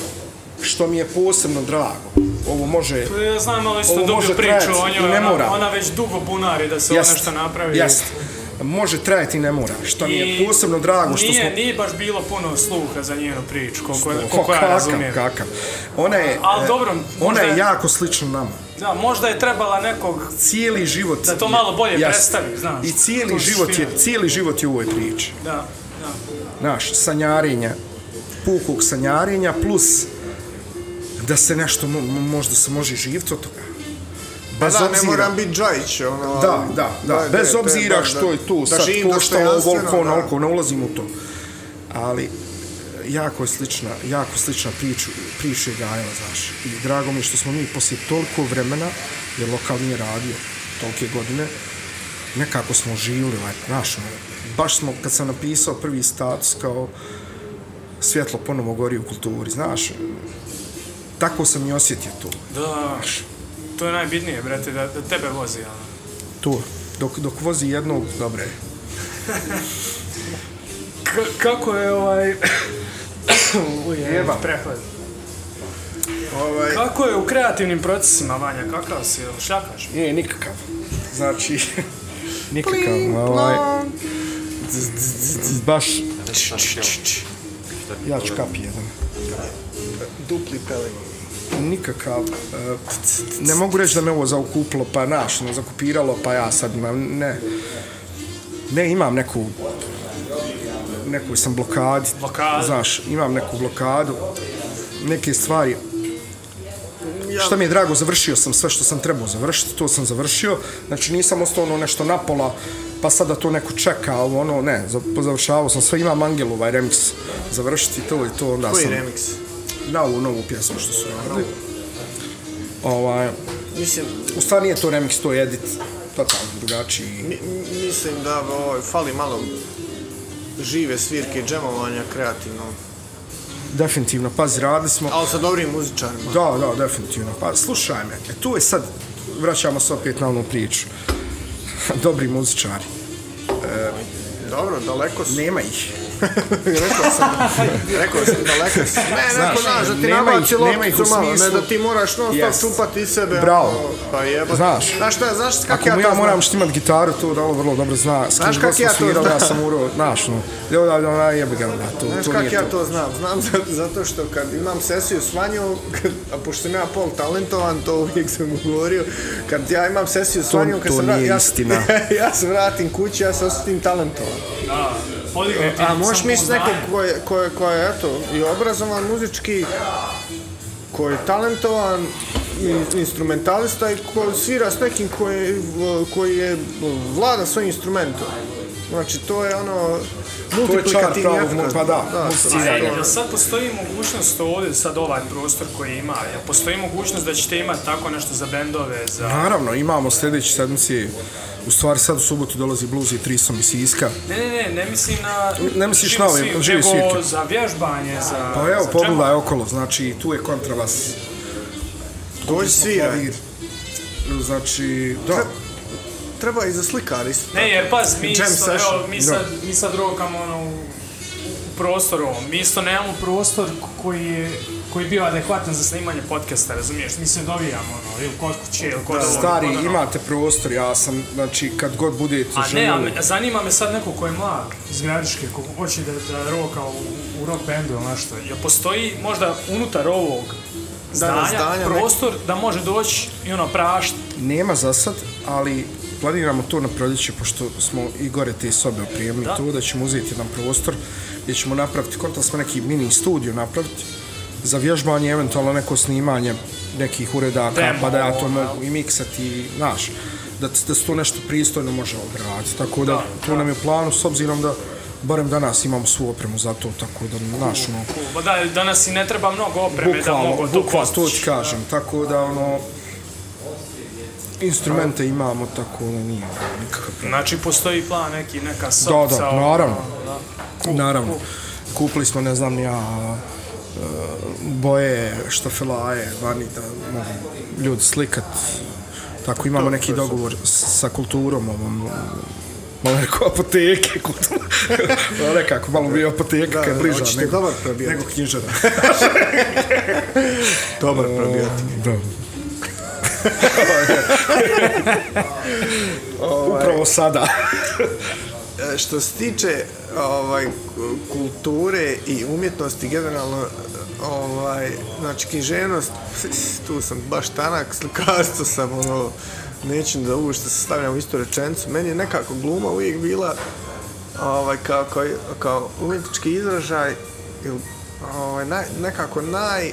što mi je posebno drago, ovo može... Ja znam isto Ovo dublju može priču o i njoj, ne ona, mora. ona već dugo bunari da se Jest, ono nešto napravi. Jest. Može trajati i ne mora. Što mi je posebno drago što smo... Nije baš bilo puno sluha za njenu priču, koliko, koliko ja kakav, razumijem. kakav. Ona je, Ali dobro, ona možda je- jako slična nama. Da, možda je trebala nekog Cijeli život... Da to malo bolje Jest. predstavi, znaš. I cijeli To život, je, cijeli život je u ovoj priči. Da, da. Znaš, sanjarenja, pukog sanjarenja, plus da se nešto, mo- mo- možda se može živjeti od toga. bez da, ne obzira- moram biti Džajić, ono... Da, da, da, da, bez da, obzira da, što je tu da sad živim koštalo dostojanstveno, ovoliko, da. onoliko, ne ulazim u to. Ali, jako je slična, jako slična priča, priča je Gajela, znaš. I drago mi je što smo mi poslije toliko vremena, jer lokal nije radio tolike godine, nekako smo živjeli, ovaj, znaš, ono, baš smo, kad sam napisao prvi status kao svjetlo ponovo gori u kulturi, znaš, tako sam i osjetio to. Da, to je najbitnije, brate, da, da tebe vozi, ono. To, dok, dok vozi jednog, dobre. Kako je ovaj... Uje, Jeba. prehlad. Ovaj, Kako je u kreativnim procesima, Vanja, kakav si, jel šljakaš? Nije nikakav. Znači, nikakav. pling, Ovaj, plong. baš... Ja ću kapi jedan. Dupli peling. Nikakav. eh, ne mogu reći da me ovo zaokupilo, pa naš, no, zakupiralo, pa ja sad imam, ne. Ne, imam neku neku sam blokadi. Blokadu. Znaš, imam neku blokadu. Neke stvari Ja, Šta mi je drago, završio sam sve što sam trebao završiti, to sam završio. Znači nisam ostao ono nešto napola, pa sada to neko čeka, ovo ono, ne, za- završavao sam sve, imam Angel ovaj remix završiti to i to, onda Koji sam remix? na ovu novu pjesmu što su radili. Ovaj, Mislim, u stvari nije to remix, to je edit, totalno drugačiji. mi, mislim da ovaj, fali malo žive svirke i džemovanja kreativno. Definitivno, pazi, radili smo... Ali sa dobrim muzičarima. Da, da, definitivno. Pa slušaj me, e, tu je sad, vraćamo se opet na onu priču. Dobri muzičari. Dobro, daleko su. Nema ih. rekao sam, rekao sam daleko su. Ne, Znaš, neko znaš da ti nema nabaci ih- nema ih u lopticu malo, ne smislu- da ti moraš non stop Yes. čupati iz sebe. Bravo. ono, Pa jebo. Znaš. Znaš šta, znaš kak Ako ja mu to ja moram znam? štimat gitaru, to da ovo vrlo dobro zna. S kim Znaš god kak ja to znam? ja sam urao, znaš, no. Evo da, da, jebi ga, da, to, Znaš to kak nije ja to. to znam? Znam za- zato što kad imam sesiju s Vanjom, kad, a pošto sam ja pol talentovan, to uvijek sam mu govorio, kad ja imam sesiju s To- Vanjom, kad to se vra- nije ja, istina. ja se vratim kući, ja se osjetim talentovan. Da, podigne ti A možeš misliti nekog samopouzdanje. ko je, ko je, ko je eto, i obrazovan muzički, koji je talentovan, i instrumentalista i ko svira s nekim koji, koji je vlada svojim instrumentom. Znači, to je ono multiplikativni pravog efekt. mu- pa da, to je multiciranje. to. Jel sad postoji mogućnost ovdje, sad ovaj prostor koji ima, jel postoji mogućnost da ćete imati tako nešto za bendove, za... Naravno, imamo sljedeći sedmici, u stvari sad u subotu dolazi Blues i Trisom iz Siska. Ne, ne, ne, ne mislim na... Ne misliš na ove- svir- živi nego svirke? za vježbanje, za... Pa evo, pogledaj okolo, znači tu je kontrabas. Dođi sviraj. Klavir. Znači, da, Treba i za slikar isto. Ne, jer paz, mi Jam isto, session. evo, mi sad, mi sad rokamo ono, u, u prostoru ovom. Mi isto nemamo prostor koji je koji je bio adekvatan za snimanje podcasta, razumiješ? Mi se dovijamo, ono, ili kod kuće, ili kod ovog, stari, kod onog. imate prostor, ja sam, znači, kad god budete A ne, a me- zanima me sad neko ko je mlad iz Gradiške, ko hoće da, da roka u, u rock bandu ili nešto. Jel postoji možda unutar ovog zdanja, zdanja, prostor da može doći i ono prašt? Nema za sad, ali planiramo to na proljeće, pošto smo i gore te sobe opremili Da. tu, da ćemo uzeti jedan prostor gdje ćemo napraviti, kontali smo neki mini studio napraviti, za vježbanje, eventualno neko snimanje nekih uredaka, Demo, pa da ja to mogu i miksati, znaš, da, da se to nešto pristojno može odraditi. Tako da, to nam je u planu, s obzirom da barem danas imamo svu opremu za to, tako da, znaš, ono, da, danas i ne treba mnogo opreme da bukvalno, mogu to bukvalno, to ti postići. kažem, tako da, ono, instrumente imamo, tako da nije nikakav problem. Znači, postoji plan neki, neka Da, sopca. da, ono, naravno. da. Naravno. Kupili smo, ne znam, ja, e, boje, štafelaje, vani da mogu ljudi slikat. Tako imamo neki dogovor sa kulturom ovom, malo rekao apoteke, kultura. Malo nekako, malo bi apoteka kad je bliža hoćete nego, dobar probijat. nego knjižara. Dobar probijat. Da. Upravo sada. E, Što se tiče ovaj, kulture i umjetnosti generalno, ovaj, znači književnost, tu sam baš tanak, slikarstvo sam, ono, neću da uopšte se stavljam u istu rečenicu. Meni je nekako gluma uvijek bila ovaj, kao, kao, kao umjetnički izražaj, ili, ovaj, naj, nekako naj,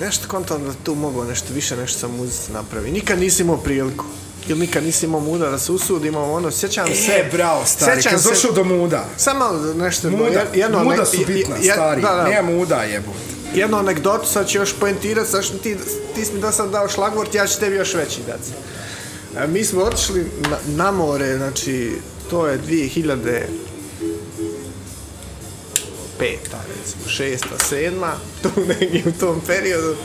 nešto kontam da tu mogu nešto više nešto sa muzici napravi. Nikad nisi imao priliku. Ili nikad nisi imao muda da se usudimo, ono, sjećam se... E, bravo, stari, sjećam kad se- došao do muda. Samo malo nešto... Muda, jedno muda su bitna, je- stari. Da, da, Ne muda jebote. jednu anegdotu, sad ću još poentirati, sad što ti, ti si mi do sad dao šlagvort, ja ću tebi još veći dati. E, Mi smo otišli na, na more, znači, to je 2000 peta, recimo, šesta, sedma, tu negdje u tom periodu,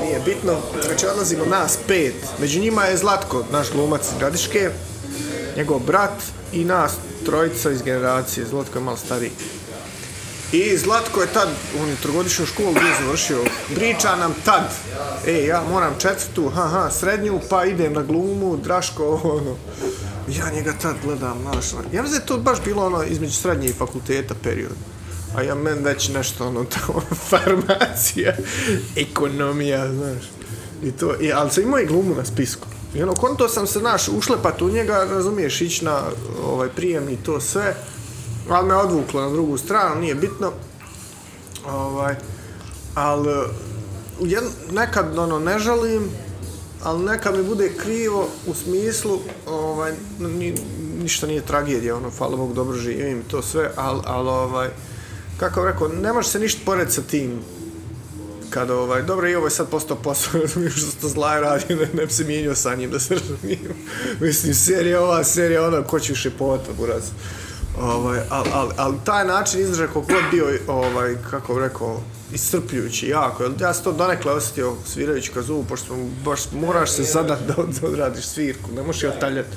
nije bitno, znači odlazimo nas pet, među njima je Zlatko, naš glumac iz Gradiške, njegov brat i nas trojica iz generacije, Zlatko je malo stariji. I Zlatko je tad, on je trogodišnju školu bio završio, priča nam tad, e, ja moram četvrtu, ha, ha, srednju, pa idem na glumu, Draško, ono. Ja njega tad gledam, znaš, ono. ja mislim da je to baš bilo ono između srednje i fakulteta period. A ja men već nešto ono tamo, farmacija, ekonomija, znaš. I to, i, ali sam imao i glumu na spisku. I ono, konto sam se, znaš, ušlepat u njega, razumiješ, ići na ovaj, prijem i to sve. Ali me odvuklo na drugu stranu, nije bitno. Ovaj, ali jed, nekad ono, ne žalim, ali nekad mi bude krivo u smislu, ovaj, ni, ništa nije tragedija, ono, hvala Bog, dobro živim i to sve, ali, ali ovaj, kako bih rekao, ne može se ništa pored sa tim kad ovaj, dobro i ovo je sad postao posao, razumiješ što to zla radi, ne, ne bi se mijenio sa njim, da se razumijem. Mislim, serija ova, serija ona, ko će više povata, buraz. Ovaj, ali al, al, taj način izražaja koliko god bio, ovaj, kako bih rekao, iscrpljujući jako, ja sam to donekle osjetio svirajući kazu, pošto baš moraš se zadat da, da odradiš svirku, ne možeš je otaljati.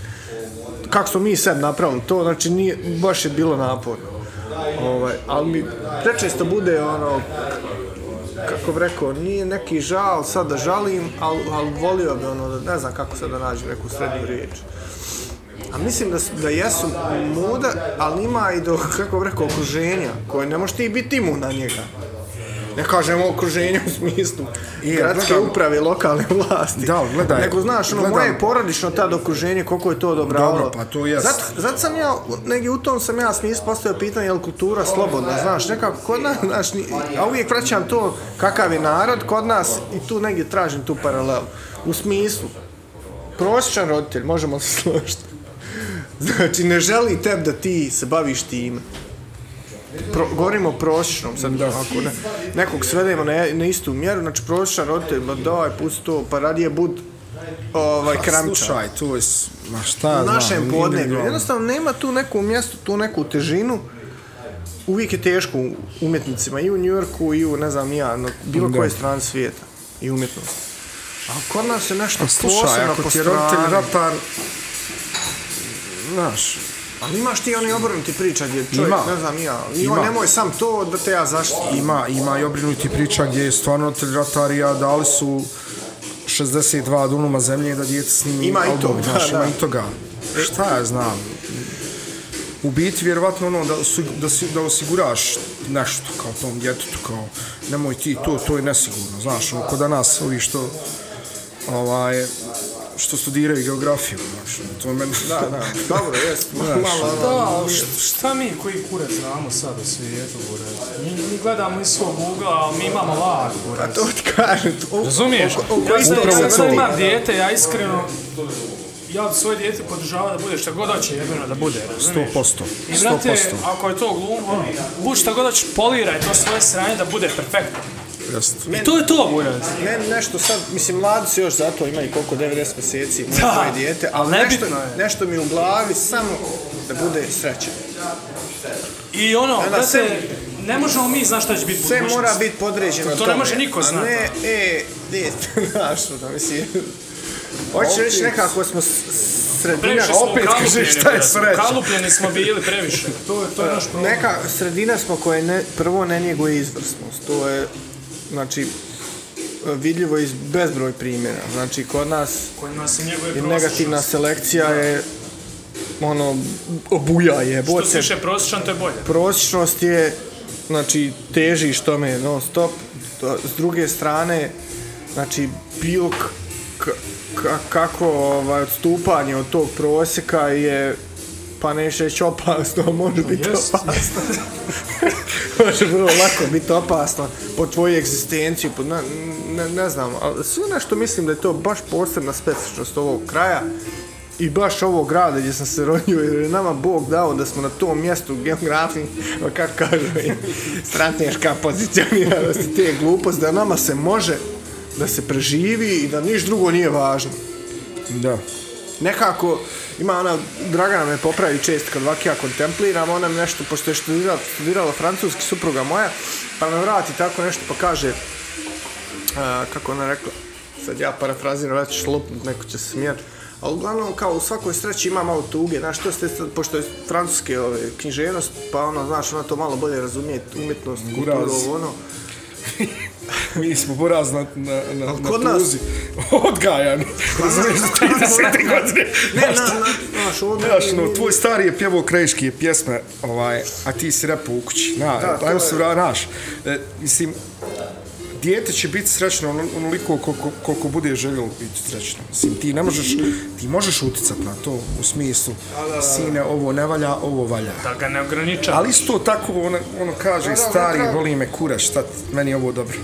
Kako smo mi sad napravili to, znači nije, baš je bilo naporno. Ovaj, ali mi prečesto bude ono, kako bi rekao, nije neki žal sad da žalim, ali, al volio bi ono, da ne znam kako sad da nađem neku srednju riječ. A mislim da, da jesu muda, ali ima i do, kako bi rekao, okruženja, koje ne možeš ti biti imun na njega. Ne kažemo okruženje u smislu Je, gradske gledam- uprave, lokalne vlasti. Da, gledaj, Nego, znaš, ono, gledam- moje porodično tad okruženje, koliko je to odobravalo. Dobro, pa to jest. Zato, zato sam ja, negdje u tom sam ja smislu postavio pitanje, je li kultura slobodna, znaš, nekako kod nas, znaš, a uvijek vraćam to kakav je narod kod nas i tu negdje tražim tu paralelu. U smislu, prosječan roditelj, možemo se složiti. Znači, ne želi tebi da ti se baviš time. Pro, govorimo o prosječnom, sad da. ako ne, nekog svedemo na, na istu mjeru, znači prosječan roditelj, ma daj, pusti to, pa radije bud ovaj, kramča. Slušaj, to je, ma šta U našem podneblju. individualno. Jednostavno nema tu neku mjesto, tu neku težinu. Uvijek je teško umjetnicima i u Njujorku i u, ne znam, ja, na bilo koje strane svijeta i umjetnost. A kod nas je nešto Slušaj, posebno ako po ti je roditelj strani. ratar, znaš, Ali imaš ti oni obrnuti priča gdje čovjek, Ima. ne znam ja, Ima. ima. nemoj sam to da te ja zaštitim. ima, ima i obrinuti priča gdje je stvarno roditelj ratarija dali su 62 dunuma zemlje da djece snimi Ima i to, album, da, znaš, da. ima i toga. Šta ja znam? U biti, vjerovatno ono, da, su, da, si, da osiguraš nešto kao tom djetetu, kao nemoj ti to, to je nesigurno, znaš, ono, kod danas ovi što, ovaj, što studiraju geografiju, znaš, to meni... Da, da, dobro, malo Da, ono, ali š- šta mi koji kurac znamo sad u svijetu, kurac? Mi, mi gledamo iz svog ugla, ali mi imamo lag, a kurac. to ti kažem. u- Razumiješ? Ja upravo ja sad to. imam dijete, ja iskreno, ja bi svoje dijete podržavao da bude šta god hoće jebeno da bude, razumiješ? 100%, I brate, 100%. ako je to glum, ono, budi šta god hoćeš, poliraj to svoje sranje da bude perfektno. Jest. I to je to, kurac. Ne, nešto sad, mislim, mladi su još zato, ima i koliko, 90 mjeseci, moje Da, svoje dijete, ali ali nešto, je. nešto mi u glavi samo da bude srećan. I ono, da, brate, sve- ne možemo mi znaš šta će biti Sve budućnost. mora biti podređeno To ne tome, može niko znati. ne, e, djete, znaš, da mislim... Hoćeš reći nekako smo sredina, smo opet kažeš šta je sreća. Ukalupljeni smo bili previše. To je, to je naš problem. neka sredina smo koje ne, prvo ne njeguje izvrsnost, to je, znači, vidljivo iz bezbroj primjera. Znači, kod nas Koji nas je negativna selekcija je ono, obuja je, Što si više prosječan, to je bolje. prosječnost je, znači, težiš tome non stop, to, s druge strane, znači, bilo kako ovaj, odstupanje od tog prosjeka je, pa neće reći opasno, može biti jest. opasno. može vrlo lako biti opasno po tvoju egzistenciju, po, ne, ne, ne znam, ali sve nešto mislim da je to baš posebna specifičnost ovog kraja i baš ovog grada gdje sam se rodio, jer je nama Bog dao da smo na tom mjestu geografiji, kako kažu, strateška pozicioniranost i te gluposti, da nama se može da se preživi i da niš drugo nije važno Da. Nekako ima ona, Dragana me popravi često kad ovak ja kontempliram, ona mi nešto, pošto je studirala, studirala francuski supruga moja, pa me vrati tako nešto pa kaže, a, kako ona rekla, sad ja parafraziram, već ću lupnut, neko će se smijati, ali uglavnom kao u svakoj sreći ima malo tuge, znaš, to ste, pošto je francuske ove, književnost, pa ono, znaš, ona to malo bolje razumije, umjetnost, kulturu, ono, Mi smo buraz na, na, na, na kod nas- tuzi. Odgajani. Razumiješ, za 30 godine. ne, na, na, znaš, ovo, Znaš, no, tvoj stari je pjevao krajiške pjesme, ovaj, a ti si repao u kući. Na, Da, da, ajmo se vra, znaš, e, mislim, dijete će biti srećno ono- onoliko koliko, koliko bude željelo biti srećno. Mislim, ti ne možeš, ti možeš uticat na to u smislu, sine, ovo ne valja, ovo valja. Da ga ne ograniča. Ali isto tako, ono, ono kaže, Da, da, stari, ne treba- voli me kuraš, šta, meni je ovo dobro.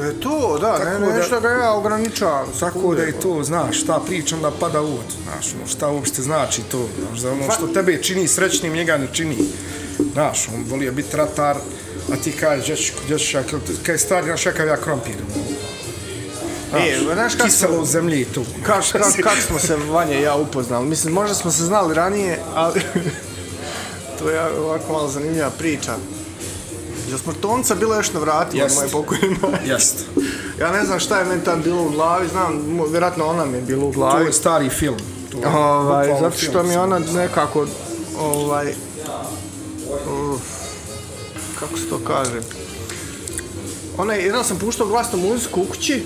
E, to, da, Tako ne, da- nešto ga ja ograničavam. Tako da je to, znaš, šta pričam da pada u vod, znaš, ono, šta uopšte znači to, znaš, ono što tebe čini srećnim, njega ne čini. Znaš, on volio biti ratar, a ti kažeš, ćeš, ja, kaj stari, znaš, kakav ja krompir. E, znaš kako Kiselo u zemlji i to. Kako kak, kak smo se Vanja i ja upoznali? Mislim, možda smo se znali ranije, ali to je ovako malo zanimljiva priča. Za smrtonca bilo još na vratima Jest. moje pokojne majke. Jest. Ja ne znam šta je meni tam bilo u glavi, znam, vjerojatno ona mi je bilo u To glavi. je stari film. To je Ovaj, zato što mi ona nekako, ovaj, kako se to kaže, ona je, jedan sam puštao glasnu muziku u kući,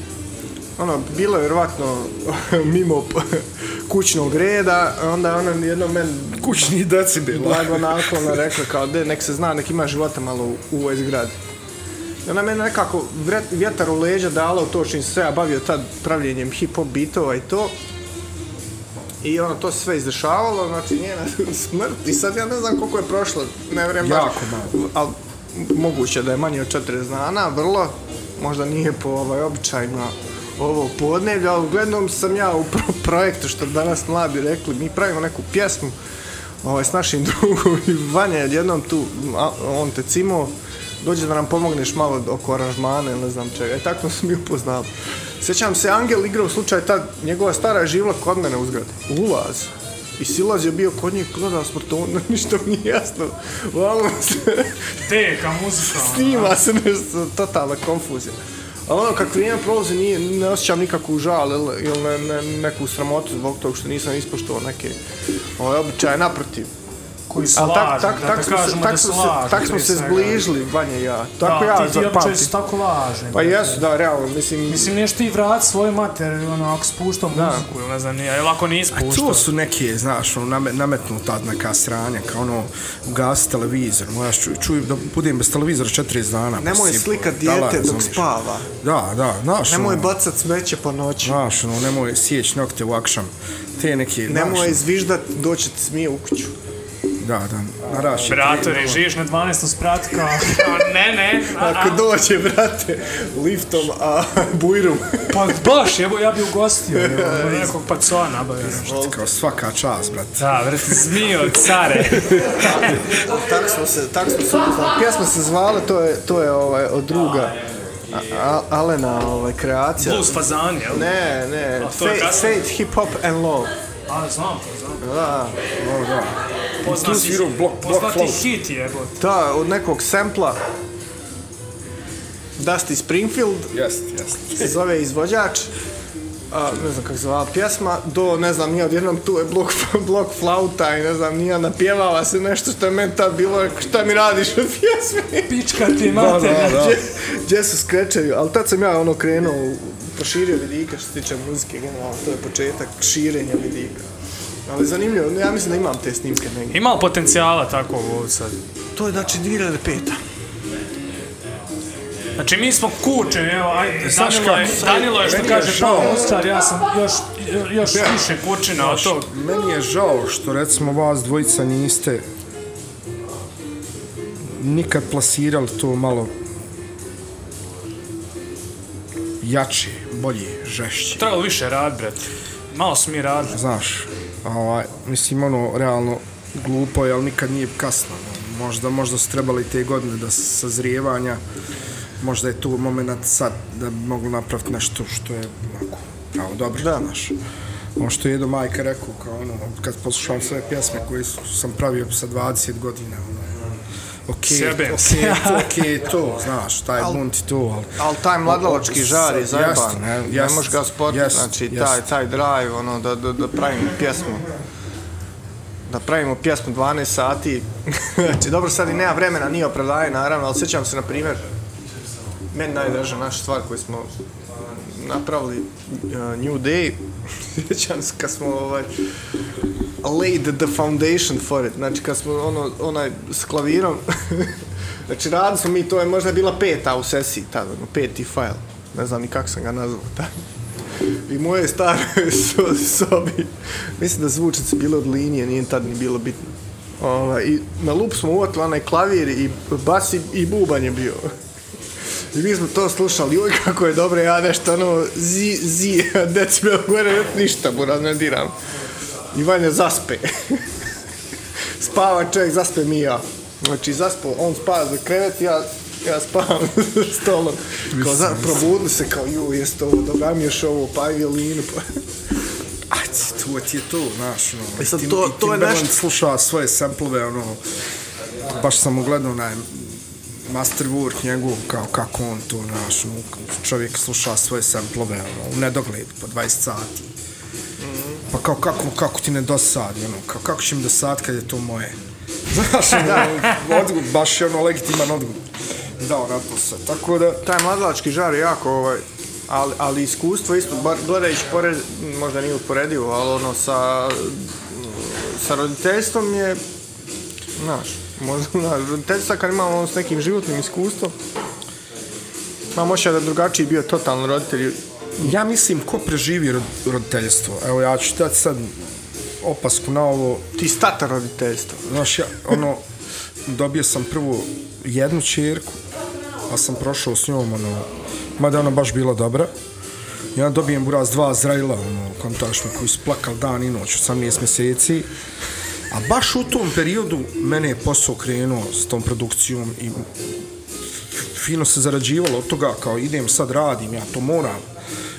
ono, bilo je vjerovatno mimo kućnog reda, onda ona jednom meni Kućni decibel. blago naklona rekla kao, de, nek se zna, nek ima života malo u, u ovoj zgradi. I ona meni nekako vret- vjetar u leđa dala u to čim se ja bavio tad pravljenjem hip-hop bitova i to. I ono, to se sve izdešavalo, znači njena smrt. I sad ja ne znam koliko je prošlo, ne baš. Jako malo. Ali moguće da je manje od 40 dana, vrlo. Možda nije po ovaj, običajima ovo podnevlja, ali uglednom sam ja u pro projektu, što danas mladi rekli, mi pravimo neku pjesmu ovaj, s našim drugom i Vanja jednom tu, a, on te cimo, dođe da nam pomogneš malo oko aranžmana ili ne znam čega. I tako sam se mi upoznali. Sjećam se, Angel igrao u slučaju tad, njegova stara je kod mene u zgradi. Ulaz. I Silaz je bio kod njih, gledao smrton, ništa mi nije jasno. Uglavnom se Teka, muzika. ono. snima se nešto, totalna konfuzija. Ali ono, kako vrijeme prolazi, nije, ne osjećam nikakvu žal ili, ili ne, ne, neku sramotu zbog toga što nisam ispoštovao neke ovaj, običaje, naprotiv. Koji tak, slažu, tak, da tak, te smo se, kažemo tak, da smo se, slažu. tak smo se zbližili, Vanja i ja. Tako da, ja ti, ti zapamtim. su tako važni. Pa jesu, da, realno, mislim, Mislim, neš ti vrat svoj mater, ono, ako spuštao muziku, ili ne znam, nije, ili ako nisi A puštao. to su neke, znaš, ono, name, nametnuta neka sranja, kao ono, ugasi televizor, mojaš čuj, čuj, da budem bez televizora 40 dana. nemoj pa si- slikat da, dijete dok spava. Da, da, znaš, Nemoj ono, bacat smeće po noći. Znaš, ono, nemoj sjeć nokte u akšam. Te neke, znaš, Nemoj zviždat, doći ti smije u kuću. Da, da, naraši. Bratori, živiš na 12. spratu kao, kao, ne, ne, a, Ako dođe, brate, liftom, a bujrum. pa baš, jebo, ja bi ugostio, jebo, nekog pacova nabavio. Kao svaka čast, brate. Da, vrati, zmijo, care. tak smo se, tak smo se upoznali. Pjesma se zvala, to je, to je ovaj, od druga A- A- Alena ovaj, kreacija. Blues fazan, jel? Ne, ne, Fate, Hip Hop and Love. A, znam, to znam. Da, O, da. Poznati, svirao Block- Block poznati hit, jebo. ta od nekog sempla Dusty Springfield Jest, jest. se zove izvođač a, ne znam kako se zvala pjesma, do, ne znam, nije odjednom tu je blok, blok flauta i ne znam, nije napjevala se nešto što je meni tad bilo, šta mi radiš od pjesme? Pička ti Da, mater. da, da. Gdje, su skrečevi, ali tad sam ja ono krenuo, proširio vidika što se tiče muzike, generalno, to je početak širenja vidika. Ali zanimljivo, ja mislim da imam te snimke negdje. Ima li potencijala tako ovo sad? To je znači 2005. Znači mi smo kuće, evo, ajde, Znaš Danilo je, Danilo je što kaže žao. Pao Mostar, ja sam još, još više kućina od tog. Meni je žao što recimo vas dvojica niste nikad plasirali to malo jače, bolje, žešće. Trebalo više rad, bret. Malo smo mi radili. Znaš, ovaj, mislim, ono, realno, glupo je, ali nikad nije kasno. no. Možda, možda su trebali te godine da sazrijevanja, možda je tu moment sad da bi mogli napraviti nešto što je, onako, kao dobro, da. znaš. Ono što je Edo Majka rekao, kao ono, kad poslušavam sve pjesme koje su, sam pravio sa 20 godina, ono, ok, Sjebem ok, se. to, ok, to, znaš, taj bunt i to, ali... Ali taj mladalački žar je zajeban. ne, Ne možeš ga sportiti, jeste, znači jeste. taj, taj drive, ono, da, da, da pravimo pjesmu. Da pravimo pjesmu 12 sati. znači, dobro, sad i nema vremena, nije opravdanje, naravno, ali sjećam se, na primjer, meni najdraža naša stvar koju smo napravili uh, New Day sjećam se kad smo ovaj, laid the foundation for it. Znači, kad smo ono, onaj s klavirom, znači radili smo mi, to je možda bila peta u sesiji tada, ono, peti file. Ne znam ni kako sam ga nazvao tada. I moje stare so, sobi, mislim da zvučice bile od linije, nije tad ni bilo bitno. Ovaj, I na lup smo uvatili onaj klavir i bas i, i bubanj je bio. I mi smo to slušali, joj kako je dobro, ja nešto ono, zi, zi, decibel gore, ništa, buraz, ne diram. I Vanja zaspe. Spava čovjek, zaspe mi ja. Znači, zaspo, on spava za krevet, ja, ja spavam stolom. Kao, za, probudili se kao, ju, jeste ovo, dobro, mi još ovo, pa i violinu, pa... Ajde, to ti je to, znaš, ono. E sad, Tim- to- to je nešto- sluša svoje samplove, ono, baš sam ugledao onaj masterwork njegov, kao kako on to, znaš, ono, čovjek sluša svoje samplove, ono, u nedogled, po 20 sati. Pa kao, kako, kako ti ne dosadi, ono, kao, kako će mi dosad kad je to moje? Znaš, ono, odgovor, baš je ono legitiman odgovor. Dao na to sve, tako da, taj mladalački žar je jako, ovaj, ali, ali iskustvo isto, bar gledajući pored, možda nije uporedivo, ali ono sa, sa roditeljstvom je, znaš, možda, roditeljstvo kad imamo ono s nekim životnim iskustvom, imam osjećaj da drugačiji bio totalno roditelj. Ja mislim, ko preživi rod- roditeljstvo? Evo, ja ću dati sad opasku na ovo. Ti stata roditeljstvo. Znaš, ja, ono, dobio sam prvo jednu čerku, a sam prošao s njom, ono, mada ona baš bila dobra. Onda dobijem buraz dva zrajla, ono, kontaš mi, koji su plakali dan i noć, 18 mjeseci. A baš u tom periodu mene je posao krenuo s tom produkcijom i fino se zarađivalo od toga, kao idem sad radim, ja to moram.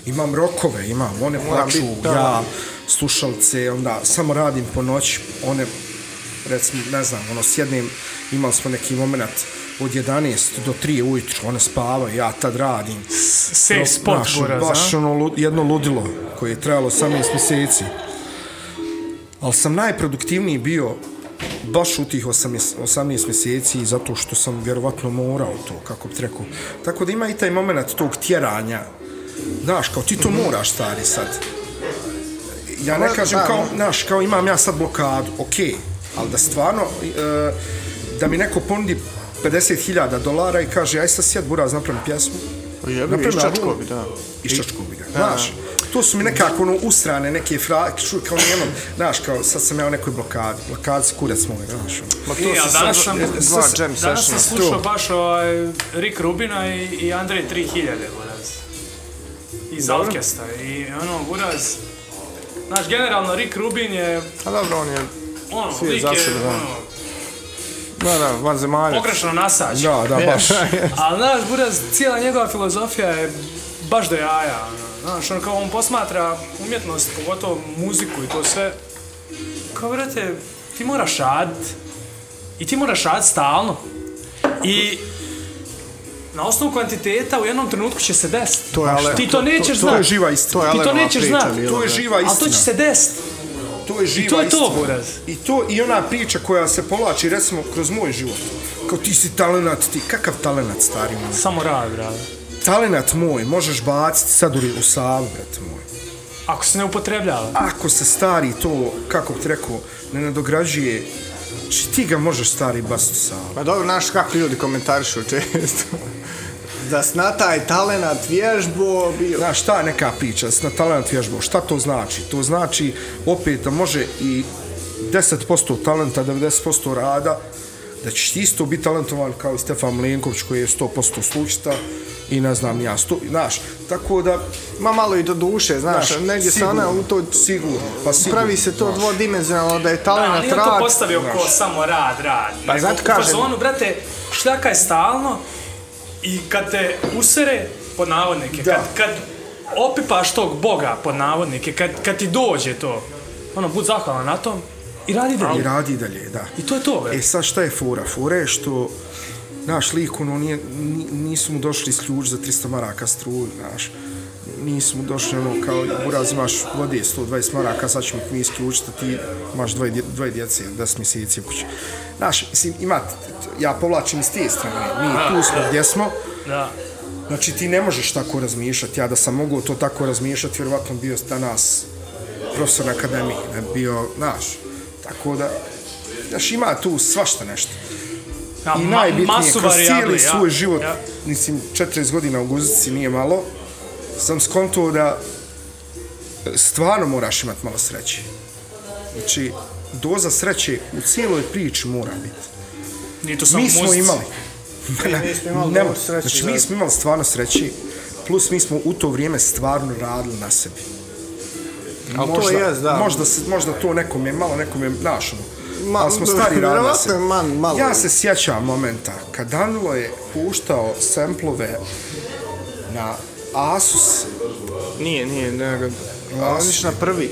Imam rokove, imam, one Moram plaču, bit, da. ja, slušalce, onda samo radim po noći, one, recimo, ne znam, ono, sjednem, imali smo neki moment od 11 do 3 ujutru, one spavaju, ja tad radim. Safe spot, Znaš, buraz, baš a? ono jedno ludilo koje je trajalo 18 mjeseci. Ali sam najproduktivniji bio baš u tih 18, 18 mjeseci zato što sam vjerovatno morao to, kako bi rekao. Tako da ima i taj moment tog tjeranja. Znaš, kao ti to moraš, stari, sad. Ja ne kažem da, kao, znaš, kao imam ja sad blokadu, okej, ali da stvarno, e, da mi neko ponudi 50.000 dolara i kaže, aj sad sjed buraz, napravim pjesmu. Jebi, Napravim iščačko bi, da. Iščačko bi ga, znaš. To su mi nekako ono ustrane, neke fra, čuj, kao jednom, znaš, kao sad sam ja u nekoj blokadi, blokadi se kurac moj, znaš. ono. Ma to Nije, se a danas sam- dva jam Danas sam slušao baš ovaj Rick Rubina i, i Andrej 3000, buraz. Iz Dobro. Alkesta. I ono, buraz... Znaš, generalno Rick Rubin je, A dobro, on je, ono, lik za je, sebe, da. ono, da, da, van zemalja. pogrešno nasađ. Da, da, baš. Ali, znaš, buraz, cijela njegova filozofija je baš do jaja. ono. Znaš, on kao on posmatra umjetnost, pogotovo muziku i to sve. Kao, brate, ti moraš radit. I ti moraš radit stalno. I na osnovu kvantiteta u jednom trenutku će se desiti. To je ale- Ti to nećeš to je živa istina. To je Ti to nećeš priča znat. bila, To je živa Ali to istina. će se desiti. To je živa to je to, istina. buraz. I to i ona priča koja se povlači recimo kroz moj život. Kao ti si talenat, ti kakav talenat stari moj? Samo rad, brate. Talenat moj možeš baciti sad u, u savu, brate moj. Ako se ne upotrebljava. Ako se stari to, kako bi ti rekao, ne nadograđuje, či ti ga možeš stari baciti u savu. Pa dobro, znaš kako ljudi komentarišu često. da s na taj talenat vježbo bio... Znaš, šta je neka priča, da si na talent vježbao, šta to znači? To znači, opet, da može i 10% talenta, 90% rada, da ćeš ti isto biti talentovan kao i Stefan Mlenković koji je 100% slučita i ne znam, ja sto, znaš, tako da, Ma malo i do duše, znaš, Znaš, negdje se sigurno, ona u to... sigurno, pa sigurno, Pravi se to znaš. dvodimenzionalno, da je Da, talent nije to rad. postavio ko samo rad, rad. Pa nego zato u kažem- fazonu, brate, šljaka je stalno i kad te usere, pod navodnike, Da. kad, kad opipaš tog boga, pod navodnike, kad, kad ti dođe to, ono, bud zahvalan na tom i radi I dalje. radi dalje, da. I to je to, bre. E sad šta je fora? Fora je što naš lik, ono, nije, ni- nisu mu došli isključ za 300 maraka struju, znaš. Nisu mu došli, ono, kao, uraz imaš vode 120 maraka, sad ćemo mi isključiti, ti imaš dvoje, dvoje djece, 10 mjeseci u kući. Znaš, mislim, ima, ja povlačim iz te strane, mi tu smo gdje smo, Da. Znači ti ne možeš tako razmišljati, ja da sam mogao to tako razmišljati, vjerovatno bio danas profesor na akademiji, ne bio, znaš, tako da, znaš, ima tu svašta nešto. Ja, I ma- najbitnije, masu kroz cijeli ja. svoj život, Ja. mislim, 40 godina u guzici nije malo, sam skontuo da e, stvarno moraš imati malo sreće. Znači, doza sreće u cijeloj priči mora biti. Nije to samo Mi smo muzici. imali. Mi smo imali sreće, Znači, mi smo imali stvarno sreći, plus mi smo u to vrijeme stvarno radili na sebi. Ali to jest, da. Možda, se, možda to nekom je malo, nekom je našano. Ma, ali smo stari radili je man- malo. Ja se sjećam momenta kad Danilo je puštao semplove na Asus. Nije, nije, nego... As- Oniš na prvi.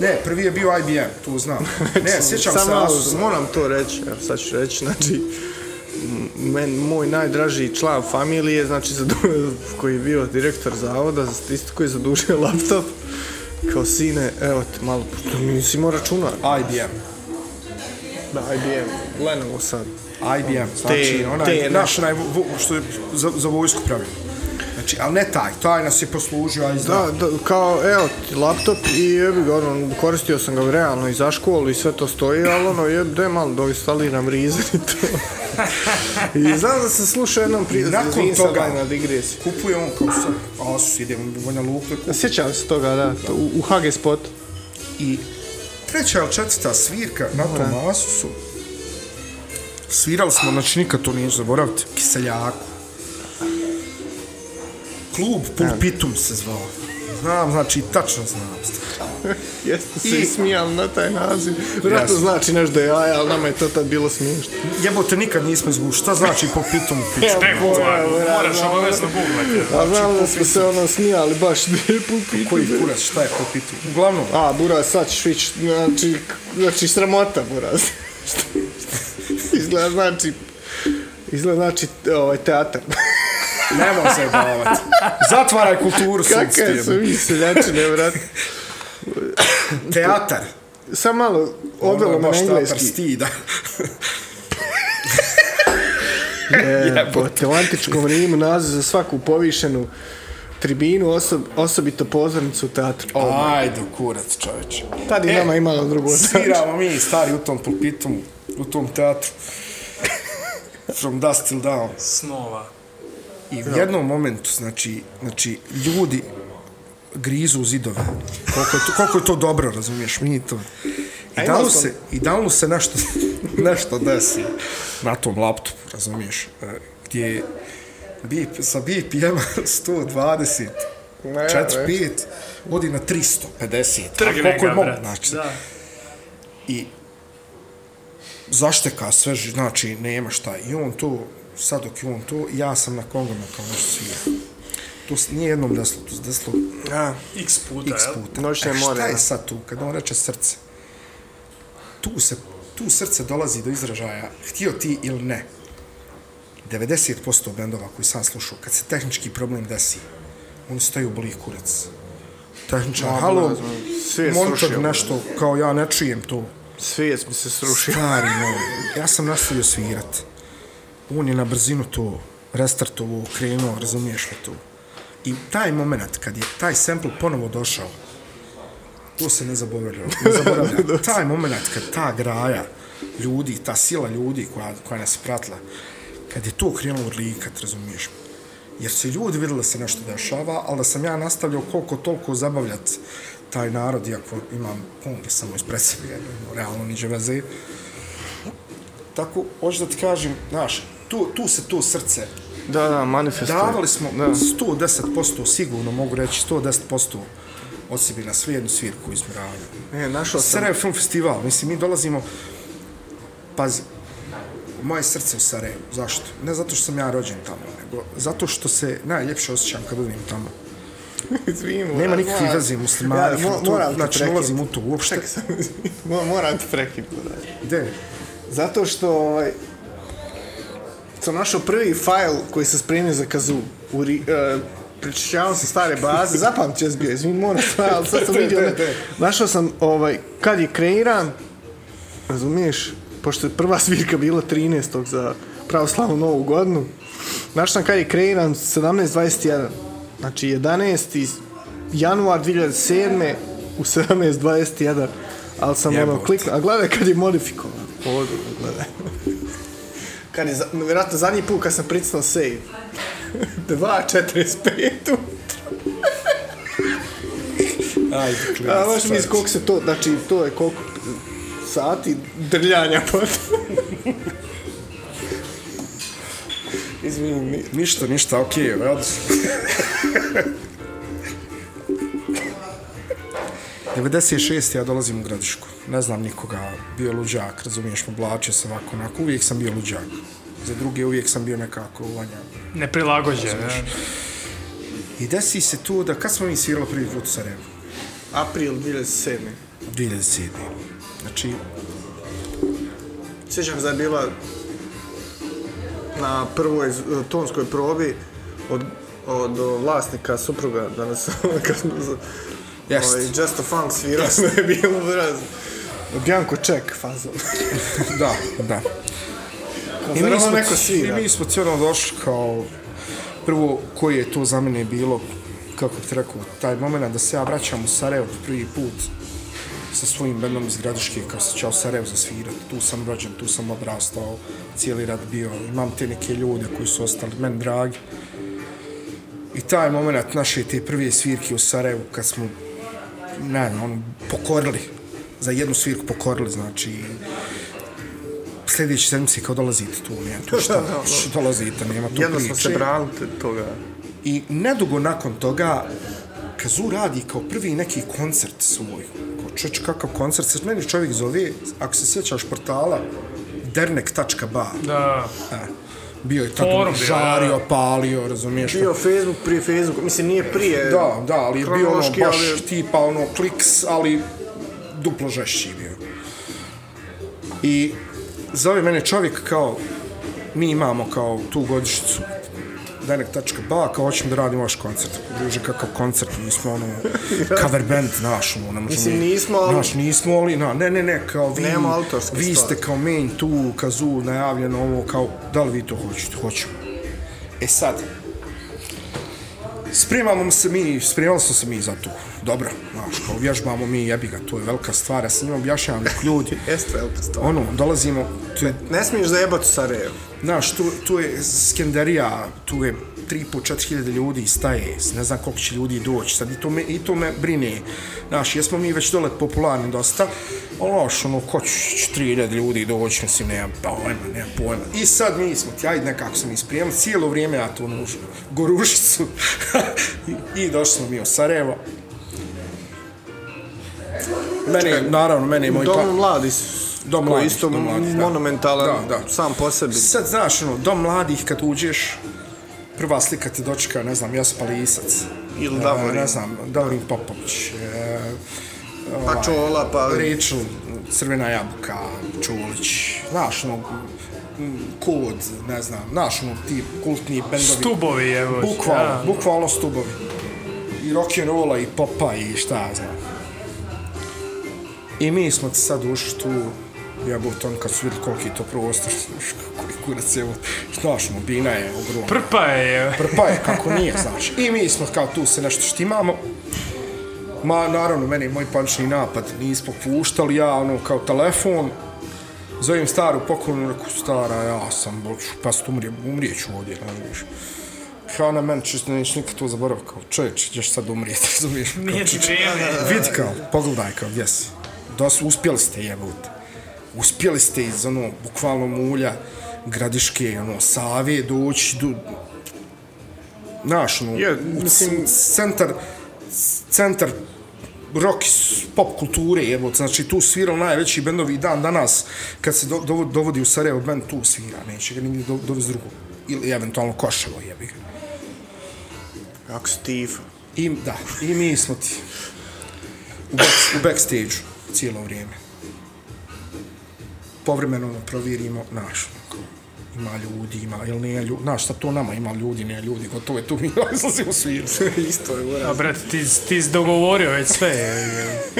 Ne, prvi je bio IBM, tu znam. Ne, sjećam Samo se Asus. Moram to reći, evo sad ću reći, znači... Men, moj najdraži član familije, znači koji je bio direktor zavoda, isto koji je zadužio laptop, kao sine, evo ti malo, to nisi imao računar. IBM. Da, IBM, Lenovo sad. IBM, znači Te- onaj, te naš onaj, vo- što je za, za vojsku pravio. Znači, ali ne taj, taj nas je poslužio, a i zna. Da, da, kao, evo laptop i jebi ga, ono, koristio sam ga realno i za školu i sve to stoji, ali ono, jeb, daj malo da instaliram rizer i to. I znam da sam slušao jednom prije, Nakon izvin sad, toga- na digresiju. Kupuje on kao sad, Asus, idemo u Banja Luka, kupi. Sjećam se toga, da, to, u, u HG Spot. I treća ili četvrta svirka na tom Asusu, svirali smo, znači nikad to neću zaboraviti, Kiseljaku. Klub Pulpitum se zvao. Znam, znači, tačno znam. Jeste se I- smijali na taj naziv. Vjerojatno Jasno. znači nešto je jaja, ali nama je to tad bilo smiješno. Jebote, nikad nismo izgušli. Šta znači Pulpitum u piću? Ne, moraš obavezno googlati. A znam da smo se ono smijali baš pulpitu. Koji kurac, šta je Pulpitum? Uglavnom, A, Buraz, sad ćeš vić, znači, znači sramota, Buraz. izgleda, znači, izgleda, znači, ovaj, teatar. Nemoj se bavati. Zatvaraj kulturu svog Kakve su vi seljačine, vrat. Teatar. Sam malo odvelo Ono me baš na engleski. stida. Jebote, u antičkom Rimu naziv za svaku povišenu tribinu, osob, osobito pozornicu u teatru. Ajde, kurac, čoveče. Tad i E, nama imalo drugo. Sviramo mi stari u tom pulpitu, u tom teatru. From Dust Till Down. Snova. I u jednom momentu, znači, znači ljudi grizu u zidove. Koliko je to, koliko je to dobro, razumiješ, mi to. I da sam- se, i da li se nešto, nešto desi na tom laptopu, razumiješ, e, gdje je BIP, sa BPM 120, Ne, 4, ne. 5, vodi na 350. a Trgne je ga, brat. znači, Da. i zašteka sve, znači nema šta. I on to, sad dok je on to, ja sam na kongama kao nešto svira. To nije jednom desilo, to se desilo A, X puta, x puta. Noćne e, more, šta je sad tu, kad on reče srce? Tu se, tu srce dolazi do izražaja, htio ti ili ne. 90% bendova koji sam slušao, kad se tehnički problem desi, oni staju boli kurac. Tehničar, Ma, halo, je monitor srušio, nešto, kao ja ne čujem to. svijet mi se srušio. Stari moj, ja sam nastavio svirat. On je na brzinu to restartovo, krenuo, razumiješ li to? I taj moment, kad je taj sample ponovo došao, to se ne zaboravlja. Ne zaboravlja. taj moment kad ta graja ljudi, ta sila ljudi koja, koja nas pratila, kad je to krenulo odlikat, razumiješ? Jer se ljudi vidjeli da se nešto dešava, ali da sam ja nastavljao koliko toliko zabavljat taj narod, iako imam ponge samo ispred sebe, jer realno niđe veze. Tako, hoću da ti kažem, znaš, tu, tu se to srce. Da, da, manifestuje. Davali smo Da. 110%, sigurno mogu reći 110% od sebi na sve jednu svirku izmjeravanja. E, našao sam... Sarajevo Film Festival, mislim, mi dolazimo, pazi, moje srce u Sarajevu, zašto? Ne zato što sam ja rođen tamo, nego zato što se najljepše osjećam kad budem tamo. Izvini, Nema nikakvih moram- veze muslimana, Ja, mo- to, moram te znači ne ulazim u to uopšte. Čekaj sam, Mo- moram te prekinuti. Gde? Zato što ovaj, sam našao prvi fajl koji se spremio za kazu. U, ri, uh, prečišćavam se stare baze, zapamći će bio, izvini, moram sve, ali sad sam vidio, ne, našao sam ovaj, kad je kreiran, razumiješ, pošto je prva svirka bila 13. za pravoslavnu novu godinu, našao sam kad je kreiran 17.21, znači 11. januar 2007. u 17.21, ali sam ono kliknuo, a gledaj kad je modifikovan, ovdje, gledaj. Kad je, vjerojatno zadnji put kad sam pricnuo save. 2.45. Ajde, A možeš mi koliko se to, znači to je koliko sati drljanja potom. Izvini, ni- Ništa, ništa, okej, okay, radi. 96. ja dolazim u gradišku. Ne znam nikoga, bio luđak, razumiješ, oblačio se ovako, onako, uvijek sam bio luđak. Za druge uvijek sam bio nekako uvanja. Neprilagođen, ne? I desi se tu da, kad smo mi svirali prvi put u Sarajevu? april 2007. 2007. Znači, Sjećam se da je bila na prvoj z- tonskoj probi od, od vlasnika supruga da nas kad smo Jest. ovaj, Just a Funk svirao da je bilo vraz. Bjanko Ček fazon. da, da. I mi smo, neko svira. I mi smo cijelo došli kao prvo koji je to za mene bilo kako bih ti rekao, taj moment da se ja vraćam u Sarajevo prvi put sa svojim bendom iz Gradiške, kao se ćao Sarajevo za svirat. Tu sam rođen, tu sam odrastao, cijeli rad bio. Imam te neke ljude koji su ostali meni dragi. I taj moment naše te prve svirke u Sarajevu, kad smo, ne znam, ono, pokorili, za jednu svirku pokorili, znači, sljedeće sedmice kao dolazite tu, nema tu šta, šta dolazite, nema tu Jedno priče. smo se branili toga. I nedugo nakon toga, Kazu radi kao prvi neki koncert svoj. Kao čoč, kakav koncert se meni čovjek zove, ako se sjećaš portala, dernek.ba. Da. E, bio je tako Forum žario, da. palio, razumiješ? Bio Facebook prije Facebook, mislim nije prije. Da, da, ali je bio ono baš ali- tipa ono kliks, ali duplo žešći je bio. I zove mene čovjek kao, mi imamo kao tu godišnicu Denek.ba, kao hoćemo da radimo vaš koncert. Druže, kakav koncert, mi smo ono, cover band naš, ono, ne možemo... Mislim, nismo, ali- Naš, nismo, ali, na, ne, ne, ne, kao vi, Nemamo autorske vi ste kao main tu, kazu, najavljeno ovo, kao, da li vi to hoćete? Hoćemo. E sad, Spremamo se mi, spremali smo se mi za to. Dobro, znaš, kao vježbamo mi, jebi ga, to je velika stvar. Ja sam njima objašnjavam dok ljudi, Jeste velika stvar. ono, dolazimo, tu je, Ne smiješ zajebati u Sarajevu. znaš, tu, tu je Skenderija, tu je 3,5-4 hiljade ljudi staje, ne znam koliko će ljudi doći, sad i to me, i to me brine. Znaš, jesmo mi već dole popularni dosta, znaš, ono, ko će 3000 ljudi doći, mislim, nema pojma, nema pojma. I sad mi smo ti, ajde nekako smo isprijemili, cijelo vrijeme ja tu ono, gorušicu, I, i došli smo mi u Sarajevo. Mene, naravno, mene i moj pa... Dom mladi s- Dom koji mladih, isto dom mladih, monumentalan Da, da. sam po sebi. Sad znaš, ono, dom mladih kad uđeš, prva slika te dočeka, ne znam, Josip Lisac. Ili e, Davorin. Ne znam, Davorin Popović. E, Pa Čola, pa... Rachel, Crvena jabuka, Čulić. Znaš, ono, kod, ne znam, znaš, ono, ti kultni bendovi. Stubovi, evo. Bukvalno, da. bukvalno stubovi. I rock'n'rolla, i popa, i šta ja znam. I mi smo sad ušli tu, jebote, on kad su vidjeli koliki je to prostor, znaš, koji kurac je, znaš, ono, bina je ogromna. Prpa je. Prpa je, kako nije, znaš. I mi smo kao tu se nešto štimamo. Ma, naravno, meni je moj pančni napad nismo puštali, ja, ono, kao telefon, zovem staru pokolnu, reku, stara, ja sam, boću, pa stu umrijem, umrijeću ovdje, znaš. Kao ona meni češ, neću nikad to zaboraviti, kao čovječ, ćeš sad umrijeti, razumiješ? Nije ti. Vidi kao, pogledaj kao, gdje si. Da su, uspjeli ste jebote. uspjeli ste iz ono, bukvalno mulja, gradiške, ono, Save doći do, znaš, ono, u mislim- centar, centar rock pop kulture, evo, znači tu svirao najveći bendovi dan danas, kad se do, dovo- dovodi u Sarajevo bend, tu svira, neće ga nigdje do, dovesti drugo. Ili eventualno Koševo, jebi ga. Kako Steve. I, da, i mi smo ti u, back, u backstage cijelo vrijeme. Povremeno provjerimo naš, ima ljudi, ima, jel nije ljudi, znaš šta to nama ima ljudi, nije ljudi, gotovo je tu mi izlazimo sviru. Isto je, uraz. A brate, ti, ti si dogovorio već sve,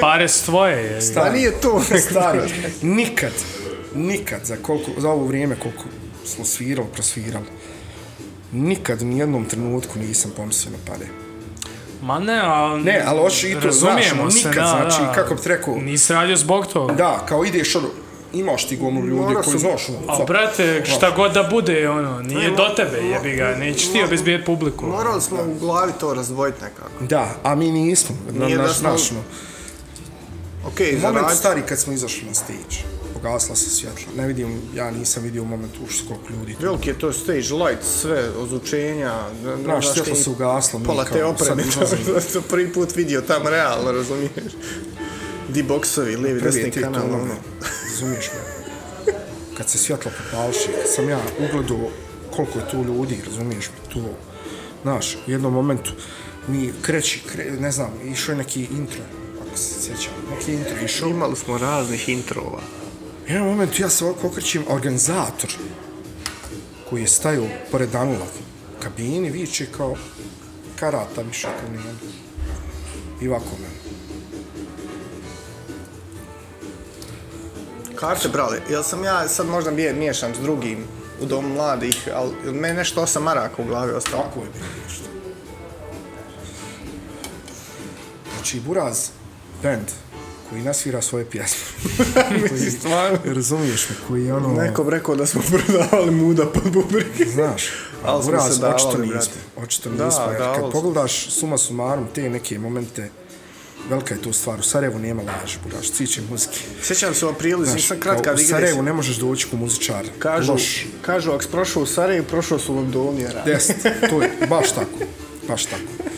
pare su tvoje. Je, Pa nije to. Nikad, nikad za, koliko, za ovo vrijeme koliko smo svirali, prosvirali, nikad ni jednom trenutku nisam pomislio na pare. Ma ne, ali... Ne, ali hoću i to, razumijemo znaš, se, nikad, da, znači, da. kako bi ti rekao, Nisi radio zbog toga. Da, kao ideš ono, imaš ti gomilu ljudi koji znaš ono. A brate, šta god da bude, ono, nije do tebe, jebi ga, nećeš ti obezbijeti publiku. Morali smo u glavi to razdvojiti nekako. Da, a mi nismo. Na, Nije da naš, smo- naš, no. Okej, za Moment stari kad smo izašli na stage. Pogasla se svjetla. Ne vidim, ja nisam vidio u momentu uš koliko ljudi. Veliki je to stage light, sve, ozvučenja. Znaš, ti se ugaslo. mi Pola te opreme, to sam prvi put vidio tamo realno, razumiješ? Di boksovi, lijevi, desni je kanal, ono. ono. Razumiješ me? Kad se svjetlo popalši, sam ja ugledao koliko je tu ljudi, razumiješ me, tu, znaš, u jednom momentu mi kreći, kre, ne znam, išao je neki intro, ako se sjećam, neki intro išao. Imali smo raznih introva. U jednom momentu ja se ovako okrećem, organizator koji je stajao pored Danila u kabini, viče kao karata više kao nema. I ovako meni. Karte brali, jel sam ja sad možda bio miješan s drugim u domu mladih, ali meni nešto osam maraka u glavi ostalo. Tako je bilo nešto. Znači, Buraz, band, koji nasvira svoje pjesme. koji, stvarno. razumiješ me, koji je ono... Neko rekao da smo prodavali muda pod bubrike. Znaš, Ali smo se davali, očito nismo. Očito Da, nismo, jer kad pogledaš suma sumarum te neke momente, velika je to stvar. U Sarajevu nema laži, Buraz, ciće muzike. Sjećam se u aprilu, Znaš, kao kratka u digresija. Sarajevu ne možeš doći ko muzičar. Kažu, Loš. kažu, ako si prošao u Sarajevu, prošao su u Londonu, jer Jest, to je baš tako, baš tako.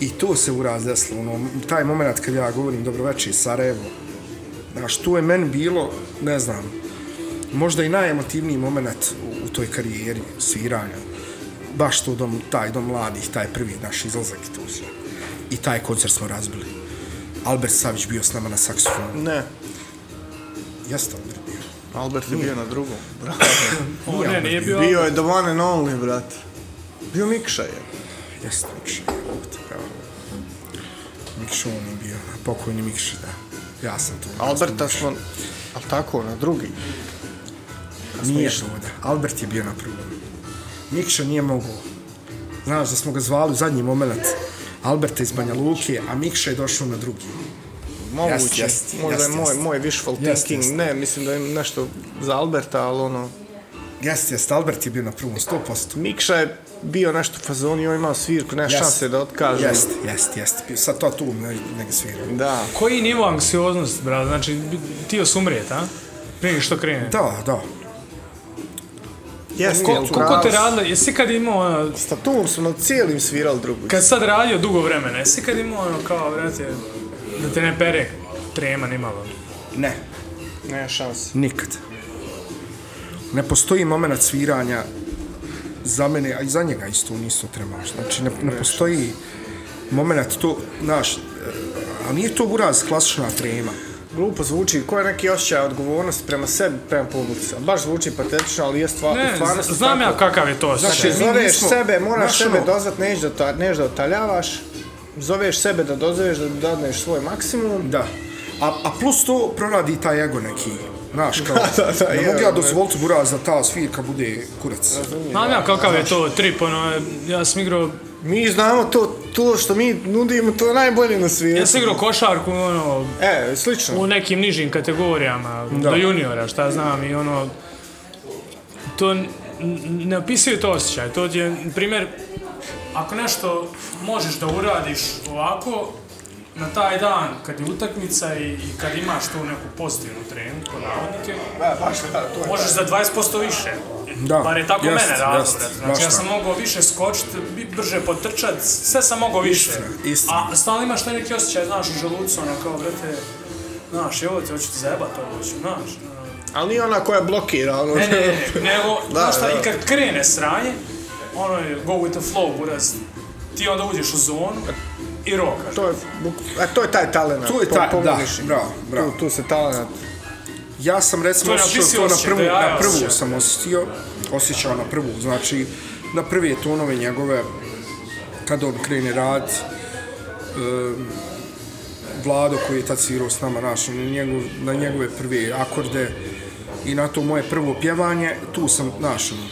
I to se uraz desilo, ono, taj moment kad ja govorim dobroveče Sarajevo, znaš, to je meni bilo, ne znam, možda i najemotivniji moment u, u toj karijeri sviranja. Baš to dom, taj dom mladih, taj prvi naš izlazak i to sve. I taj koncert smo razbili. Albert Savić bio s nama na saksofonu. Ne, Jeste Albert bio. Albert je bio na drugom, brate. O, ne, nije bio... Bio je the one and only, brate. Bio Mikša je. Jeste Mikša. Pravo. Mikša on je bio, pokojni Mikša, da. Ja sam tu. Alberta smo, ali tako, na drugi. Nije ovdje. Albert je bio na prvom. Mikša nije mogao. Znaš da smo ga zvali u zadnji moment. Alberta iz Banja Luke, a Mikša je došao na drugi. Moguće, jest, možda jest, je moj, jest. moj wishful Jest, thinking, jest. ne, mislim da je nešto za Alberta, ali ono, Jeste, jeste, Albert je bio na prvom, 100%. Mikša je bio nešto u fazoni, on imao svirku, nema Jest. šanse da otkaže. Jeste, jeste, jeste. Sad to tu ne, ne ga svira. Da. Koji nivo anksioznosti, brate? Znači, ti osumrijet, a? Prije što krene. Da, da. Jeste, Ko, jel koliko te radili, jesi kad imao, ono, S tatum smo na cijelim svirali drugu. kad sad radio dugo vremena, jesi kad imao ono kao, brate, da te ne pere trema nimalo? Ne, Nema šanse. nikad. Ne postoji moment sviranja za mene, a i za njega isto nisto tremaš. Znači, ne, ne postoji moment to, znaš, e, a nije to uraz klasična trema. Glupo zvuči, ko je neki osjećaj odgovornosti prema sebi, prema publici. Baš zvuči patetično, ali je stvar, Ne, u stvarnosti znam tako. ja kakav je to Znači, osjećaj. mi zoveš nismo- sebe, moraš znaš sebe dozvat, neš da, ta, neš da otaljavaš, zoveš sebe da dozoveš, da dadneš svoj maksimum. Da. A, a plus to proradi taj ego neki. Znaš, kao, Da, da, da, ne mogu ja ne. dozvoliti buraz da ta svirka bude kurac. Znam ja kakav je to trip, ono, ja sam igrao, Mi znamo to, to što mi nudimo, to je najbolje na svijetu. ja sam igrao košarku, ono, E, slično. u nekim nižim kategorijama, Da. do juniora, šta znam, i ono, to ne opisuje to osjećaj, to je, primjer, ako nešto možeš da uradiš ovako, na taj dan, kad je utakmica i, i kad imaš tu neku pozitivnu trenu, kod navodnike, Da, baš da, to je možeš za 20% više. Da, Bar je tako jest, mene radilo, jest, Znači ja sam mogao više skočiti, bi- brže potrčat, sve sam mogao više. Istina, istina. A stalno imaš taj neki osjećaj, znaš, u želucu, ono kao, brate, znaš, evo te, hoću ti zajebat ovo, hoću, znaš. ono. Ali nije ona koja blokira, ono... Ne, ne, ne, nego, Da, znaš šta, da. i kad krene sranje, ono je go with the flow, buraz, ti onda uđeš u zonu i rokaš. To je, buk- a to je taj talent. To je taj, da, bravo, bravo. Tu, tu se talent. Ja sam recimo To osjećao visi to na osjećaj, prvu, ja na prvu osjećam. sam osjetio, osjećao na prvu, znači na prve tonove njegove, kad on krene rad, um, Vlado koji je tad svirao s nama, naš, na, njegov, na njegove prve akorde i na to moje prvo pjevanje, tu sam, znaš, ono,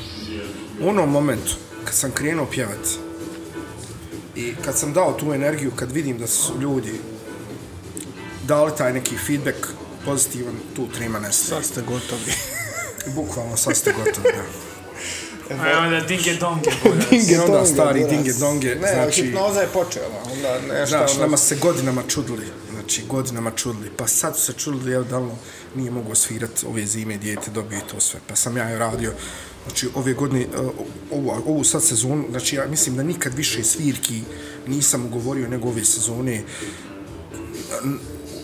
u onom momentu, kad sam krenuo pjevati, i kad sam dao tu energiju, kad vidim da su ljudi dali taj neki feedback pozitivan, tu trima nestaje. Sad ste gotovi. Bukvalno sad ste gotovi, da. A onda dinge donge. I onda stari dinge donge, Ne, znači- hipnoza je počela, onda nešto... Znaš, ono- nama se godinama čudili, znači godinama čudili, pa sad su se čudili, evo da li nije mogao svirati ove zime, dijete dobije to sve, pa sam ja je radio, znači ove godine, e, ovu, ovu sad sezonu, znači ja mislim da nikad više svirki nisam ugovorio nego ove sezone,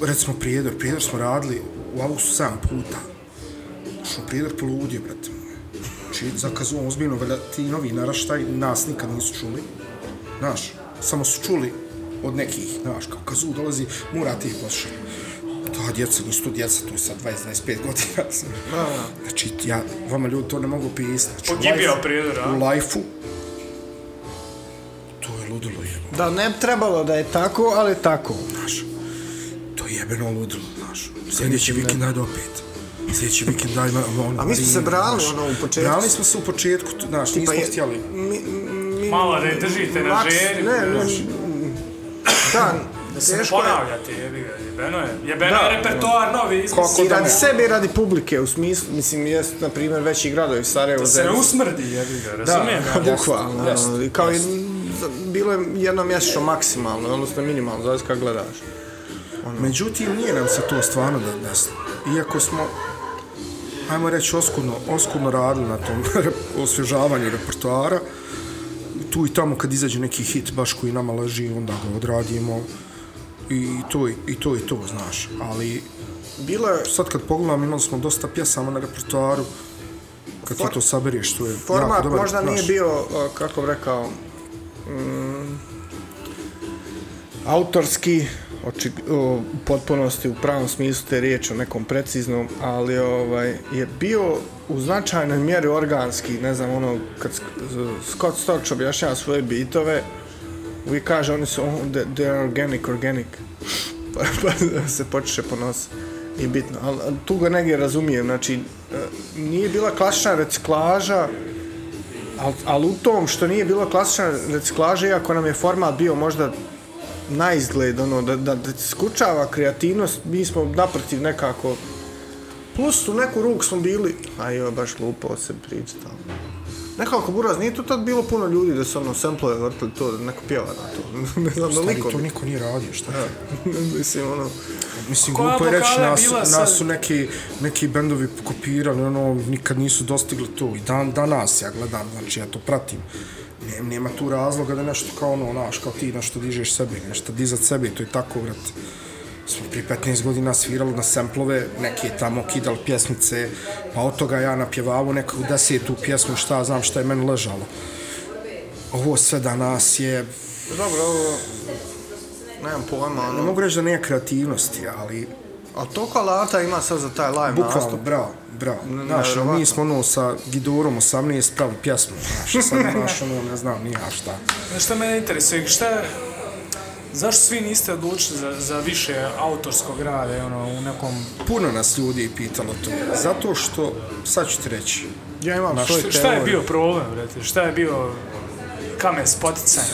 recimo Prijedor, Prijedor smo radili u avgustu 7 puta, što Prijedor poludio, brate. Moj. Znači, zakazujem ozbiljno, valjda ti novi naraštaj nas nikad nisu čuli, znaš, samo su čuli od nekih, znaš, kao kazu dolazi, mora ti ih poslušati. Ta djeca, nisu to djeca, to je sad 20-25 godina. Znači, ja, vama ljudi to ne mogu pisati. Znači, Pogibio Prijedor, a? U lajfu, to je ludilo jebeno, Da, ne trebalo da je tako, ali tako. znaš. To je jebeno ludilo, znaš. Sljedeći vikend ajde opet. Sljedeći vikend ajde ono, A mi smo se brali, znaš. ono, u početku. Brali smo se u početku, znaš, Tipa nismo je- htjeli. Mi, mi, Malo da je držite na maks- žeri, Ne, ne, znaš. Da, Da se ne teško je. ponavljate, jebi ga, jebeno je. Jebeno Da. je repertoar novi Kako izmisli. I da radi ne? sebe i radi publike, u smislu, mislim, jest, na primjer, veći gradovi, Sarajevo, Da se ne usmrdi, jebi ga, razumijem. Da. Bukvalno, Jest, ono, i kao i, za- bilo je jedno mjesečno maksimalno, odnosno minimalno, zavisi kako gledaš. Međutim, nije nam se to stvarno da desilo. Iako smo, ajmo reći, oskudno, oskudno radili na tom osvježavanju repertoara, tu i tamo kad izađe neki hit baš koji nama leži, onda ga odradimo i to, i to i to, znaš. Ali Bilo je, sad kad pogledam, imali smo dosta pjesama na repertoaru, kad For- ti to sabereš, to je jako format dobar, možda nije znaš. bio, o, kako bi rekao, mm, autorski, oči, o, potpunosti, u pravom smislu te riječi, o nekom preciznom, ali ovaj, je bio u značajnoj mjeri organski, ne znam, ono, kad Scott Storch objašnjava svoje bitove, uvijek kaže, oni su, oh, they, are organic, organic, pa, pa se počeše ponosi. I bitno, ali tu ga negdje razumijem, znači, e, nije bila klasična reciklaža, ali al u tom što nije bila klasična reciklaža, iako nam je format bio možda na izgled, ono, da, da, da skučava kreativnost, mi smo naprotiv nekako, plus u neku ruku smo bili, a joj, baš glupo o sebi pričati, ali... Nekako, buraz, nije tu tad bilo puno ljudi da su ono samplove vrtili to, da neko pjeva na to. ne znam da Stari, niko to bi. niko nije radio, šta? Mislim, ono... Mislim, Koja glupo je reći, nas, nas sad? su neki, neki bendovi kopirali, ono, nikad nisu dostigli to. I dan, danas ja gledam, znači ja to pratim. Ne, nema tu razloga da nešto kao ono, naš, kao ti nešto dižeš sebi, nešto dizat sebi, to je tako, vrat. Smo prije 15 godina svirali na semplove, neke tamo kidali pjesmice, pa od toga ja napjevavao neku desetu pjesmu, šta znam šta je meni ležalo. Ovo sve danas je, Dobro, ovo... Nemam pojma, ne ono... mogu reći da nije kreativnosti, ali A toliko alata ima sad za taj live Bukvalno, nastup. bravo, bravo. Ne, Znaš, nevjerovatno. mi smo ono sa Gidorom 18 pravi pjesmu, znaš, sad znaš, ono, ne znam, nije šta. Znaš šta mene interesuje, šta, zašto svi niste odlučili za, za više autorskog rada, ono, u nekom... Puno nas ljudi je pitalo to, zato što, sad ću ti reći, Ja imam svoj Šta, teoriju. šta je bio problem, brate? Šta je bio kamen spoticanja?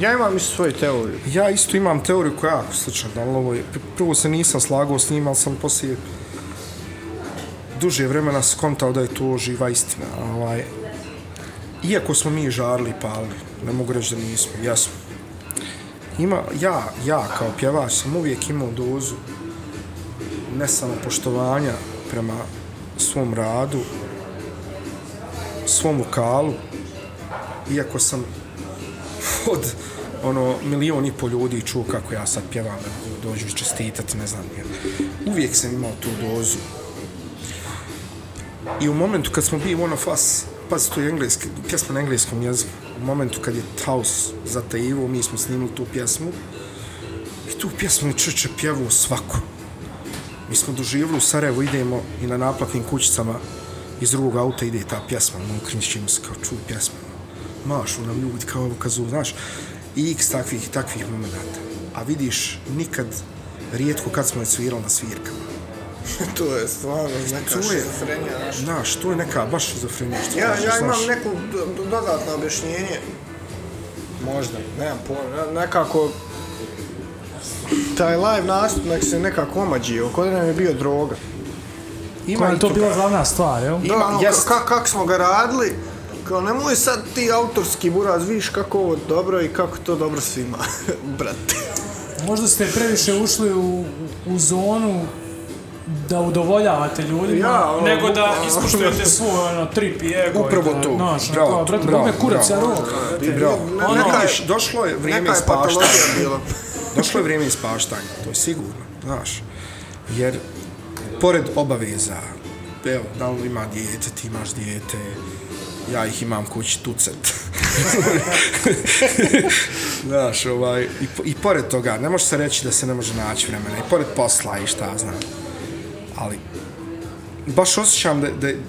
Ja imam isto svoju teoriju. ja isto imam teoriju koja je jako slična, ovo je, pr- prvo se nisam slagao s njim, ali sam poslije duže vremena skontao da je to živa istina, ovaj, iako smo mi žarli i palili, ne mogu reći da nismo, jesmo ima, ja, ja kao pjevač sam uvijek imao dozu ne samo poštovanja prema svom radu, svom vokalu, iako sam od ono milion i pol ljudi čuo kako ja sad pjevam, da dođu čestitati, ne znam, jer uvijek sam imao tu dozu. I u momentu kad smo bili One of Us, pazi, to je engleski, pjesma na engleskom jeziku, u momentu kad je Taos zatajivo, mi smo snimili tu pjesmu, i tu pjesmu je čeče pjevao svako. Mi smo doživjeli u Sarajevo, idemo i na naplatnim kućicama iz drugog auta ide ta pjesma, ono, krinčimo se kao čuj pjesma, mašu nam ljudi kao ovo kazu, znaš, i x takvih, takvih momenta. A vidiš, nikad, rijetko kad smo je svirali na svirkama. to je stvarno neka To je, šizofrenija znaš, to je neka baš šizofrenija, što Ja, kažeš, ja imam znaš. neku do- do- dodatno objašnjenje. Možda, nemam pojma. Ne- Nekako, taj live nastup nek se nekako omađio, kod nam je bio droga. Koja je i to toga. bila glavna stvar, jel? Da, ono, ka, kako smo ga radili, kao nemoj sad ti autorski buraz, vidiš kako ovo dobro i kako to dobro svima, brate. Možda ste previše ušli u, u zonu da udovoljavate ljudima, Ja, ono, nego da bukvalno. ispoštujete svoj ono, trip i ego. Upravo to. Znaš, Bravo, kao, brate, bravo, kurac, ja bravo. Bravo. Ono, neka je- vidiš, došlo je vrijeme Neka ispaštanja. Došlo je vrijeme ispaštanja, to je sigurno, znaš. Jer, pored obaveza, evo, da li ima dijete, ti imaš dijete, ja ih imam kući tucet. znaš, ovaj, i, i pored toga, ne može se reći da se ne može naći vremena, i pored posla i šta znam. Ali, baš osjećam da, da je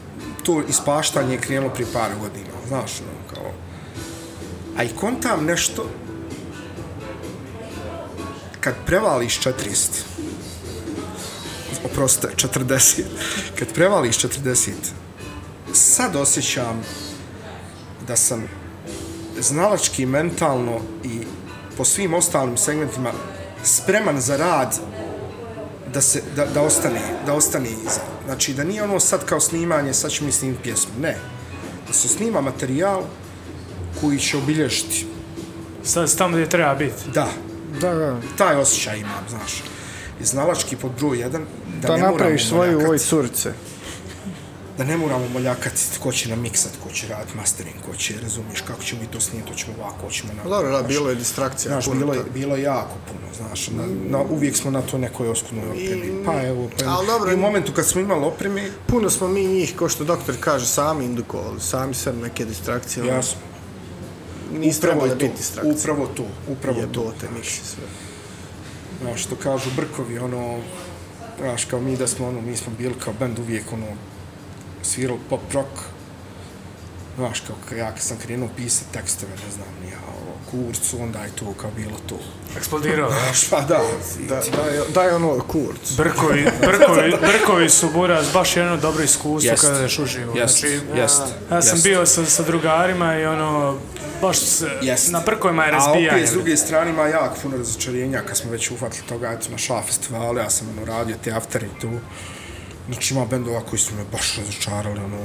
to ispaštanje krenulo prije par godina, znaš, ono, kao... A i kontam nešto, kad prevališ 400, oprostite, 40, kad prevališ 40, sad osjećam da sam znalački, mentalno i po svim ostalim segmentima spreman za rad da se da, da ostane da ostane iza. Znači da nije ono sad kao snimanje, sad ćemo mi snimiti pjesmu. Ne. Da se snima materijal koji će obilježiti. Sad tamo gdje treba biti. Da, Da, da. taj osjećaj imam, znaš. I znalački pod broj jedan, da, Da ne napraviš svoju ovoj curice. Da ne moramo moljakati ko će nam miksat, ko će raditi mastering, ko će, razumiješ, kako ćemo mi to snimiti, to ćemo ovako, hoćemo na... Dobro, da, bilo je distrakcija. Znaš, bilo je, bilo je jako puno, znaš, na, na, uvijek smo na to nekoj oskudnoj opremi. Pa evo, pa Al dobro, I u momentu kad smo imali opreme, Puno smo mi njih, ko što doktor kaže, sami indukovali, sami sebi neke distrakcije. ono, jasno, Nisi upravo trebalo to, biti distrakcija. upravo to, upravo to. Jebote, miksi sve. Znaš, što kažu Brkovi, ono, znaš, kao mi da smo, ono, mi smo bili kao band uvijek, ono, svirali pop rock, znaš, kao ja kad sam krenuo pisat tekstove, ne znam, ni ja, ovo, kurcu, onda je to kao bilo to. Eksplodirao, ja. Znaš, pa da, Da, daj, daj ono kurc. Brkovi, brkovi, brkovi su buraz baš jedno dobro iskustvo Jest. kada ješ uživo. Jest, Znači, jest, ja sam jest. bio sa, sa drugarima i ono, baš se, Jest. na brkovima je A razbijanje. opet, s druge strane, ima jako puno razočarenja kad smo već uhvatili toga, eto, na ša festivalu, ja sam ono, radio te aftere i tu. Znači, ima bendova koji su me baš razočarali, ono...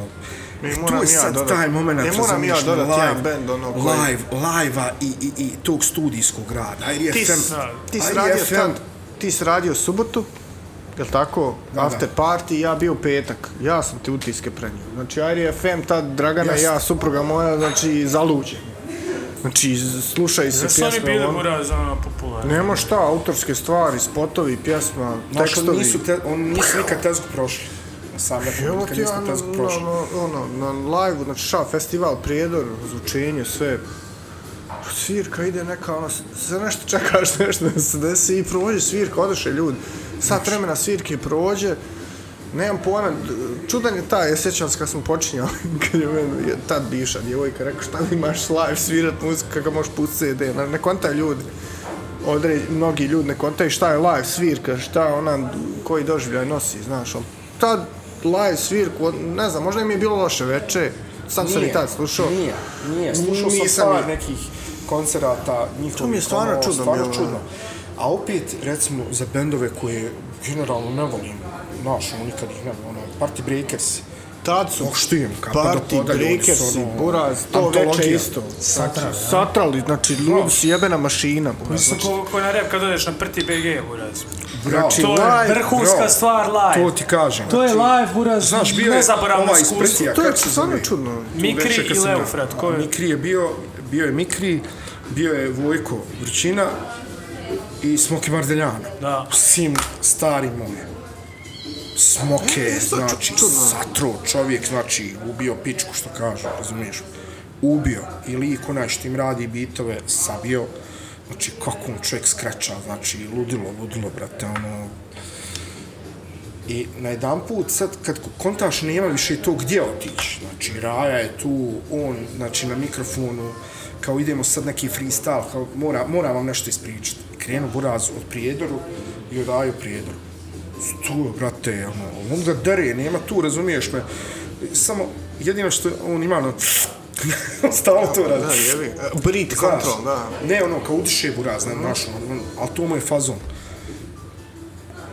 Mi moram tu je ja sad dodat- taj moment, Ne moram ja dodat live, jedan bend, ono, koji- Live, live-a i, i, i tog studijskog rada. IRFM, Ti, s- ti si radio tad, ti si radio subotu, jel tako? Da, After party, ja bio petak. Ja sam ti utiske prenio. Znači, IRFM, tad Dragana i Jest. ja, supruga moja, znači, zaluđeni. Znači, slušaj se Da su oni pjesme. bili ono- buraz ono popularni. Nema šta, autorske stvari, spotovi, pjesma, Znaš, tekstovi. oni nisu, te, oni nisu nikad tezgu prošli. Sam Evo nikad ti prošli. na, ono, na live znači ša, festival, prijedor, zvučenje, sve. Svirka ide neka, ono, sve nešto čekaš nešto da se desi i prođe svirka, odeše ljudi. Sat vremena svirke prođe, nemam pojma, čudan je taj, ja sjećam se kad smo počinjali, kad je meni je tad bivša djevojka rekao šta ti imaš live svirat muziku, kako možeš pustiti CD, ne, ne kontaj ljudi. Odre, mnogi ljudi ne kontaju šta je live svirka, šta ona, koji doživljaj nosi, znaš, on. Tad live svirku, ne znam, možda im je bilo loše veče, sam sam i tad slušao. Nije, nije. Slušao sam Nisam par nekih koncerata njihovih. To mi je stvarno ono, čudno stvarno čudno. A opet, recimo, za bendove koje generalno ne volim, znaš, ono, nikad ih ne volim, ono, Party Breakers, Tad su Poštujem, kapa do party, su breakersi, ono, buraz, to veče isto. Satra, Znači, Satrali, znači ljudi su jebena mašina. buraz. Isto ko, ko na rep kad odeš na prti BG, buraz. Znači, To je live, vrhunska bro. stvar live. To ti kažem. To je live, buraz, Znaš, bio je ovaj iskustvo. Prtija, To je kako stvarno čudno. Mikri i ja- Leufred, ko je? Mikri je bio, bio je Mikri, bio je Vojko Vrčina i Smoki Mardeljana. Da. Sim stari moj. Smoke, E, ču- znači, satro čovjek, znači, ubio pičku, što kažu, razumiješ? Ubio. I lik onaj što im radi bitove, sabio. Znači, kako on čovjek skreća, znači, ludilo, ludilo, brate, ono, I na jedan put, sad, kad kontaš, nema više to gdje otići. Znači, Raja je tu, on, znači, na mikrofonu, kao idemo sad neki freestyle, kao mora, mora vam nešto ispričati. Krenu Buraz od Prijedoru i od Raju Prijedoru. Tu, brate, ono, on ga dere, nema tu, razumiješ me. Samo, jedino što on ima, ono, on stalno to radi. Da, jebi. E, Brit control, da. Ne ono kao udiše buraz, ne, znaš, ono, on, ali to mu je fazon.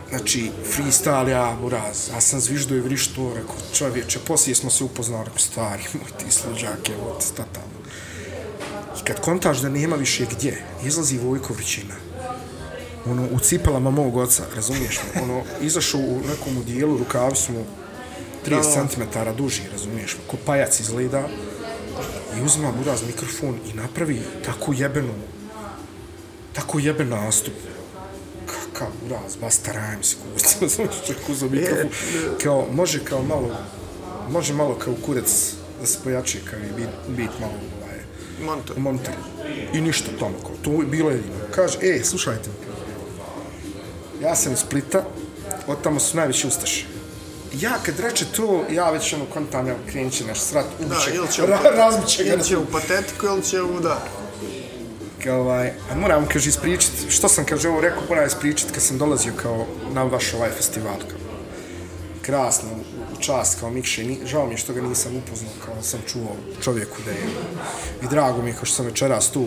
Znači, freestyle ja, buraz, ja sam zviždo i vrišto, rekao, čovječe, poslije smo se upoznali, rekao, stari, moj ti sluđak, evo, statalno. I kad kontaš da nema više gdje, izlazi Vojko Vrićina. Ono, u cipelama mog oca, razumiješ me? Ono, izašao u nekom dijelu, rukavi su mu 30 cm duži, razumiješ me? Ko pajac izgleda, i uzima Buraz mikrofon i napravi tako jebenu, tako jeben nastup. Kakav Buraz, Basta Rhymes, kuzi, razumiješ, čak uzeo mikrofon. Kao, može kao malo, može malo kao kurec da se pojači, kao i bit, bit malo ovaj, Monter. I ništa tamo, kao, to je bilo jedino. Kaže, e, slušajte, ja sam iz Splita, od tamo su najveći ustaše. Ja kad reče to, ja već ono kontam, ja krenut će naš srat, Da, ubiće, ili će, u, ra, razbit će ga. ili će u patetiku, ili će u, da. Kao, ovaj, a moram, kaže, ispričati, što sam, kaže, ovo rekao, moram ispričati kad sam dolazio kao na vaš ovaj festival, kao, krasno, u čast, kao Mikše, ni, žao mi je što ga nisam upoznao, kao sam čuo čovjeku da je, i drago mi je kao što sam večeras tu,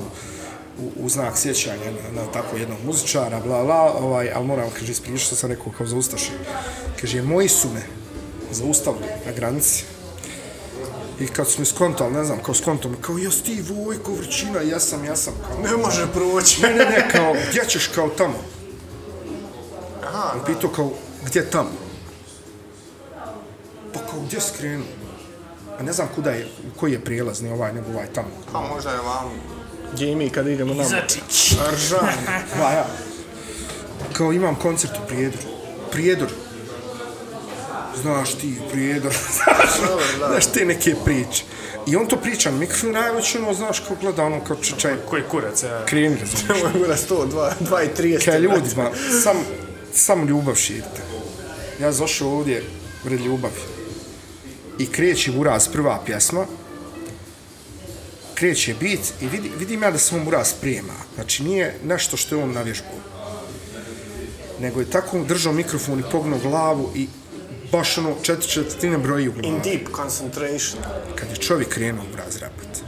u, u znak sjećanja na, na tako jednog muzičara, bla, bla, ovaj, ali moram, kaže, ispričati što sam rekao kao za Ustaše. Kaže, moji su me zaustavili na granici, I kad su mi skontali, ne znam, kao skontom, kao, jas ti Vojko Vrčina, ja sam, ja sam, kao, Ne može proći. Ne, ne, ne, kao, gdje ćeš kao tamo? Aha, On pitao kao, gdje tamo? Pa kao, gdje skrenu? A ne znam kuda je, koji je prijelaz, ne ovaj, nego ovaj tamo. pa možda je vam... Gdje i mi kad idemo na... Izačić. Aržan. Pa ja. Kao imam koncert u Prijedoru. Prijedor. Znaš ti, Prijedor. znaš, znaš te neke priče. I on to priča na mikrofon, najveć ono, znaš, kao gleda ono, kao čečaj, Koji kurac, ja. kreni, razumiješ. Ovo je gura 100, 2, 2 i 30. Kaj ljudima, sam, sam ljubav širite. Ja zašao ovdje pred ljubavi. I kreće Buraz prva pjesma. Kreće bit i vidi, vidim ja da se on Buraz prijema. Znači nije nešto što je on navježbao. Nego je tako držao mikrofon i pognuo glavu i baš ono četiri četvrtine broji u glavi. In deep concentration. Kad je čovjek krenuo u razrapat.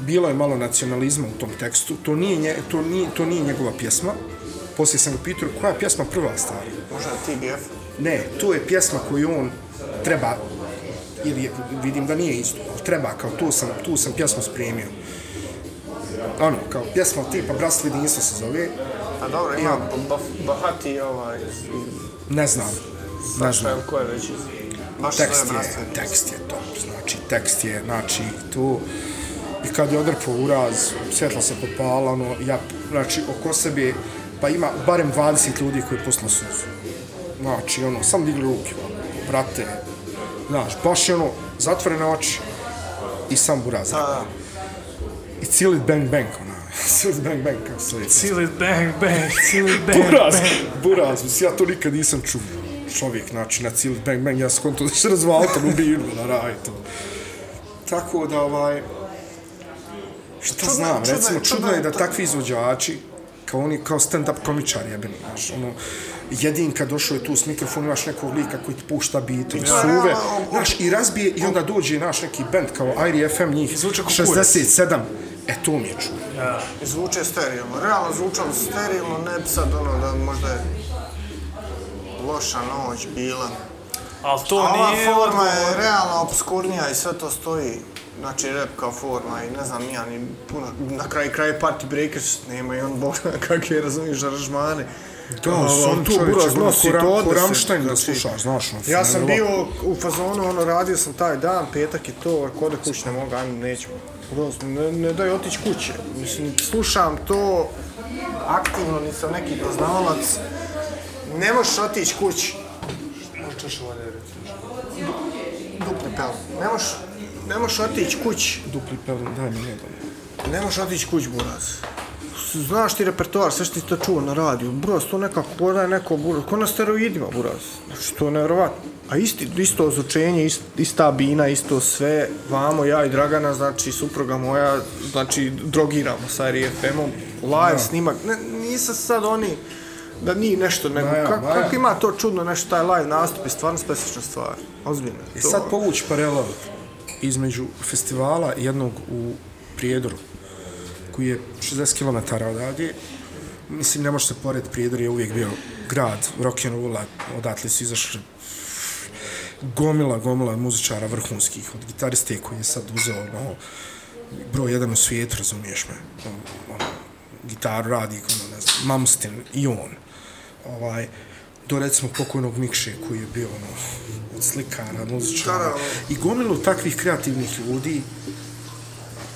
Bilo je malo nacionalizma u tom tekstu, to nije, nje, to nije, to nije njegova pjesma. Poslije sam ga pitao, koja je pjesma prva stara? Možda TBF. Ne, to je pjesma koju on treba, ili je, vidim da nije isto, ali treba, kao tu sam, tu sam pjesmu spremio. Ono, kao pjesma tipa Bratstvo jedinstvo se zove, A dobro, ima ba, Bahati ovaj... ne znam, ne znam. je, ko je već. Baš tekst je, tekst je to, znači tekst je, znači tu i kad je odrpao uraz, svjetlo se popala, ono, ja, znači oko sebe, pa ima barem 20 ljudi koji posla suzu. Znači, ono, sam digli ruke, ono, brate, znaš, baš je ono, zatvorene oči i sam buraz. Da, da. I cijeli bang bang, ona, cijeli bang bang, kako se vidi. Cili bang bang, cili bang Buraz, bang. buraz, mislim, ja to nikad nisam čuo. Čovjek, znači, na cijeli bang bang, ja sam konto da se razvao autom u bilu, na raj, to. Tako da, ovaj, šta Čudno- znam, čudno recimo, čudno čudno je da takvi izvođači, kao oni, kao stand-up komičari, jebeni, znaš, ono, jedin kad došao je tu s mikrofonom, imaš nekog lika koji ti pušta bitove, to je suve, znaš, i razbije, i onda dođe naš neki band, kao Airi FM, njih zvuče ko 67, e, to mi je čuo. Ja. Zvuče sterilno. Realno zvučalo sterilno, ne bi sad ono da možda je loša noć bila. Ali to A ova nije forma je realno obskurnija i sve to stoji. Znači, rap kao forma i ne znam, nija ni puno, na kraju kraj Party Breakers, nema i on bog zna kakve, razumiješ, aranžmane. Da, Ovo, on tu Buraz ono, nosi to od Rammstein da znači. slušaš, znaš, ono, Ja sam bio u fazonu, ono, radio sam taj dan, petak je to, kode kuć ne mogu, ajme, neću. Prosto, ne, ne daj otići kuće. Mislim, slušam to aktivno, nisam neki poznavalac. Ne možeš otići kući. Možeš ovdje reći. Dupli pel. Ne možeš, ne možeš otići kući. Dupli pelin, daj mi jedan. Ne možeš otići kuć, buraz. Znaš ti repertoar, sve što ti to čuo na radiju. Buraz, to nekako, ko da je neko, buraz, ko na steroidima, buraz. Znači, to je nevjerovatno. A isti, isto ozvučenje, ist, ista bina, isto sve, vamo, ja i Dragana, znači, supruga moja, znači, drogiramo sa RFM-om, live Da. snimak, ne, nisu sad oni, da nije nešto, nego, ja, kako, kako ima to čudno nešto, taj live nastup je stvarno specifična stvar, ozbiljno. I To- sad povući paralel između festivala jednog u Prijedoru, koji je 60 km odavdje, mislim, ne može se pored, Prijedor je uvijek bio grad rock'n'rolla, odatle su izašli gomila, gomila muzičara vrhunskih, od gitariste koji je sad uzeo ono, broj jedan u svijetu, razumiješ me, ono, ono, gitaru radi, ono, ne znam, Mamstin i on, ovaj, do recimo pokojnog Mikše koji je bio ono, od slikara, muzičara. I gomilu takvih kreativnih ljudi,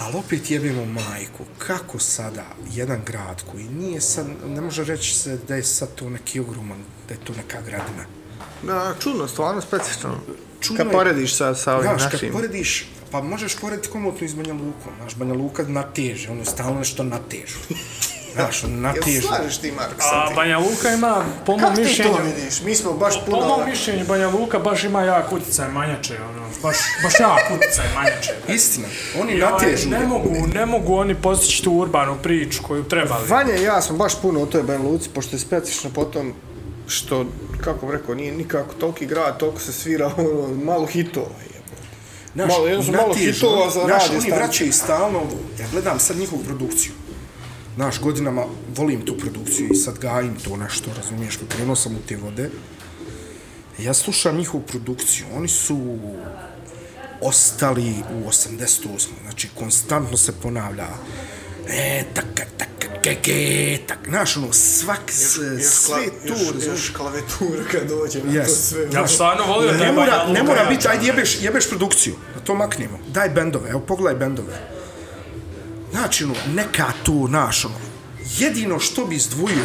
ali opet jebimo majku, kako sada jedan grad koji nije sad, ne može reći se da je sad to neki ogroman, da je to neka gradina. Da, čudno, stvarno specifično. Čudno Kad je- porediš sa, sa ovim Znaš, kad našim. porediš, pa možeš porediti komotno iz Banja Lukom, znaš, Banja Luka nateže, ono stalno nešto natežu. Znaš, ono Jel slažeš ti, Marko, A sa tim? Banja Luka ima, po mom Kako ti mišljenju, to vidiš? Mi smo baš po puno... mom mišljenju Banja Luka baš ima jak utjecaj manjače, ono, baš, baš jak utjecaj manjače. Istina, oni I natežu. Ne mogu, ne mogu oni postići tu urbanu priču koju trebali. Vanja i ja smo baš puno u toj Banja Luci, pošto je specifično po tom što, kako bih rekao, nije nikako toliki grad, toliko se svira ono, malo hitova. jebote. Znaš, Malo, jedno su malo hitova za znaš, radio oni vraćaju stalno, ja gledam sad njihovu produkciju. Znaš, godinama volim tu produkciju i sad gajim to nešto, razumiješ, krenuo sam u te vode. Ja slušam njihovu produkciju, oni su ostali u 88. Znači, konstantno se ponavlja e, taka, taka, keke, tak, znaš, ono, svak, Još sve kla- tu, još, razumiješ. još klavijatura kad dođe na to Yes. sve. Ja bi stvarno volio da Ne je mora, ne mora biti, ajde jebeš, jebeš produkciju, da to maknemo. Daj bendove, evo pogledaj bendove. Znači, ono, neka tu, naš, ono, jedino što bi izdvojio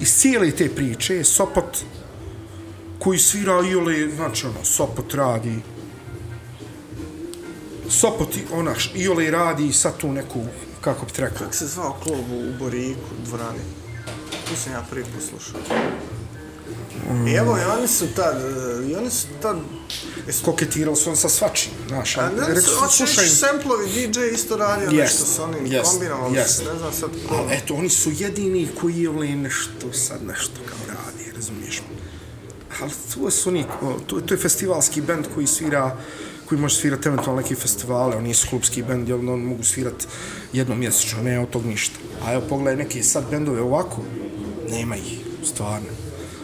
iz cijele te priče je Sopot koji svira Iole, znači, ono, Sopot radi, Sopot, i ona, Iole radi sad tu neku, kako bi rekao, Kako se zvao klub u, u Boriku, dvorani? Tu sam ja prvi poslušao. I evo, i oni su tad, i oni su tad, jesu koketirali su on sa svačim, znaš, A ne, rekli su, su, slušaj, reći, samplovi DJ isto radio Jest, nešto sa onim jest, kombinovali se, ne znam sad ko. Ali eto, oni su jedini koji je nešto, sad nešto kao radi, razumiješ? Ali to su oni, to, to je festivalski band koji svira, koji može svirati eventualno neke festivale, oni nisu klubski band, jel oni mogu svirati jednom mjesečno, ne od tog ništa. A evo, pogledaj neke sad bendove ovako, nema ih, stvarno.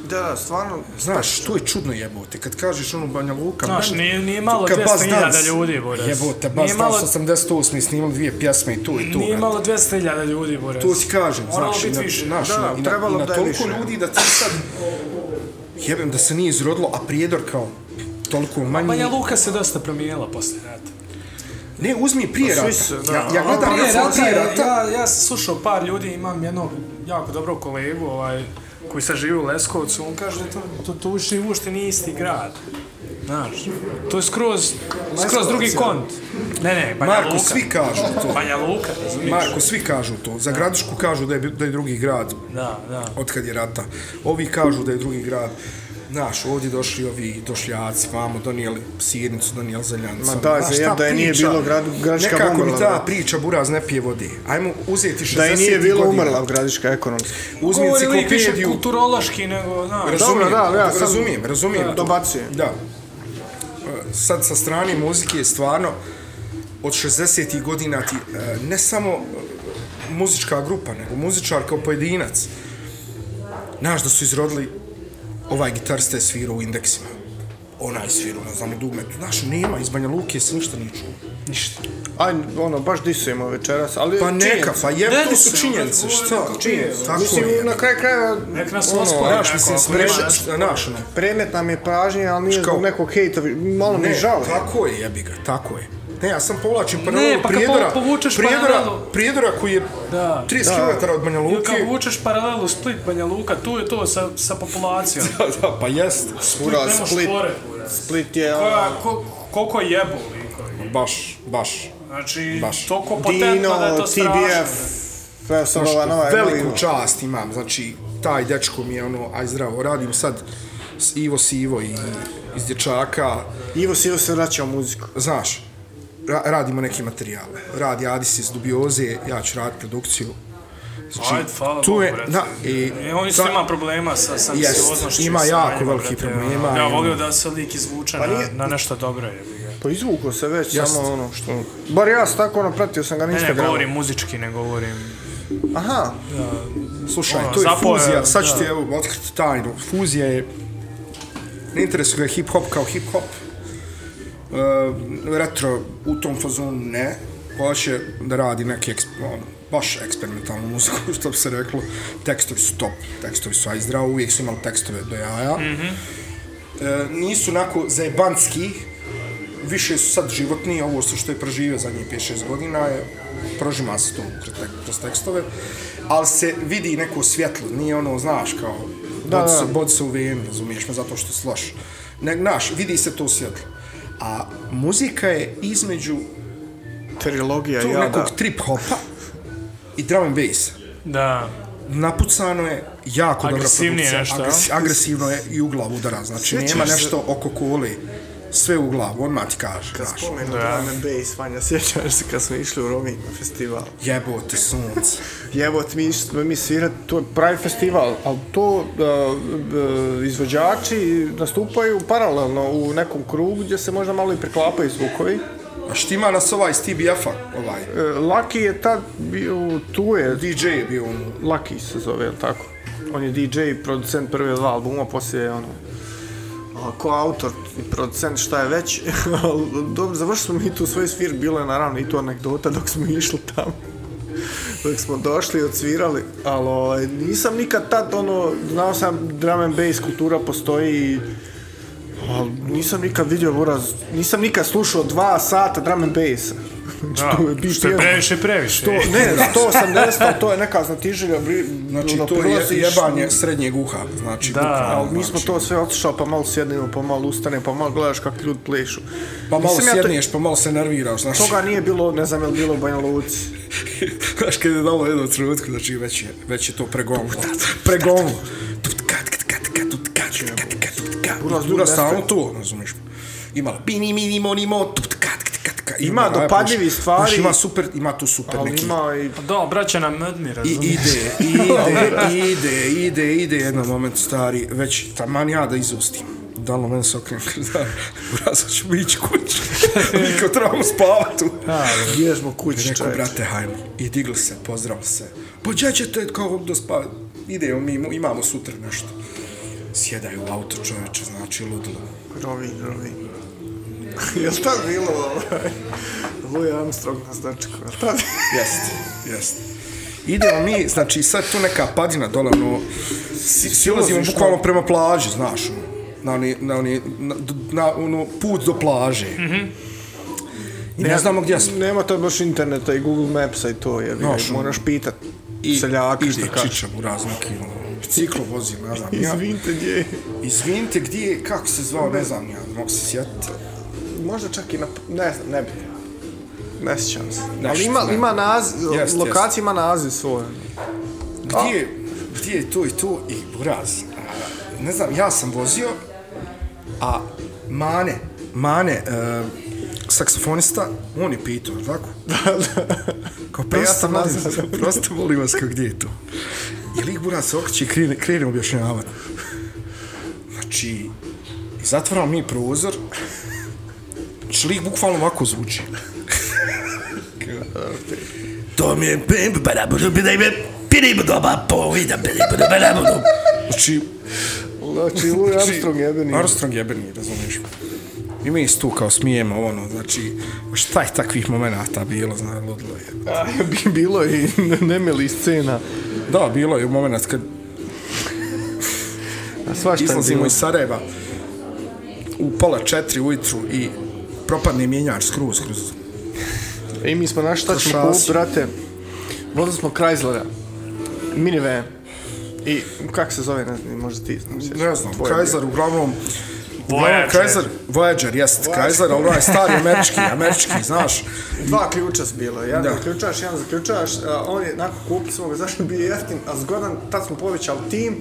Da, da, stvarno, Znaš, to je čudno jebote, kad kažeš ono Banja Luka, Znaš, nije- nije malo kad Buzz 200.000 Dance, ljudi, Boris. Jebote, Buzz malo- Dance 88. snimali dvije pjesme i to i to. Nije brate. malo 200.000 ljudi, Boris. To ti kažem, Moralo znaš, i na, više. znaš, Da, i na, trebalo i na da je toliko više. ljudi da ti sad, jebem da se nije izrodilo, a prijedor kao toliko manji. Banja Luka se dosta promijenila poslije rata. Ne, uzmi prije Pa rata. su, da. ja, ja gledam Prije recimo rata, prije rata. ja, ja sam slušao par ljudi, imam jednog jako dobrog kolegu, ovaj, koji sad živi u Leskovcu, on kaže da to, to, to ušte, ušte nije isti grad. Znaš, to je skroz, skroz drugi kont. Ne, ne, Banja Marko, Luka. svi kažu to. Banja Luka, razumiješ? Marko, svi kažu to. Za Gradišku kažu da je, da je drugi grad Da, da. od kad je rata. Ovi kažu da je drugi grad. Znaš, ovdje došli ovi došljaci, vamo donijeli sirnicu, donijeli zeljancu. Ma daj, Znaš, za jeb ta da je nije bilo grad- Gradiška Nekako mi umrla, ta brate. priča buraz ne pije vode. Ajmo uzeti 60 da je nije bilo godina. umrla gradiška ekonomski. Uzmi enciklopediju. kulturološki nego, znaš. Razumijem, Dobro, da, ja sam- razumijem, razumijem. to. Dobacuje. Da. E, Sad sa strane muzike je stvarno od 60. godina ti e, ne samo e, muzička grupa, nego muzičar kao pojedinac. Znaš da su izrodili ovaj gitarista je svirao u indeksima. onaj sviru, ne znam, u dugmetu. Znaš, nema, iz Banja Luke se ništa nije čuo. Ništa. Aj, ono, baš disujemo večeras, ali Pa neka, pa je, Ne to su disujemo, činjenice, šta? Činjenice, tako Mislim, je. na kraju krajeva, Nek nas ono, ospori Znaš, neko, mislim, ako spremno, ima- znaš, ono, predmet nam je pažnje, ali nije Škao. zbog nekog hejta, malo mi Ne, je žao. tako je, jebi ga, tako je. Ne, ja sam povlačim paralelu Ne, pa Prijedora, po- povučeš Prijedora, paralelu- Prijedora koji je Da. 30 km od Banja Ili Luke. kad vučeš paralelu Split, Banja Luka, tu je to sa, sa populacijom. Da, da, pa jest. Split Ura, nema Split. špore. Split je, Koja, ko, koliko jebu likovi. Baš, baš. Znači, Baš. toliko potentno Dino, da je to strašno. TBF, sve sam ova nova veliku čast imam, znači, taj dečko mi je ono, aj zdravo, radim sad s Ivo Sivo i iz dječaka, Ivo Sivo se vraća u muziku. znaš, ra radimo neke materijale. Radi Adis iz Dubioze, ja ću raditi produkciju. Znači, Ajde, hvala tu Bogu, je, brate. da, i, E, on isto za- ima problema sa, sa Jest, anksioznošću. ima jako brate, problema ono. Ja ono- volio da se lik izvuče Pa na, nije- na nešto dobro. ga. Pa izvuko se već, Jest. samo ono što... Bar ja sam tako ono, pratio sam ga na Ne, ne, govorim muzički, ne govorim... Aha, Slušaj, Ono, to je zapo je, fuzija, sad ću da. ti evo otkriti tajnu. Fuzija je, ne interesuje ga hip-hop kao hip-hop. Uh, retro u tom fazonu ne. Hoće da radi neki eksp, ono, baš eksperimentalnu muziku, što bi se reklo. Tekstovi su top, tekstovi su aj zdravo, uvijek su imali tekstove do jaja. Mm -hmm. e, nisu onako zajebanski, više su sad životni, ovo su što je proživio zadnjih 5-6 godina, je, prožima se to kroz tek- kroz tekstove, ali se vidi neko svjetlo, nije ono, znaš, kao, Da, bod, se, bod se u venu, razumiješ me, zato što si loš. Ne, znaš, vidi se to svjetlo. A muzika je između trilogija, tog ja nekog da. trip-hopa i drum and bass. Da. Napucano je jako dobra Agresivnije produkcija. nešto, Agresi- agresivno je i u glavu udara. Znači, Sjećaš nema se- nešto oko kole. Sve u glavu, odmah ti kaže. Kad spomenu Da. drum and bass, Vanja, sjećaš se kad smo išli u Rovinj na festival. jebote sunce. Jebot, mi, smo mi svirati, to je pravi festival, ali to uh, uh, izvođači nastupaju paralelno u nekom krugu gdje se možda malo i preklapaju zvukovi. A štima nas ovaj iz TBF-a, ovaj. Uh, Lucky je tad bio, tu je, DJ je bio ono. Lucky se zove, tako? On je DJ, producent prve dva albuma, poslije je ono, ko autor i producent šta je već, dobro, završili smo mi tu svoj svir, bilo je naravno i tu anegdota dok smo išli tamo. Dok smo došli i odsvirali, ali ovaj, nisam nikad tad ono, znao sam drum and bass kultura postoji i ali nisam nikad vidio buraz, nisam nikad slušao dva sata drum and bass. Znači, to je Da, što je BPM. previše, previše. To, ne, 180, ali to je neka znatiželja, Znači, ono, to je jebanje srednjeg uha. Znači, Da. bukvalno, Ali mi smo znači. to sve otišao, pa malo sjednemo, pa malo ustane, pa malo gledaš kako ljudi plešu. Pa malo Mislim, ja to- pa malo se nerviraš, znaš. Toga nije bilo, ne znam je li bilo u Banja Luci. Znaš, kad je dalo jednu trenutku, znači već je, već je to pregovno. Pregovno. Buraz, ljudi Dura ne stalno to, razumiješ. Ima bini, mini, moni, mo, tup, kat, kat, kat, kat. Ima znaš, dopadljivih stvari. Znaš, ima super, ima tu super Ali neki. ima i... Pa da, braća nam medni, I razumiješ? ide, ide, ide, ide, ide jedan moment stari, već taman ja da izustim. Dalo meni se okrenem, da, urazo ćemo ići kući. Niko trebamo spavat tu. Bježmo kući, Rekao, čovječ. brate, hajmo. I digli se, pozdrav se. Pa gdje ćete, kao da spa... Idemo, mi imamo- imamo sutra nešto. Sjedaju u auto čovječe, znači ludilo. Rovi, rovi. Jel tad bilo ovaj? Louis Armstrong na značku, jel tad? Jest, jest. Idemo mi, znači sad tu neka padina dole, ono, si, silazimo bukvalno prema plaži, znaš, ono, na, oni, na, oni, na, na, ono, put do plaže. Mm. I ne, znamo gdje smo. Nema tad baš interneta i Google Mapsa i to, je, Znaš, ono. moraš pitat I seljaka što ide kaže. čičam u raznaki, ono, biciklo vozim, ne znam. Izvinite, gdje je? Izvinite, gdje je, kako se zvao, ne znam ja, ne mogu se sjetiti. Možda čak i na... Ne znam, ne bi. Ne sjećam se. Ali Nešto, ima, ne. ima naziv, Jest, lokacija ima naziv svoj. Gdje, je, gdje je to i to i buraz? Ne znam, ja sam vozio, a Mane, Mane, uh, saksofonista, on je pitao, tako? Kao Pa ja prosto, sam molim prosto molim vas, kao gdje je to? I lik buraz se okreće i krene, krene objašnjavati. Znači, i zatvaramo mi prozor, znači lik bukvalno ovako zvuči. To mi je pim, bada budu, bida ime, pidi budu, ba po, bidi budu, bada budu. Znači, znači Louis Armstrong jebeni. Armstrong jebeni, razumiješ. I mi se tu kao smijemo, ono, znači, šta je takvih momenata bilo, znaš, ludilo je. A, bi bilo i nemeli scena. Da, bilo je moment kad A svašta je izlazimo bilo. iz Sarajeva u pola četiri ujutru i propadne mjenjač skroz, skroz. I mi smo našli šta ćemo kupiti, brate. Vozili smo Chryslera. Minivan. I kako se zove, ne znam, možda ti znaš. Ne znam, Kaiser uglavnom Voyager. Kaiser, Voyager, jest, Kaiser, ali onaj stari američki, američki, znaš. Dva ključa su bilo, jedan Da. da. zaključaš, jedan zaključaš, a, on je nakon kupili smo ga, zašto bio jeftin, a zgodan, tad smo povećali tim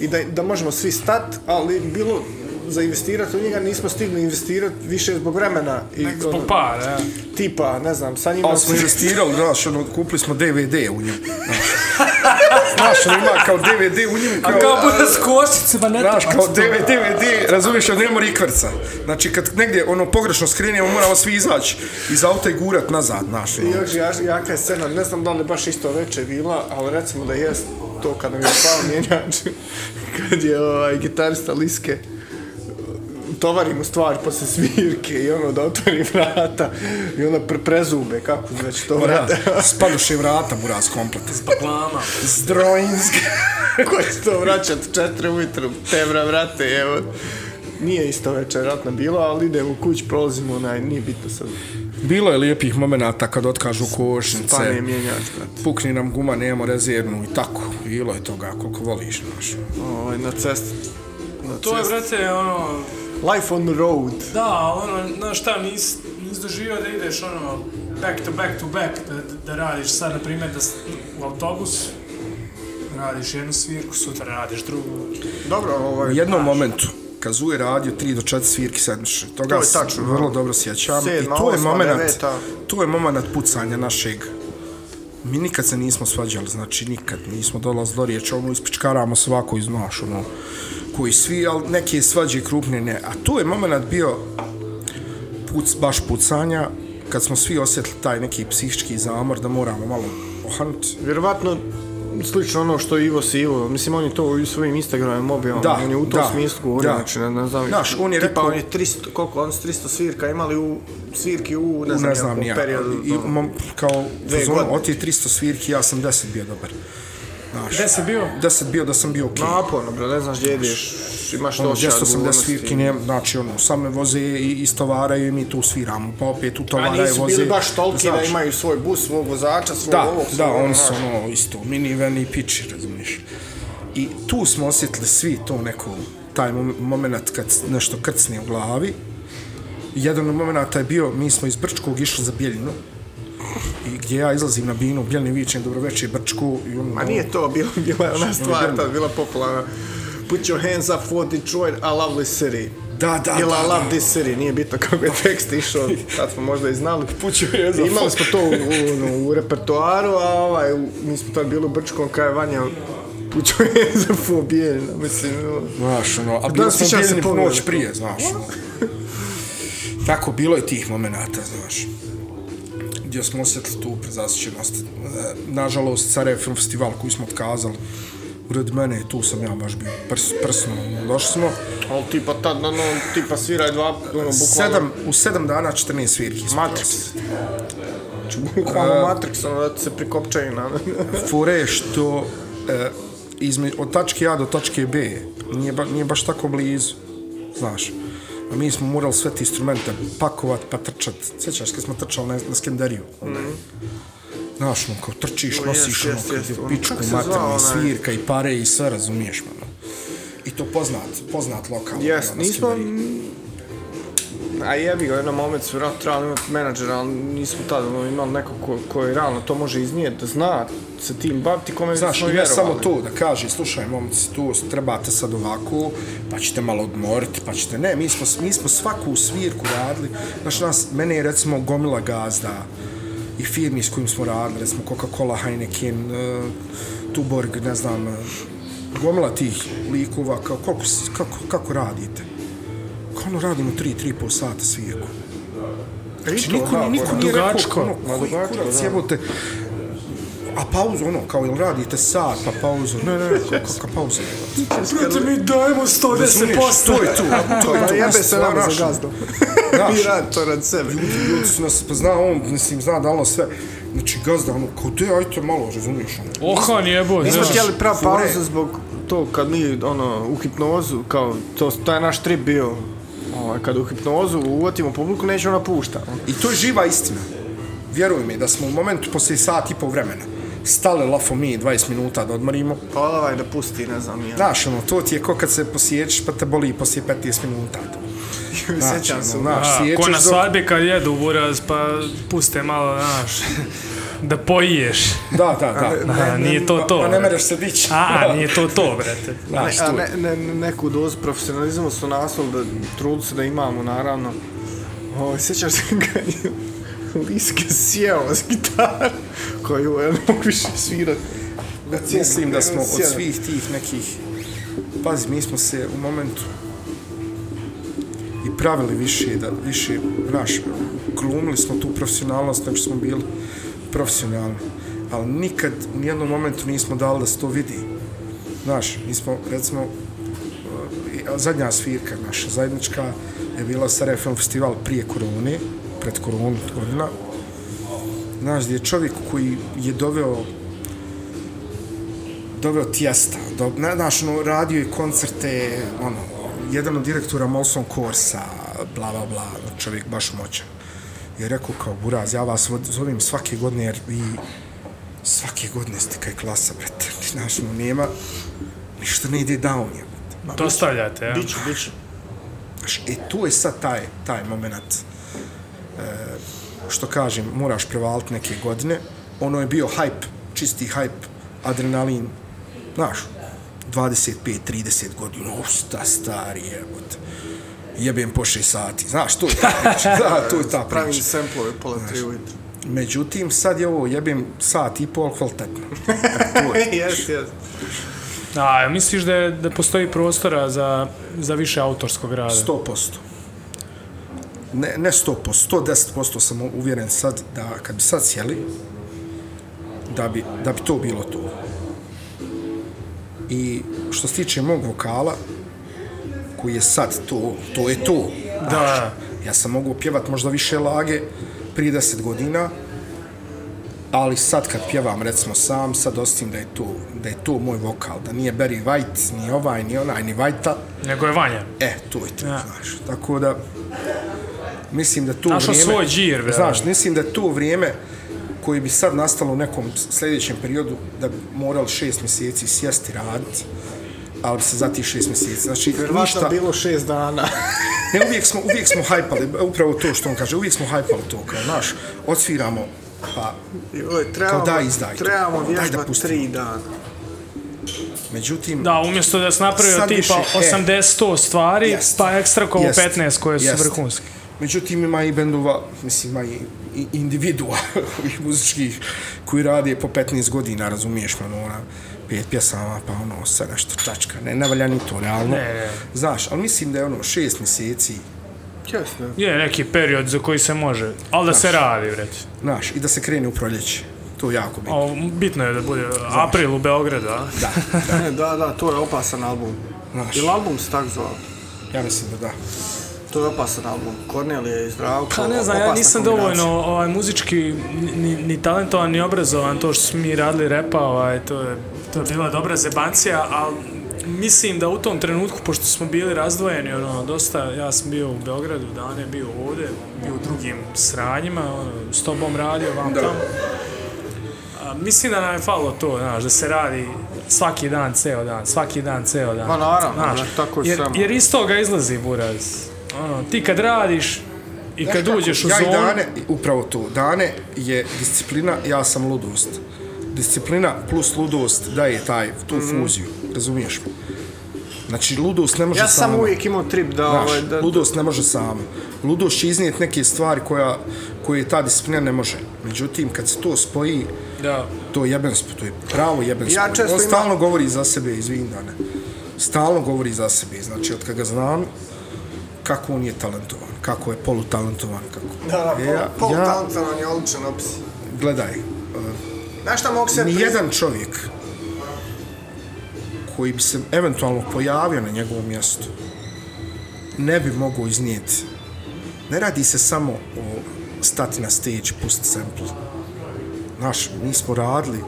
i da, da možemo svi stat, ali bilo za investirati u njega nismo stigli investirati više zbog vremena i Nek zbog ono, para, ja. tipa, ne znam, sa njima Ali smo investirali, znaš, ono, kupili smo DVD u njemu. Znaš, ono ima kao DVD u njemu, kao... A kao bude s košicama, ne Znaš, kao. DVD, DVD, razumiješ, ali nema rikverca. Znači, kad negdje ono pogrešno skrenemo, moramo svi izaći iz auta i gurat nazad, znaš. I Ono. još ja, jaka je scena, ne znam da li baš isto veče bila, ali recimo da jest to kad nam je pao mjenjač, kad je ovaj, gitarista Liske tovari mu stvar posle svirke i ono da otvori vrata i onda pre prezube kako već to vrata. Vrata, spadoše vrata, buraz, komplet. Baklama. Zdrojinski. Ko će to vraćat četiri ujutru, tebra vrate, evo. Nije isto večer ratna bila, ali idemo u kuć, prolazimo onaj, nije bitno sad. Bilo je lijepih momenata kad otkažu košnice, mjenjač, brate. pukni nam guma, nemamo rezervnu i tako. Bilo je toga koliko voliš, znaš. Ovaj, na cesti. Na To je, brate, ono, Life on the road. da, ono, znaš šta, nis, nis doživio da ideš, ono, back to back to back, da, da radiš sad, na primjer, da u autobus, radiš jednu svirku, sutra radiš drugu. Dobro, ovaj, U jednom momentu, kad Zuje radio 3 do 4 svirki sedmiše, toga To je se tačno, vrlo dobro sjećam. I Sedma, to je osma, moment, to je moment pucanja našeg Mi nikad se nismo svađali, znači nikad nismo dolazili do riječi, ono ispičkaramo svako iz naš, ono, koji svi, ali neke svađe krupne ne. A tu je moment bio puc, baš pucanja, kad smo svi osjetili taj neki psihički zamor, da moramo malo ohanuti. Vjerovatno slično ono što je Ivo Sivo, mislim on je to u svojim Instagramom objavio, Da, on je u tom da, smislu govorio, znači ne, ne znam, Znaš, on je tipa rekao- on je 300, koliko, on su 300 svirka imali u svirki u, ne znam, ne znam nekom nija, periodu, i, mom, kao, Dve fazonu, godine. od tih 300 svirki, ja sam 10 bio dobar. Znaš, Gde si bio? 10 bio da sam bio okej. Okay. Naporno, bro, ne znaš gdje ideš, imaš Ono, to 280 svirki, ne, znači ono, sam me voze i istovaraju i mi tu sviramo, pa opet A utovaraju, nisu voze. bili baš toliki da znaš. imaju svoj bus, svog vozača, svog Da, ovog, da, svog oni onog, su ono isto, minivan i piči, razumiješ. I tu smo osjetili svi to neko, taj mom- moment kad nešto krcne u glavi. Jedan od momenta je bio, mi smo iz Brčkog išli za Bijeljinu, i gdje ja izlazim na binu, Bijeljni vičem, dobroveče Brčku, i ono, Ma nije to bilo, bila je ona stvar, ta je bila popularna. Put your hands up for Detroit, a lovely city. Da, da, Ili da, I love da. this city, nije bitno kako je tekst išao, tad smo možda i znali. Put your hands up Imali smo to u, u, u, u repertoaru, a ovaj, mi smo tad bili u Brčkom, kaj je Vanja hands up for Bijeljina, mislim, ono. Znaš, ono, a Da, bili smo Bijeljini pogleda. noć prije, znaš. ono. Tako, bilo je tih momenata, znaš gdje smo osjetili tu prezasićenost. E, Nažalost, Sarajevo Film Festival koji smo otkazali, ured mene, tu sam ja baš bio prs, prsno, došli smo. Ali tipa tad, ono, tipa sviraj dva, ono, bukvalno... Sedam, u sedam dana 14 svirki Matrix. Znači, bukvalno Matrix, ono, da se prikopčaju na... Fore što e, izme, od tačke A do tačke B nije, ba, nije baš tako blizu, znaš. A mi smo morali sve te instrumente pakovat pa trčat. Sjećaš kad smo trčali na, na Skenderiju? Mm. Znaš, no, kao trčiš, nosiš, ono, jest. je Ono, pičku, materiju, onaj? svirka i pare i sve, razumiješ, ono. I to poznat, poznat lokal. Jes, ono, nismo... A jebi ga, u jednom momentu su vjerojatno trebali imati menadžera, ali nismo tada ono, imali neko ko, ko je realno to može iznijeti, da zna se tim baviti, kome Znaš, smo i ne samo vjerovali. to da kaže, slušaj, momci, tu trebate sad ovako, pa ćete malo odmoriti, pa ćete, ne, mi smo, mi smo svaku svirku radili, znaš, nas, mene je recimo gomila gazda i firmi s kojim smo radili, recimo Coca-Cola, Heineken, uh, Tuborg, ne znam, uh, gomila tih likova, kao, koliko, kako, kako radite? Ono radimo 3-3,5 sata svirku. Znači, niko, niko nije rekao, ono, koji dugačko, kurac, da. jebote, a pauzu, ono, kao jel radite sat, pa pauzu, ne, ne, ne, kakva pauza? Brate, mi dajemo 110%. Razumiješ, to je tu, to je tu. jebe se stvar nama za naša. gazdom. Znaš. Mi radi to rad sebe. Ljudi, ljudi su nas, pa zna on, mislim, zna da ono sve, znači gazda, ono, kao te, ajte malo, razumiješ, ono. Ohan jebo, Mi smo htjeli prav pauzu zbog to kad mi ono u hipnozu kao to to je naš trip bio ovaj kad u hipnozu uvatimo publiku neće ona pušta. I to je živa istina. Vjeruj mi da smo u momentu poslije sat i pol vremena stali lafo mi 20 minuta da odmorimo. Pa ovaj da pusti ne znam ja. Znaš, ono, to ti je ko kad se posjećeš pa te boli poslije 15 minuta. Znači, Sjećam se. ono, znaš, sjećaš ko na dok- svadbi kad jedu buraz, pa puste malo, znaš, da pojiješ. Da, da, da. A, nije to to. Pa ne mereš se dići. A, a, nije to to, brate. Znaš, a ne, je. ne, ne, neku dozu profesionalizma su naslov da trudu se da imamo naravno. Ovaj sjećaš se kad je Liske sjeo s gitaru koju ja ne mogu više svirati. Mislim da smo od svih tih nekih... Pazi, mi smo se u momentu i pravili više, da više, znaš, glumili smo tu profesionalnost, nego što smo bili profesionalni. Ali nikad, u nijednom momentu nismo dali da se to vidi. Znaš, mi smo, recimo, e, zadnja svirka naša zajednička je bila sa Refem Festival prije korone, pred koronu godina. Znaš, gdje je čovjek koji je doveo doveo Tijesta, do, ne, znaš, no, radio je koncerte, ono, jedan od direktora Molson Korsa, bla, bla, bla, čovjek baš moćan. Je rekao kao, Buraz, ja vas zovem svake godine, jer vi svake godine ste kaj klasa, brate. Znaš, ono, nema, ništa ne ide down, je. Dostavljate, ja. Biću, biću. Znaš, e, tu je sad taj, taj moment, e, što kažem, moraš prevaliti neke godine. Ono je bio hype, čisti hype, adrenalin, znaš, 25-30 godina, uf, sta stari jebote. Jebem po 6 sati, znaš, to je ta priča, da, to je ta Pravim priča. samplove pola tri ujutro. Međutim, sad je ovo, jebem sat i pol kvalitetno. Jes, jes. A, misliš da, je, da postoji prostora za, za više autorskog rada? 100%. Ne, ne 100%, 110% sam uvjeren sad da kad bi sad sjeli, da bi, da bi to bilo to. I što se tiče mog vokala, koji je sad to, to je to. Da. Ja sam mogu pjevat možda više lage prije 10 godina, ali sad kad pjevam recimo sam, sad osjetim da je to, da je to moj vokal, da nije Barry White, ni ovaj, ni onaj, ni Whitea, Nego je Vanja. E, to je to, Ja. znaš. Tako da, mislim da to Našao vrijeme... svoj džir, bre. Znaš, mislim da to vrijeme koji bi sad nastalo u nekom sljedećem periodu, da bi morali šest mjeseci sjesti raditi, ali se za tih šest mjeseci, znači Vjerovatno ništa, bilo šest dana. ne, uvijek smo, uvijek smo hajpali, upravo to što on kaže, uvijek smo hajpali to, kao, znaš, odsviramo, pa, Joj, trebamo, daj, izdaj to. trebamo Daj da tri dana. međutim, Da, umjesto da se napravio tipa više, e. 80-100 stvari, Jest. pa ekstra kovo Jest. 15 koje su Jest. vrhunske. Međutim, ima i bendova, mislim, ima i, i individua ovih muzičkih koji rade po 15 godina, razumiješ, man, ona, pet pjesama, pa ono, sve nešto čačka. Ne, ne valja ni to, realno. Ne, ne. Znaš, ali mislim da je ono šest mjeseci, Jasno. Je neki period za koji se može, ali da se radi, vreć. znaš, i da se krene u proljeće. To je jako bitno. O, bitno je da bude april u Beogradu, a? Da, da, da, to je opasan album. Znaš. Ili album se tak zvao? ja mislim da da. To je opasan album. Kornelije i Zdravko. Pa ne znam, ja opasna nisam kombinacija. dovoljno ovaj, muzički ni, ni talentovan, ni obrazovan, to što smo mi radili repa, ovaj, to, je, to je bila dobra zebancija, ali mislim da u tom trenutku, pošto smo bili razdvojeni, ono, dosta, ja sam bio u Beogradu, Dan je bio ovdje, bio u drugim sranjima, ono, s tobom radio, vam Da. tamo. A, mislim da nam je falo to, znaš, da se radi svaki dan, ceo dan, svaki dan, ceo dan. Ma naravno, Znaš, da, tako je jer, samo. jer iz toga izlazi buraz. Ono, ti kad radiš i kad Znaš uđeš u kako, zonu... Ja i Dane, upravo to, Dane je disciplina, ja sam ludost. Disciplina plus ludost daje taj, tu Mhm. fuziju, razumiješ me? Znači, ludost ne može Ja sam sama. uvijek imao trip da... Znaš, ovaj, da, ludost ne može sama. Ludost će iznijeti neke stvari koja, koje ta disciplina ne može. Međutim, kad se to spoji, Da. to je jebenstvo, to je pravo jebenstvo. Ja često On imam- stalno govori za sebe, izvin Dane. Stalno govori za sebe. Znači, od kad ga znam, kako on je talentovan, kako je polutalentovan, kako. da, da, E, ja, pol, pol ja, je odličan opis. gledaj, uh, Znaš šta mogu se... Nijedan čovjek koji bi se eventualno pojavio na njegovom mjestu ne bi mogao iznijeti. Ne radi se samo o stati na stage, pusti sample. Znaš, mi smo radili,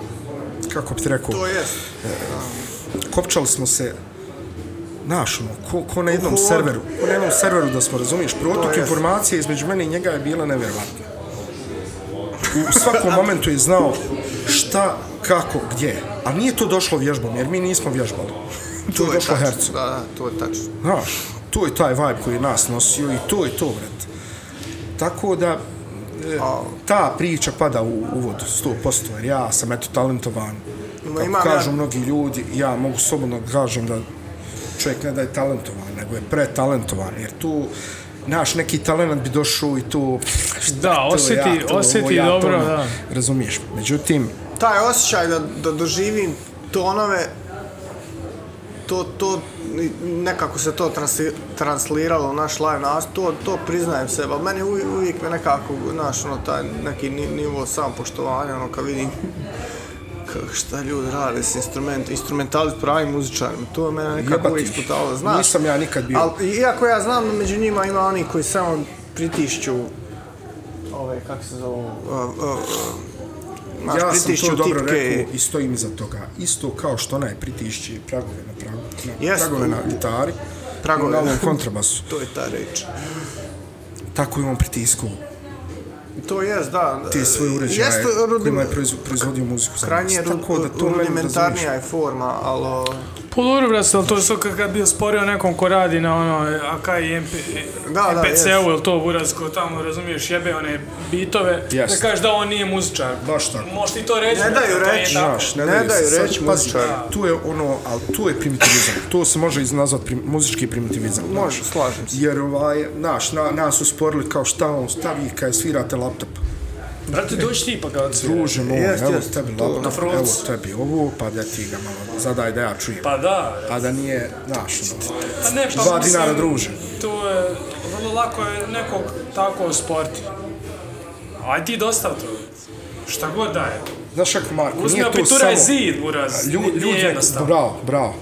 kako bi ti rekao, To jest. kopčali smo se Znaš, ono, ko, ko na jednom serveru, ko na jednom serveru da smo, razumiješ, protok informacije između mene i njega je bila nevjerovatna. U svakom momentu je znao šta, kako, gdje. A nije to došlo vježbom, jer mi nismo vježbali. To, je došlo tačno. hercom. Da, da, to je tačno. Znaš, to je taj vibe koji je nas nosio i to je to, vrat. Tako da, e, ta priča pada u uvod 100%, jer ja sam eto talentovan. Kako imam kažu ja- mnogi ljudi, ja mogu slobodno da kažem da čovjek ne da je talentovan, nego je pretalentovan, jer tu naš neki talent bi došao i to... Da, to osjeti, ja, to, osjeti ovo ja, dobro, to, da. Razumiješ, međutim, Taj osjećaj da, da doživim tonove, to, to, nekako se to transli, transliralo u naš live nas, to, to priznajem sebe, ali meni uvijek, uvijek me nekako, znaš, ono, taj neki ni- nivo samopoštovanja, ono, kad vidim kako šta ljudi rade s instrument, instrumentali s pravim muzičarima, to je mene nekako uvijek sputalo, znaš. Nisam ja nikad bio. Ali, iako ja znam da među njima ima oni koji samo pritišću, ove, kako se uh, uh, uh, znaš, ja sam pritišću to dobro tipke rekao i stojim iza toga. Isto kao što onaj pritišći pragove na, pragu, na Jest. pragove na gitari, Pragove. na ovom kontrabasu. To je ta reč. Tako i on pritisku To jest, da. te svoje uređaje Jeste rudim- kojima je proizvo- proizvodio muziku. Krajnje da to meni rudimentarnija je forma, ali... Pa dobro, brate, ali to je sad kad bi sporio nekom ko radi na ono AK i MP, Da, da. MPC-u, ili to buraz ko tamo, razumiješ, jebe one bitove, Jest. da kažeš da on nije muzičar. Baš tako. Možeš ti to reći, Ne daju reći. Znaš, ne, Ne daju reći pazi, muzičari. Tu je ono, ali tu je primitivizam. To se može iz- nazvat prim, muzički primitivizam. znaš. Može, slažem se. Jer ovaj, naš, na, nas su sporili kao šta on stavi kad svirate laptop. Brate, dođi ti pa ga odsvira. Druže moj, Jest, evo jest, tebi to- laptop, na evo tebi ovo, pa da ti ga malo zadaj da ja čujem. Pa da, A da nije, znaš, ono, Pa ne, pa Dva mislim, dinara, druže. To je, vrlo lako je nekog tako sporti. Aj ti dostav to. Šta god daje. znaš kako Marko, Uzmi nije to samo... zid, buraz. Lju, Nije- ljudi, Nije ne, jednostavno. bravo, bravo.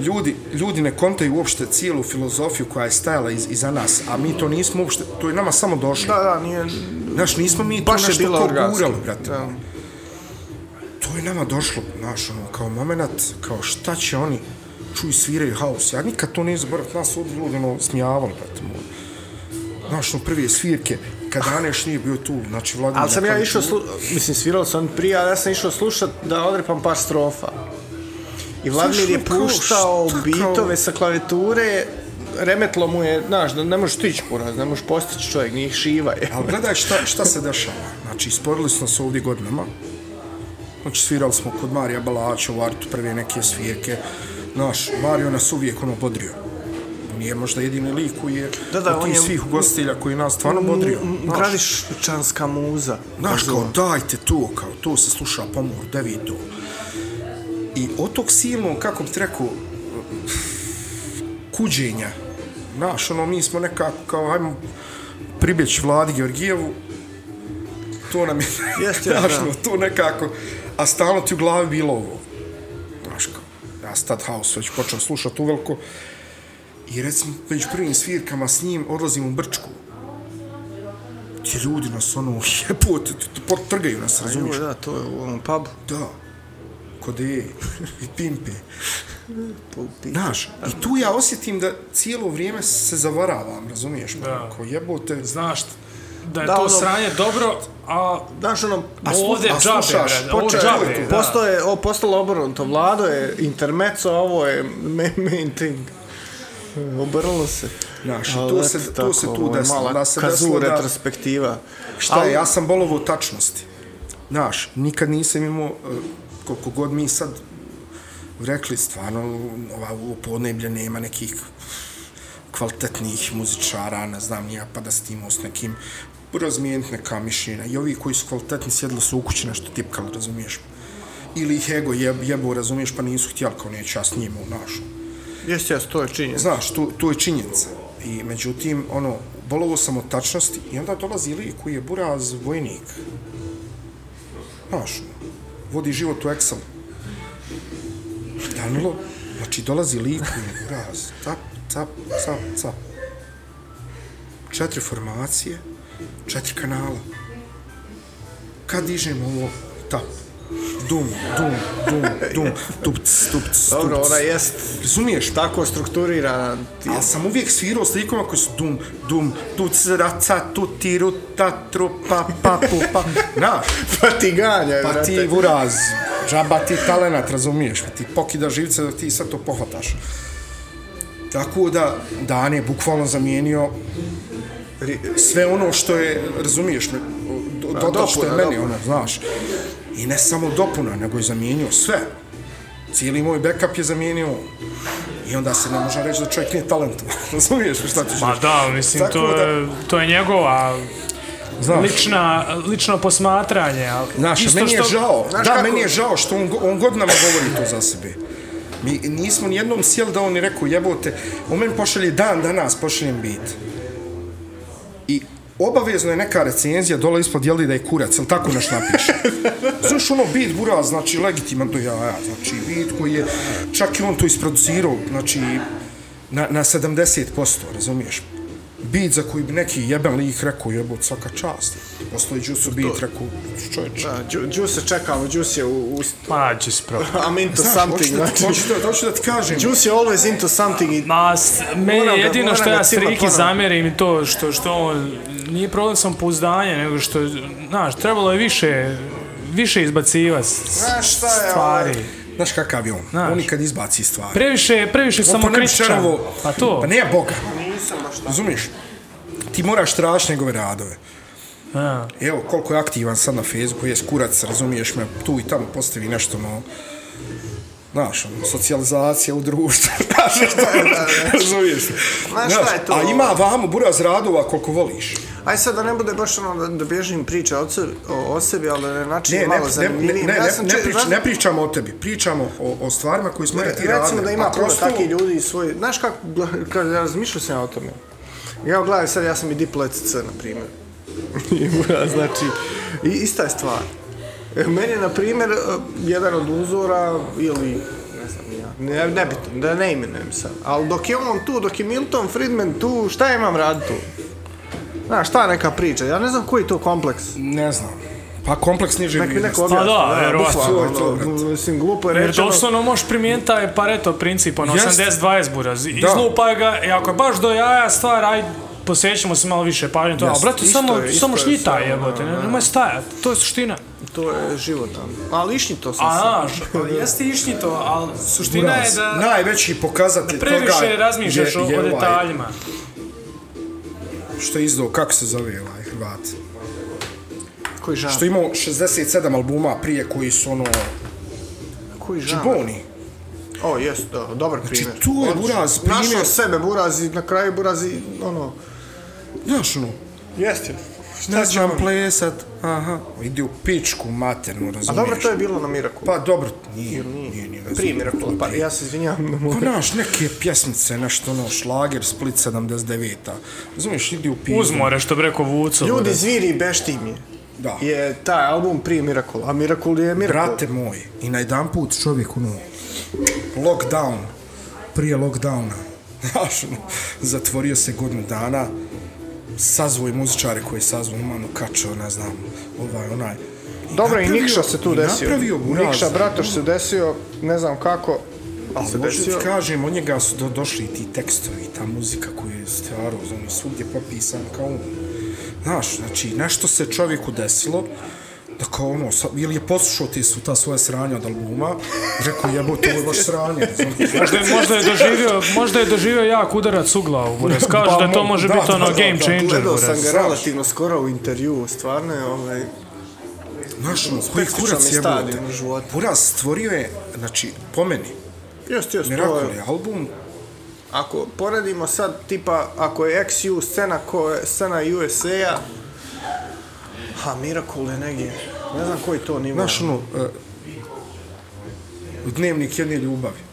Ljudi, ljudi ne kontaju uopšte cijelu filozofiju koja je stajala iz, iza nas, a mi to nismo uopšte, to je nama samo došlo. Da, da, nije... Znaš, nismo mi to nešto organski. gurali, brate. Da. To je nama došlo, znaš, ono, kao moment, kao šta će oni, čuj, sviraju haos. Ja nikad to ne zaboravim, nas ovdje ljudi, ono, smijavali, brate moj. Znaš, ono, prve svirke, kad Aneš nije bio tu, znači, Vladimir... Ali sam ja išao, slu... mislim, svirao sam prije, ali ja sam išao slušat da odrepam par strofa. I Vladimir je puštao šta, bitove sa klavijature, remetlo mu je, znaš, da ne možeš stići poraz, ne možeš postići čovjek, njih šiva je. Ali gledaj šta, šta se dešava. Znači, sporili smo se ovdje godinama. Znači, svirali smo kod Marija Balača u Artu prve neke svirke. Znaš, Mario nas uvijek ono bodrio. Nije možda jedini lik koji je Da, da, od tih je- svih ugostitelja koji nas stvarno bodrio. Znaš, Gradišćanska muza. Znaš, kao dajte to, kao to se sluša pomor, da vi to. I od tog silnog, kako bi ti rekao, kuđenja, znaš, ono, mi smo nekako, kao, ajmo pribjeći Vladi Georgijevu, to nam je, znaš, da. ono, to nekako, a stalno ti u glavi bilo ovo. Znaš, kao, ja sam tad house već počeo slušati uveliko, i recimo, već prvim svirkama s njim odlazim u Brčku, ti ljudi nas ono jebote, t- t- potrgaju nas, razumiješ? Joj, da, to je u onom pubu. Da. Kod E i Pimpe. Znaš, i tu ja osjetim da cijelo vrijeme se zavaravam, razumiješ? Da. Ko jebote, Znaš da je Da, to ono- sranje dobro, a Znaš, ono, A slu- ovdje a džabe, slušaš, brate, ovo je džabe, tu, da. Postoje, o, postalo obrnuto. Vlado je intermezzo, a ovo je main, main thing. Obrnulo se. Znaš, eto se- to tako, se tu desilo, Mala da se kazu desilo da- retrospektiva. šta je, ja sam bolovo u tačnosti. Znaš, nikad nisam imao, e, koliko god mi sad rekli, stvarno, ova u podneblje nema nekih kvalitetnih muzičara, ne znam, nija, pa da s tim s nekim razmijeniti neka mišljenja. I ovi koji su kvalitetni sjedli su u kući nešto tipkali, razumiješ? Ili ih ego jeb, jebo, razumiješ, pa nisu htjeli kao neće ja s njima u našu. Jes, jes, to je činjenica. Znaš, to, to je činjenica. I međutim, ono, bolovo sam od tačnosti i onda dolazi lik koji je buraz vojnik. Znaš, ono, vodi život u Excel. Danilo, znači dolazi lik u raz, tap, tap, tap, tap. Četiri formacije, četiri kanala. Kad dižemo ovo, tap, dum, dum, dum, dum, tupc, tupc, Dobro, tupc. ona jest Razumiješ? tako strukturirana. Ti, Ali sam uvijek svirao s likovima koji su dum, dum, tuc, raca, tuti, ruta, trupa, pa, pu, pa. Znaš, pa ti ganja, pa ti vuraz, džaba ti talenat, razumiješ, pa ti pokida živce da ti sad to pohvataš. Tako da, Dan je bukvalno zamijenio sve ono što je, razumiješ me, do, dodao što je dopuna, meni, dopuna. ono, znaš. I ne samo dopuna, nego je zamijenio sve. Cijeli moj backup je zamijenio I onda se ne može reći da čovjek nije talentovan. Razumiješ mi šta ti Ma da, mislim, Tako to da- je, to je njegova Znaš. lična, lično posmatranje. ali Znaš, isto meni je što- žao, Znaš da, kako- meni je žao što on, on godinama govori to za sebe. Mi nismo nijednom sjeli da on je rekao jebote, on meni pošalje dan danas, pošaljem bit. Obavezno je neka recenzija dole ispod jeli da je kurac, ili tako nešto napiše. Znaš, ono bit bura, znači legitiman do jaja, znači bit koji je, čak i on to isproducirao, znači na, na 70%, razumiješ? Bit za koji bi neki jeben lik rekao jebot svaka čast. Postoji Juice bit rekao čovječ. Da, Đuse čekamo, Đus je u, u će se pro... I'm into Znaš, something, znači. hoću da, hoću da ti kažem. Đus je always into something i Ma, ga- jedino što ja striki ponovo. zamjerim i to što, što on, nije problem sam pouzdanje, nego što, znaš, trebalo je više, više izbacivati Znaš šta je, stvari. ovaj, Znaš kakav je on? Znaš. On kad izbaci stvari. Previše, previše samokritičan. Nepčanovo- Pa to. Pa nije Boga. nisam baš tako. Razumiješ? Ti moraš tražiti njegove radove. A, Evo, koliko je aktivan sad na Facebooku, je kurac, razumiješ me, tu i tamo postavi nešto, no, znaš, ono, socijalizacija u društvu, znaš što, razumiješ me. Znaš šta je to? A ima vamo buraz radova koliko voliš. Aj sad da ne bude baš ono da, da bježim priča o, sebi, o, o sebi, ali da ne načini Ne, ne, malo ne, ne, zanimljivijim. ne, ja ne, ne, prič, znaš- ne pričamo o tebi, pričamo o, o stvarima koje smo ti radili. Recimo da ima puno kroz to- takih ljudi i svoj... Znaš kako, kad ja razmišljao sam ja o tome. Ja gledam sad, ja sam i diplo ECC, na primjer. Znači, i ista je stvar. E, Meni je, na primjer, e, jedan od uzora, ili, ne znam ja, ne, nebitno, da ne imenujem sad, ali dok je on tu, dok je Milton Friedman tu, šta imam raditi tu? Znaš, šta je neka priča? Ja ne znam koji je to kompleks. Ne znam. Pa kompleks niže Nek mi neko objasni. Pa da, je to, ono, Mislim, glupo je Jer rečeno. doslovno možeš primijeniti taj Pareto princip, ono Jeste. 80-20 buraz. Izlupaj ga i ako je baš do jaja stvar, aj posvećemo se malo više pažnje to. A Jeste. brate, samo, je, samo je šljitaj sve, jebote, ne, nemoj stajat, to je suština. To je život, ali- išni to sam A, znaš, pa jeste išli to, ali suština je Buraz, da najveći pokazatelj toga previše razmišljaš o, o ovaj, detaljima. Što je izdao, kako se zove ovaj Hrvat? Koji žan? Što je imao 67 albuma prije koji su ono Koji žan? Boni. O, jest, da, dobar primjer. tu je. Buraz primjer. Našao sebe Buraz i na kraju Buraz i, ono... Znaš ono, Jest, jest. ne znam plesat, aha, ide u pičku maternu, razumiješ? A dobro, to je bilo na Miraku. Pa dobro, nije, nije, nije, nije Primjer, pa ja se mogu. Pa znaš, neke pjesmice, nešto ono, šlager, Split 79-a, razumiješ, ide u pičku. Uzmore, što bi rekao Vuco. Ljudi, zviri i beštimje. Da. Je taj album prije Miracle, a Miracle je Miracle. Brate moj, i na jedan put čovjek, ono, lockdown, prije lockdowna, znaš, ono, zatvorio se godinu dana, sazvoj muzičare koji je sazvoj, Manu Kačo, ne znam, ovaj, onaj. Dobro, i napravio- Nikša se tu i desio. Napravio buraz. Nikša Bratoš se desio, ne znam kako, ali se desio. ti kažem, od njega su do, došli ti tekstovi, ta muzika koju je stvarao, on je svugdje popisan kao on. Znaš, znači, nešto se čovjeku desilo, da kao ono, sa, ili je poslušao ti su ta svoja sranja od albuma, rekao jebote, ovo je baš sranje. Možda je, možda je doživio, možda je doživio jak udarac u glavu, Buraz. Kaže da to mo- može da, biti da, ono da, game da, changer, Gledao sam ga relativno skoro u intervju, stvarno je ovaj... Znaš, ono, koji kurac je u životu. Buraz stvorio je, znači, po meni, Jest, jest, to Miracle je... je album, Ako poredimo sad, tipa, ako je XU scena ko je scena USA-a, ha, Miracle je negdje, ne znam koji to nivo. znaš, ono, uh, dnevnik jedne ljubavi.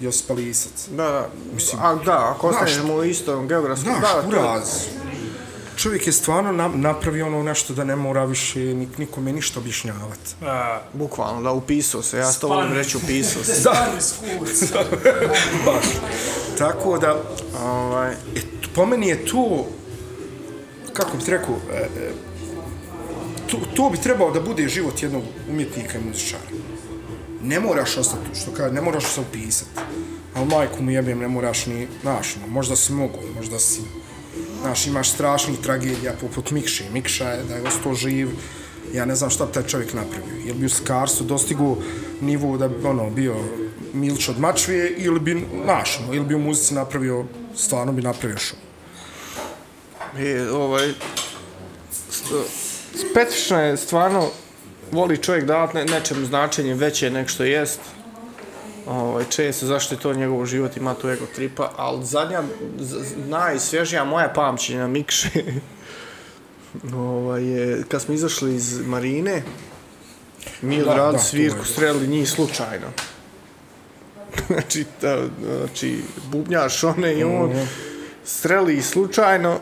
Josip Lisac. Da, da, Mislim, a, da, ako ostanemo u istom geografskom, Znaš, da, to je- čovjek je stvarno na, napravio ono nešto da ne mora više nik, nikome ništa objašnjavati. A, Bukvalno, da, upisao se. Ja to volim reći, upisao se. Skuc. Baš. Tako da, Ovaj, e, po meni je to, kako bi ti rekao, e, e, to, to bi trebao da bude život jednog umjetnika i muzičara. Ne moraš ostati, što kaže, ne moraš se upisati. Ali majku mu jebem, ne moraš ni, znaš, ono, možda si mogu, možda si, znaš, imaš strašnih tragedija poput Mikše. Mikša je da je ostao živ, ja ne znam šta bi taj čovjek napravio. Jel bi u Skarsu dostigu nivo da bi, ono, bio Milč od Mačvije ili bi, znaš, ono, ili bi u muzici napravio, stvarno bi napravio show. E, ovaj, st- specifično je stvarno, voli čovjek davati ne, nečem značenje veće nek što jest. Ovaj, često zašto je to njegov život, ima tu ego tripa, ali zadnja, najsvježija moja pamćenja Mikše, ovaj, je kad smo izašli iz Marine, mi da, to svirku, je. strelili njih slučajno. znači, ta, znači, bubnjaš one i on, streli ih slučajno,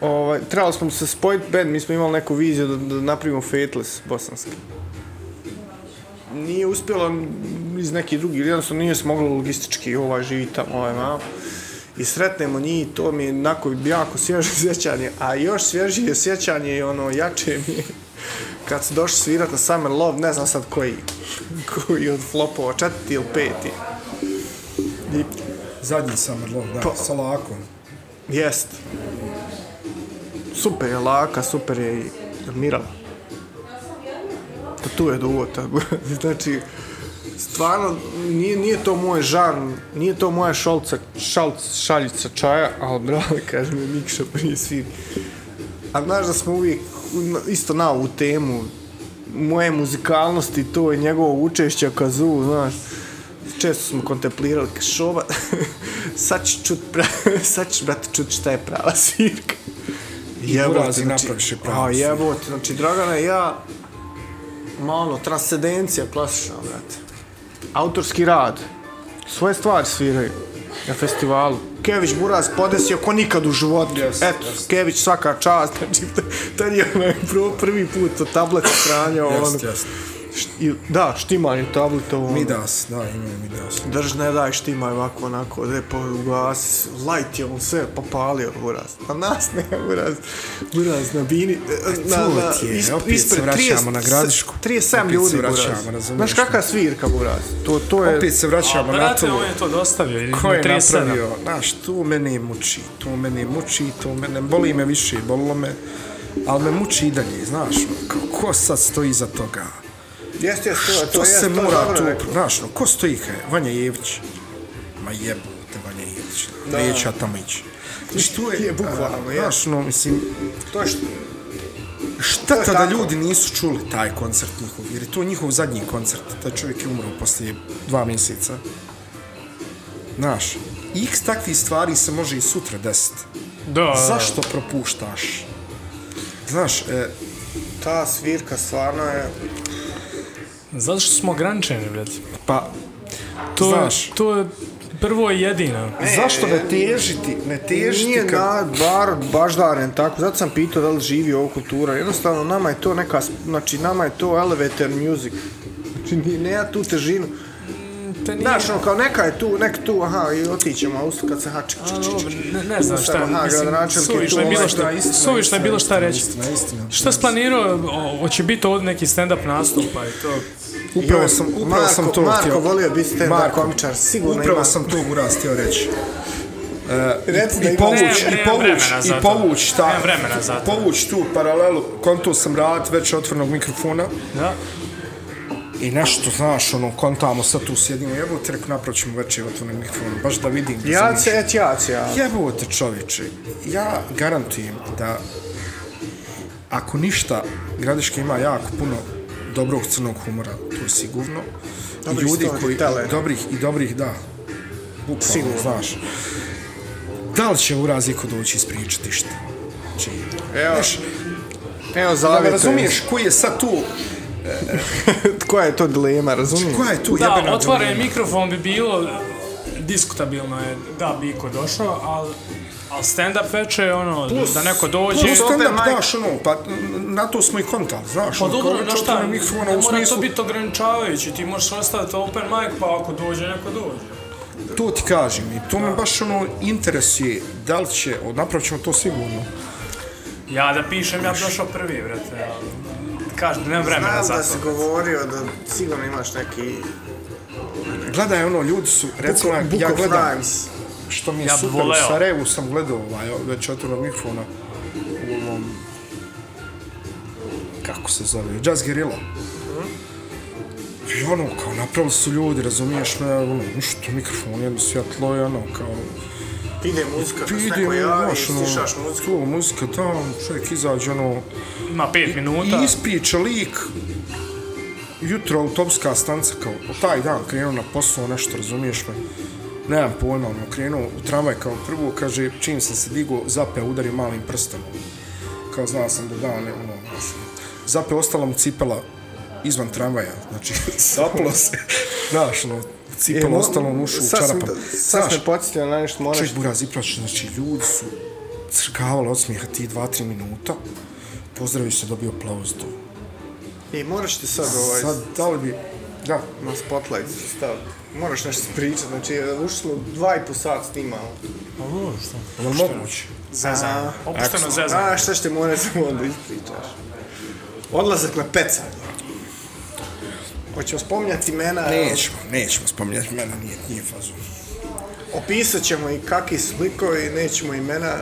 ovaj, trebali smo se spojiti band, mi smo imali neku viziju da, da napravimo Fateless bosanski. Nije uspjelo iz nekih drugih, jednostavno nije se moglo logistički ovaj živi tamo, ovaj malo. I sretnemo njih, to mi je onako jako svježe sjećanje, a još svježije sjećanje i ono jače mi je kad su došli svirat na Summer Love, ne znam sad koji, koji od flopova, četvrti ili peti. I Zadnji Summer Love, da, Pa- sa lakom. Jest. Super je laka, super je i mirala. Pa tu je duvota. znači, stvarno, nije, nije to moj žan, nije to moja šolca, šalc, šaljica čaja, ali brale, kaže mi Mikša prije pa sviri. A znaš da smo uvijek isto na ovu temu moje muzikalnosti, to je njegovo učešće kazu, znaš. Često smo kontemplirali šova, sad ću čut, pra, sad ću, brate, čut šta je prava svirka. Burazi napraviš je pravu A svirku. jebote, znači Dragana i ja, malo, transcendencija klasična, brate. Autorski rad, svoje stvari sviraju na festivalu. Kević Buraz podesio ko nikad u životu. Jest, Eto, jest. Kević svaka čast, znači, tad je onaj prvi put od tableta stranjao. ono. Jest, jest. I, da, štimanje tableta. Ono. Midas, da, imaju Midas. Drž, ne daj štimaj ovako, onako, lijepo ugasi, light je on sve popalio, buraz. A nas ne, buraz, buraz, na bini, na, to na, ti je, isp- opet se ispred vraćamo 30 na Gradišku. 37 Opet ljudi, se buraz. vraćamo, razumiješ Znaš kakva svirka, buraz? To, to je... Opet se vraćamo na Brate, to. on je to dostavio. ili Ko na je 37. napravio? Znaš, tu mene muči, tu mene muči, tu mene, boli me više, bolilo me, ali me muči i dalje, znaš, ono, kao, ko sad stoji za toga? Jeste, jeste, to, je- to To jest, se to je mora tu, znaš, no, ko stoji kaj? Vanja Jević. Ma jebote, Vanja Jević. Da. Neću ja tamo ići. Znači, tu je, Je, bukvalno, je. Znaš, no, mislim, To je što... šteta To da tako. ljudi nisu čuli taj koncert njihov, jer je to njihov zadnji koncert. Taj čovjek je umro poslije dva mjeseca. Znaš, x takvih stvari se može i sutra desiti. Da, Zašto propuštaš? Znaš, e, Ta svirka stvarno je... Zato što smo ograničeni, brate. pa, To, znaš, to je prvo i jedino. zašto ne težiti, ne težiti Nije kad... na, bar, baždaren tako, zato sam pitao da li živi ovo kultura. Jednostavno, nama je to neka, znači, nama je to elevator music. Znači, nije, nema tu težinu. Te nije... Znaš, ono, kao neka je tu, nek tu, aha, i otićemo, a usto kad se hači, A, dobro, ne, ne znam šta, Aha, mislim, je suvišno je bilo ovaj, šta, suvišno je bilo šta reći. istina, istina. Šta si planirao, hoće biti ovdje neki stand-up nastupa i to? Upravo sam, upravo Marko, sam to Marko htio. volio biti stand-up Marko, komičar, sigurno Upravo ima. sam to Buras htio reći. Reci da I ima- povuć, Nemam- i povuć, i povuć ta, Nemam vremena za to. povuć tu paralelu, konto sam rad već otvornog mikrofona Da. i nešto, znaš, ono, kontamo sad tu sjedimo, jebote, rekao, napravit ćemo večer otvornog mikrofona, baš da vidim. da Ja se, et ja se, ja. Jebote čovječe, ja garantujem da ako ništa, Gradiška ima jako puno dobrog crnog humora, to je sigurno. I Dobrih ljudi koji, storytellera. dobrih i dobrih, da. Bukvalno, Sigurno. znaš. Da li će uraz iko doći ispričati šta? Znači, Evo, znaš, evo da zavjetujem. razumiješ koji je sad tu, Koja je to dilema, razumiješ? koja je tu Da, jebena otvoren dilema? mikrofon bi bilo, diskutabilno je da bi iko došao, ali Ali stand-up veče je ono, Plus- da neko dođe... plus Stand up, znaš, ono, pa na to smo i kontali, znaš, Pa ono, dobro, da šta, ne u mora smislu, to biti ograničavajući, ti možeš ostaviti open mic, pa ako dođe, neko dođe. to ti kažem, i to me baš ono interesuje, da li će, napravit ćemo to sigurno, Ja da pišem, ja bi došao prvi, vrate, ali... Kažem, nemam vremena Znam za da to. si govorio da sigurno imaš neki gledaj, ono, ljudi su, recimo, Book, ja gledam, Rhymes. Što mi je Ja super, voleo. u Sarajevu sam gledao, ovaj, već otvoren mikrofona, u ovom, kako se zove, Jazz Guerrilla. I ono, kao, napravili su ljudi, razumiješ me, ono, što mikrofon, jedno svjetlo, ono, kao, Ide muzika, kad se neko javi, znaš, ono, stišaš muziku. to, muzika, da, čovjek izađe, ono, Ima pet minuta. i ispriča lik, jutro autobuska stanca, kao, taj dan krenuo na posao, nešto, razumiješ me, nemam pojma, ono, krenuo u tramvaj kao prvo, kaže, čim sam se digao, zape udario malim prstom, kao znao sam da dan, ne, ono, znaš, zape ostala mu cipela izvan tramvaja, znači, zapalo se, znaš, ono, cipela ostala mu ušu u čarapama. Sad sam podsjetio na nešto, moraš... Ček, Buraz, ipraš, znači, ljudi su crkavali od smijeha ti dva, tri minuta, pozdravi se, dobio aplauz tu. I moraš ti sad ovaj... Sad, da li bi, da, na spotlight staviti. Moraš nešto pričati, znači ušli smo dva i po sat snimamo. je li moguće? Zezanje. Opušteno A zezanje. šta ćete morati samo onda ispričaš? Odlazak na pecanje. Hoćemo spominjati imena, Nećemo, nećemo spominjati, mene nije, nije fazu. opisat ćemo i kakvi su likovi, nećemo imena.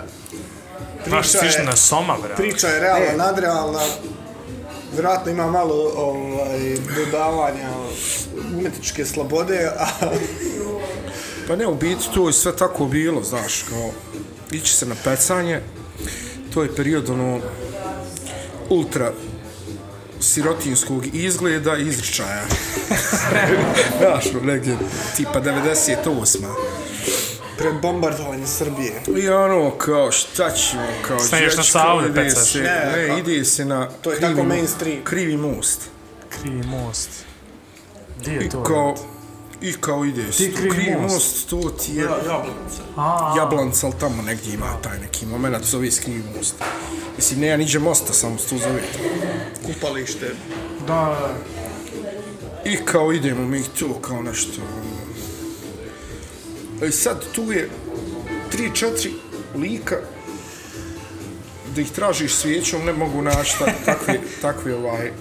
Priča svišno je, na soma, bre. priča je realna, nadrealna. Vjerojatno ima malo ovaj, dodavanja umetičke slobode, a Pa ne, u biti to je sve tako bilo, znaš, kao, ići se na pecanje, to je period, ono, ultra sirotinskog izgleda i izričaja. znaš, ono, negdje, tipa 98. Pred bombardovanje Srbije. I ono, kao, šta ćemo, kao, na dječko, Savu da ide pecaš. se, Ne, ne, ide se na To je krivi tako mo- mainstream. Krivi most. Krivi most. Gdje je I to? kao, i kao ide se, Ti krivi krivi most. most, to ti je A, Jablanca, ali tamo negdje ima taj neki moment, zove se krivi most. Mislim, nema niđe mosta, samo se to zove. Kupalište. Da, da. I kao idemo mi tu, kao nešto... I sad tu je tri, četiri lika da ih tražiš svijećom, ne mogu naći ta, takve, takve ovaj,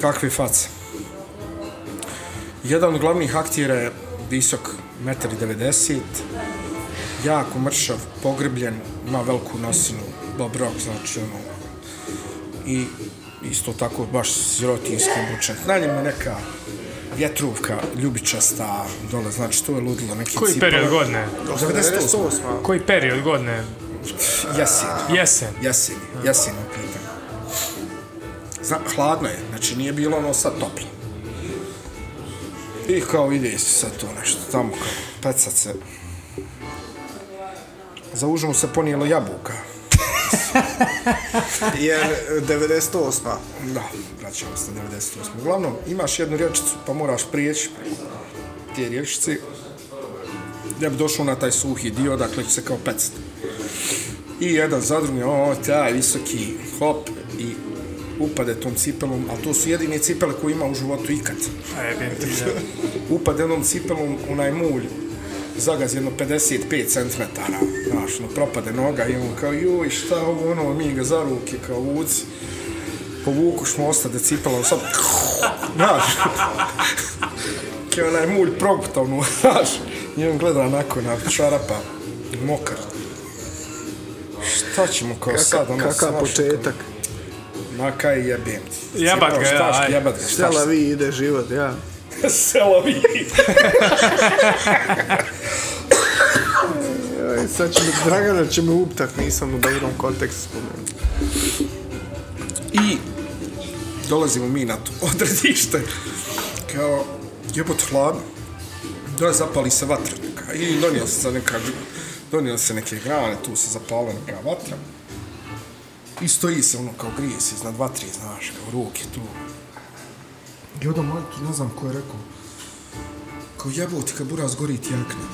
takve face. Jedan od glavnih aktjera je visok 1,90 m, jako mršav, pogrbljen, ima veliku nosinu, Bob Rock, znači ono, i isto tako baš sirotinski obučen. Na njemu je neka vjetruvka, ljubičasta, dole, znači to je ludilo, neki Koji cipele. period godine? 98. 98. Koji period godine? Jesen. Jesen. Jesen, jesen u pitanju. Zna, hladno je, znači nije bilo ono sad toplo. I kao ide se sad to nešto, tamo kao pecat se. Za užinu se ponijelo jabuka. Jer e, 98. Da, vraćamo se na 98. Uglavnom, imaš jednu rječicu, pa moraš prijeći te rječice. Da bi došao na taj suhi dio, dakle će se kao pecat. I jedan za drugim, o, taj visoki, hop, i upade tom cipelom, ali to su jedine cipele koje ima u životu ikad. Upade jednom cipelom onaj mulj, zagaz jedno 55 cm, znaš, no, propade noga i on kao, joj, šta ovo, ono, mi ga za ruke, kao vuci, povukuš mosta da cipelom, sad, znaš, kao onaj mulj progutao, no, znaš, i on gleda onako na čarapa, mokar. Šta ćemo kao sad, ono, Kakav početak. Ma kaj jebem ti. Jebat ga, ja, aj. Jebat ga. Štela vi ide život, ja. Selovi. Joj, sad će mi, Dragana će me uptak, nisam u dobrom kontekstu spomenuti. I dolazimo mi na to odredište. Kao, jebot hladno. da zapali se vatra neka. I donio se za neka, donio se neke grane, tu se zapala neka vatra. I stoji se ono kao grije se iznad vatri, znaš, kao ruke tu. I onda moj ne znam ko je rekao. Kao jebote, kad buraz gori ti jakne.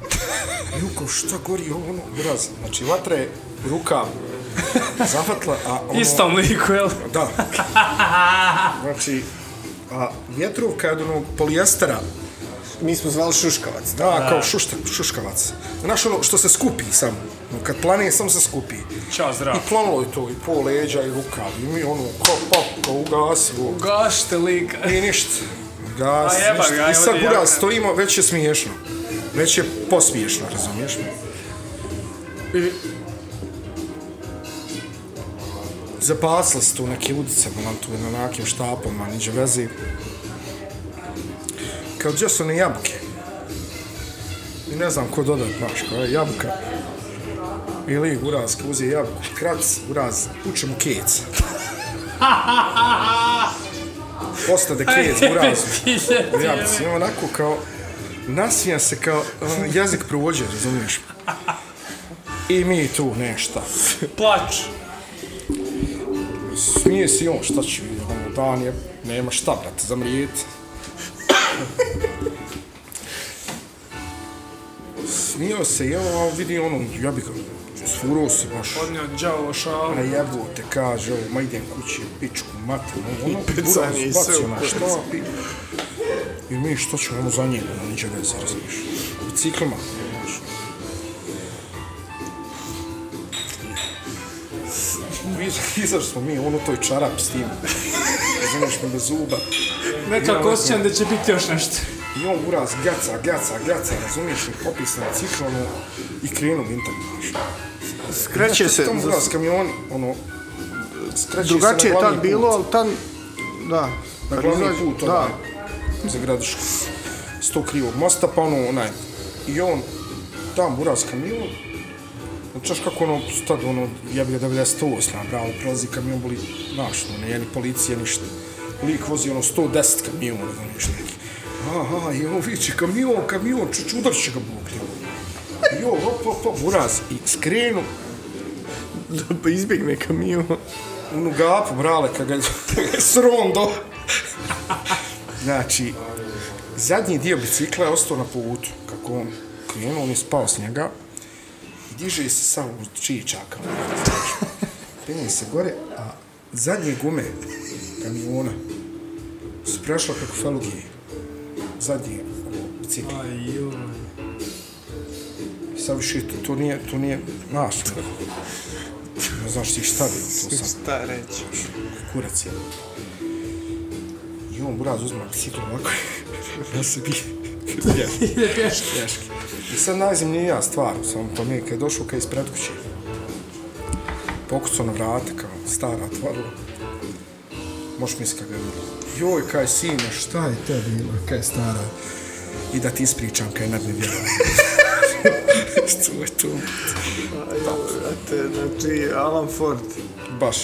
Juko, šta gori ono, buraz, znači vatra je ruka zafatla, a ono... Istom liku, jel? Da. Znači, a vjetrovka je od onog polijestera, Mi smo zvali šuškavac. Da. da, kao šušta, šuškavac. Znaš ono što se skupi samo, ono, kad plane samo se skupi. Ćao, zdravo. I planulo je to, i po leđa, i ruka, i mi ono, kao pa, kao ugasivo. Gašte lika. I ništa. Gas, A jeba ništa. ga, I sad ja- stojimo, već je smiješno. Već je posmiješno, razumiješ me? I... Zapasili se tu neke udice, nam tu na nekim štapama, niđe veze. Kao gdje su one jabuke? I ne znam ko dodat, znaš, kao je jabuka. Ili uraz, ko uzije jabuku, krac, uraz, puče mu kec. Ostade kec, uraz. U jabuci, onako kao, nasmija se kao uh, jezik provođe, razumiješ? I mi tu nešto. Plač. Smije se i on, šta će vidjeti, ono, dan je, nema šta, brate, zamrijeti. Smio se i ovo, a vidi ono, ja bi ga, sfurao se baš. Odnio đavo šalu. A jebote, kaže ovo, ma idem kući, pičku, mater, ono, ono, i bacio na kurac. štap i... Mi što ćemo, ono za njega, ono, niđe veze, razumiješ. Biciklima, Mi- Izašli smo mi, ono toj čarap s tim, razumiješ me bez zuba. Nekako osjećam da će biti još nešto. I on uraz gaca, gaca, gaca, razumiješ me, popis na bicikl, ono, i krenu vintar, znaš. Skreće se, za- uraz kamion, ono, skreće drugačije se je na tad bilo, ali tad, da. na glavni izađe- put, da. onaj, za gradišku, s tog krivog mosta, pa ono, onaj, i on, tam buraz kamion, Čaš kako ono, tad ono, ja bi ga 98, bravo, prolazi kamion, boli, znaš, ono, ne, ni policija, ništa. Lik vozi ono 110 kamiona, nešto neki. Aha, i on viče, kamion, kamion, čuč, udar će ga Bog, jo. Jo, hop, hop, hop, buraz, i skrenu, Da pa izbjegne kamion. onu gapu, brale, kad ga, kad ga je srondo. znači, zadnji dio bicikla je ostao na putu. Kako on krenuo, on je spao s njega. Diže se samo u čičaka. Penje se gore, a zadnje gume kamiona su prešla preko falugije. Zadnje bicikla. Aj, joj. I sad više, to, to nije, to nije naš. Ne znaš ti šta bi to sad. Šta reći? kurac je. I on buraz uzma bicikl ovako, ja se Ide pješke. pješke. I sad najzimnija stvar, samo pa mi kad je došao kaj ispred kuće, pokucao na vrata kao stara otvorila. Možeš misliti kada je bilo. Joj, kaj sine, šta je te bilo, kaj stara? I da ti ispričam kaj nad me vjerovala. Što je to? Znate, znači, Alan Ford. Baš.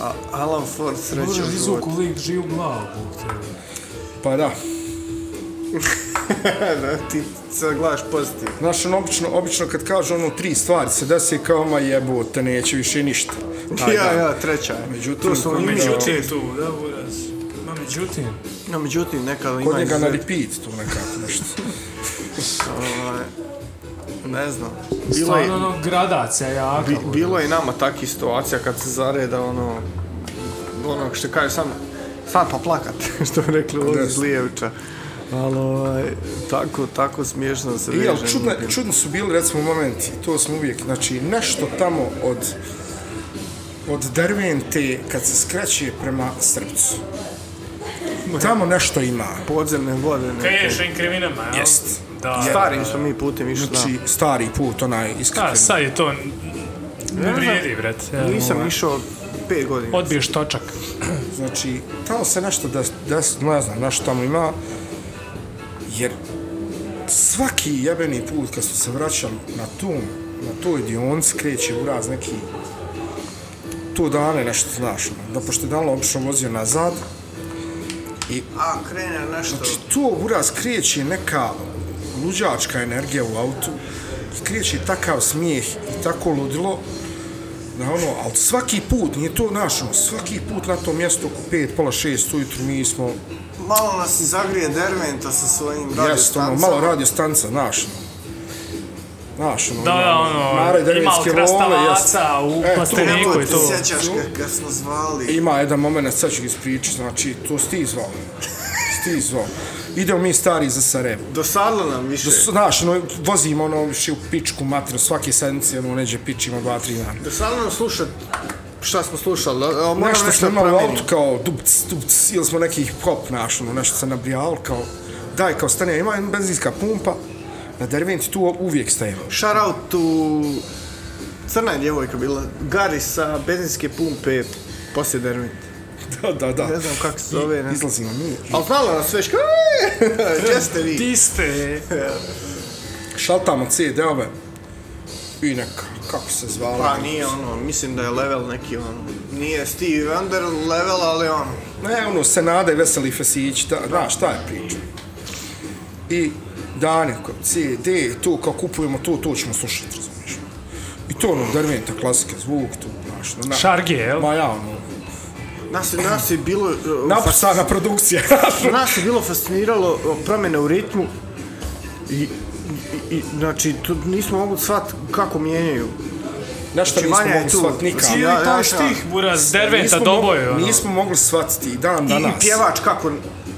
A, Alan Ford sreće Možeš u životu. izvuku lik živ glavu. Pa da. da, ti sad gledaš pozitivno. Znaš, ono, obično, obično kad kažu ono tri stvari se desi kao ma jebote, neće više ništa. Taj Ja, dan. ja, treća je. Međutim, to smo kod i mi. njega- Međutim, tu, da, buraz. Ma međutim. No, međutim, nekada ima Kod njega na repeat tu nekako nešto. ovaj, Ne znam. Bilo je, Stvarno ono gradacija jaka. bi, bilo je i nama takih situacija kad se zareda ono, ono što kaže sam, sad pa plakat, što bi rekli ovdje iz Lijevića. Ali, ovaj, tako, tako smiješno se I, veže. ali čudno, čudno su bili, recimo, momenti, to smo uvijek, znači, nešto tamo od, od Dervente, kad se skreće prema Srpcu. Tamo nešto ima. Podzemne vode neke. Kaješa inkriminama, jel? Jest. Da. Starim smo mi putem išli. Znači, stari put, onaj Da, iskriven. sad je to... Ne vrijedi, bret. da. Nisam išao pet godina. Odbiješ točak. Znači, tamo se nešto des, des, ne znam, nešto tamo ima, jer svaki jebeni put kad smo se vraćali na tom, na toj dionici kreće u raz neki to dane nešto, znaš, ono, da pošto je dan obično vozio nazad, i A, krene nešto. znači to u raz kreće neka luđačka energija u autu, kreće takav smijeh i tako ludilo, da ono, ali svaki put, nije to naš, ono, svaki put na tom mjestu oko 5, pola 6 ujutru mi smo, Malo nas i zagrije Derventa sa svojim jest, ono, radiostancama. malo radio stanca, znaš, ono. Znaš, ono, Da, da, ima ono, Mare ima Dervinske od lole, jes. krastavaca u E, to- plasteniku i ti to. sjećaš kad, kad smo zvali. Ima jedan moment, sad ću ga ispričati, znači, to si ti zvao. Si ti zvao. Idemo mi stari za Sarajevo. Dosadilo nam više. Znaš, ono, vozimo ono više u pičku materiju, svake sedmice, ono, neđe pičimo dva, tri dana. Dosadilo nam slušat šta smo slušali. a, a, Moram Nešto nešto promijenim. autu kao dubc, dubc, ili smo nekih pop naš, ono, nešto se nabrijalo, kao, daj, kao stane, ima jedna benzinska pumpa, na Derventi tu uvijek stajemo. Shout out to crna je djevojka bila. Gari sa benzinske pumpe poslije Dervent. Da, da, da. Ne znam kako se zove. Ne. Izlazimo mi. Ali znala nas sve ško... Gdje ste vi? Ti ste... Šaltamo CD-ove i neka, kako se zvala. Pa nije ono, mislim da je level neki ono, nije Steve Wonder level, ali ono, Ne, ono, Senada i Veseli Fesić, da, znaš, šta je priča. I dane, kao CD, tu, kao kupujemo to, to ćemo slušati, razumiješ. I to, ono, Derventa, klasika, zvuk, tu, znaš, no, na, Šarge, jel? Ma ja, ono, nas, je- nas je bilo... uh, napusana produkcija. fas- nas je bilo fasciniralo promjene u ritmu i, i, i znači, tu nismo mogli shvatiti kako mijenjaju. Nešto Znači, nismo mogli tu. shvatiti nikako. Cijeli Ja- ja taj štih, buraz, derventa, Nismo doboje, mogli- ono. Nismo mogli shvatiti i dan I, danas. I pjevač kako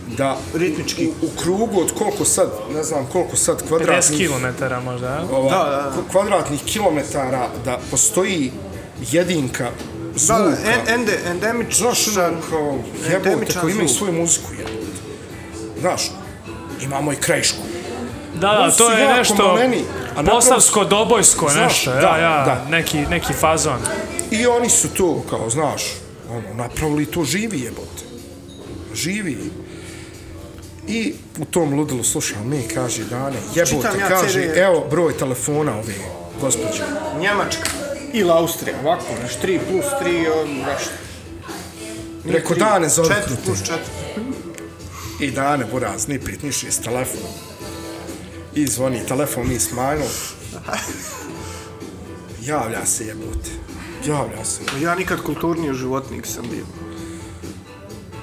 da ritmički. u, u krugu od koliko sad, ne znam koliko sad 50 kvadratnih, km možda, jel? ova, Da, da, da. kvadratnih kilometara da postoji jedinka Da, zvuka. da, en, ende, endemičan, Znaš, ono, kao, jebote, kao imaju svoju muziku, jebote. Znaš, imamo i krajišku. Da, da, to je nešto maleni, a napravo- posavsko, dobojsko Znaš, nešto, da, ja, ja, da. Neki, neki fazon. I oni su to, kao, znaš, ono, napravili to živi, jebote. Živi. I u tom ludilu slušam mi, kaže Dane, jebote, ja kaže, CD. evo broj telefona ove gospođe. Njemačka ili Austrija, ovako, znaš, 3 plus 3, on, znaš, Preko dane zove 4 krute. plus 4. I Dane, buraz, ni pet, ni šest, telefon. I zvoni telefon, mi smanjili. Javlja se jebote. Javlja se. Ja nikad kulturniji životnik sam bio.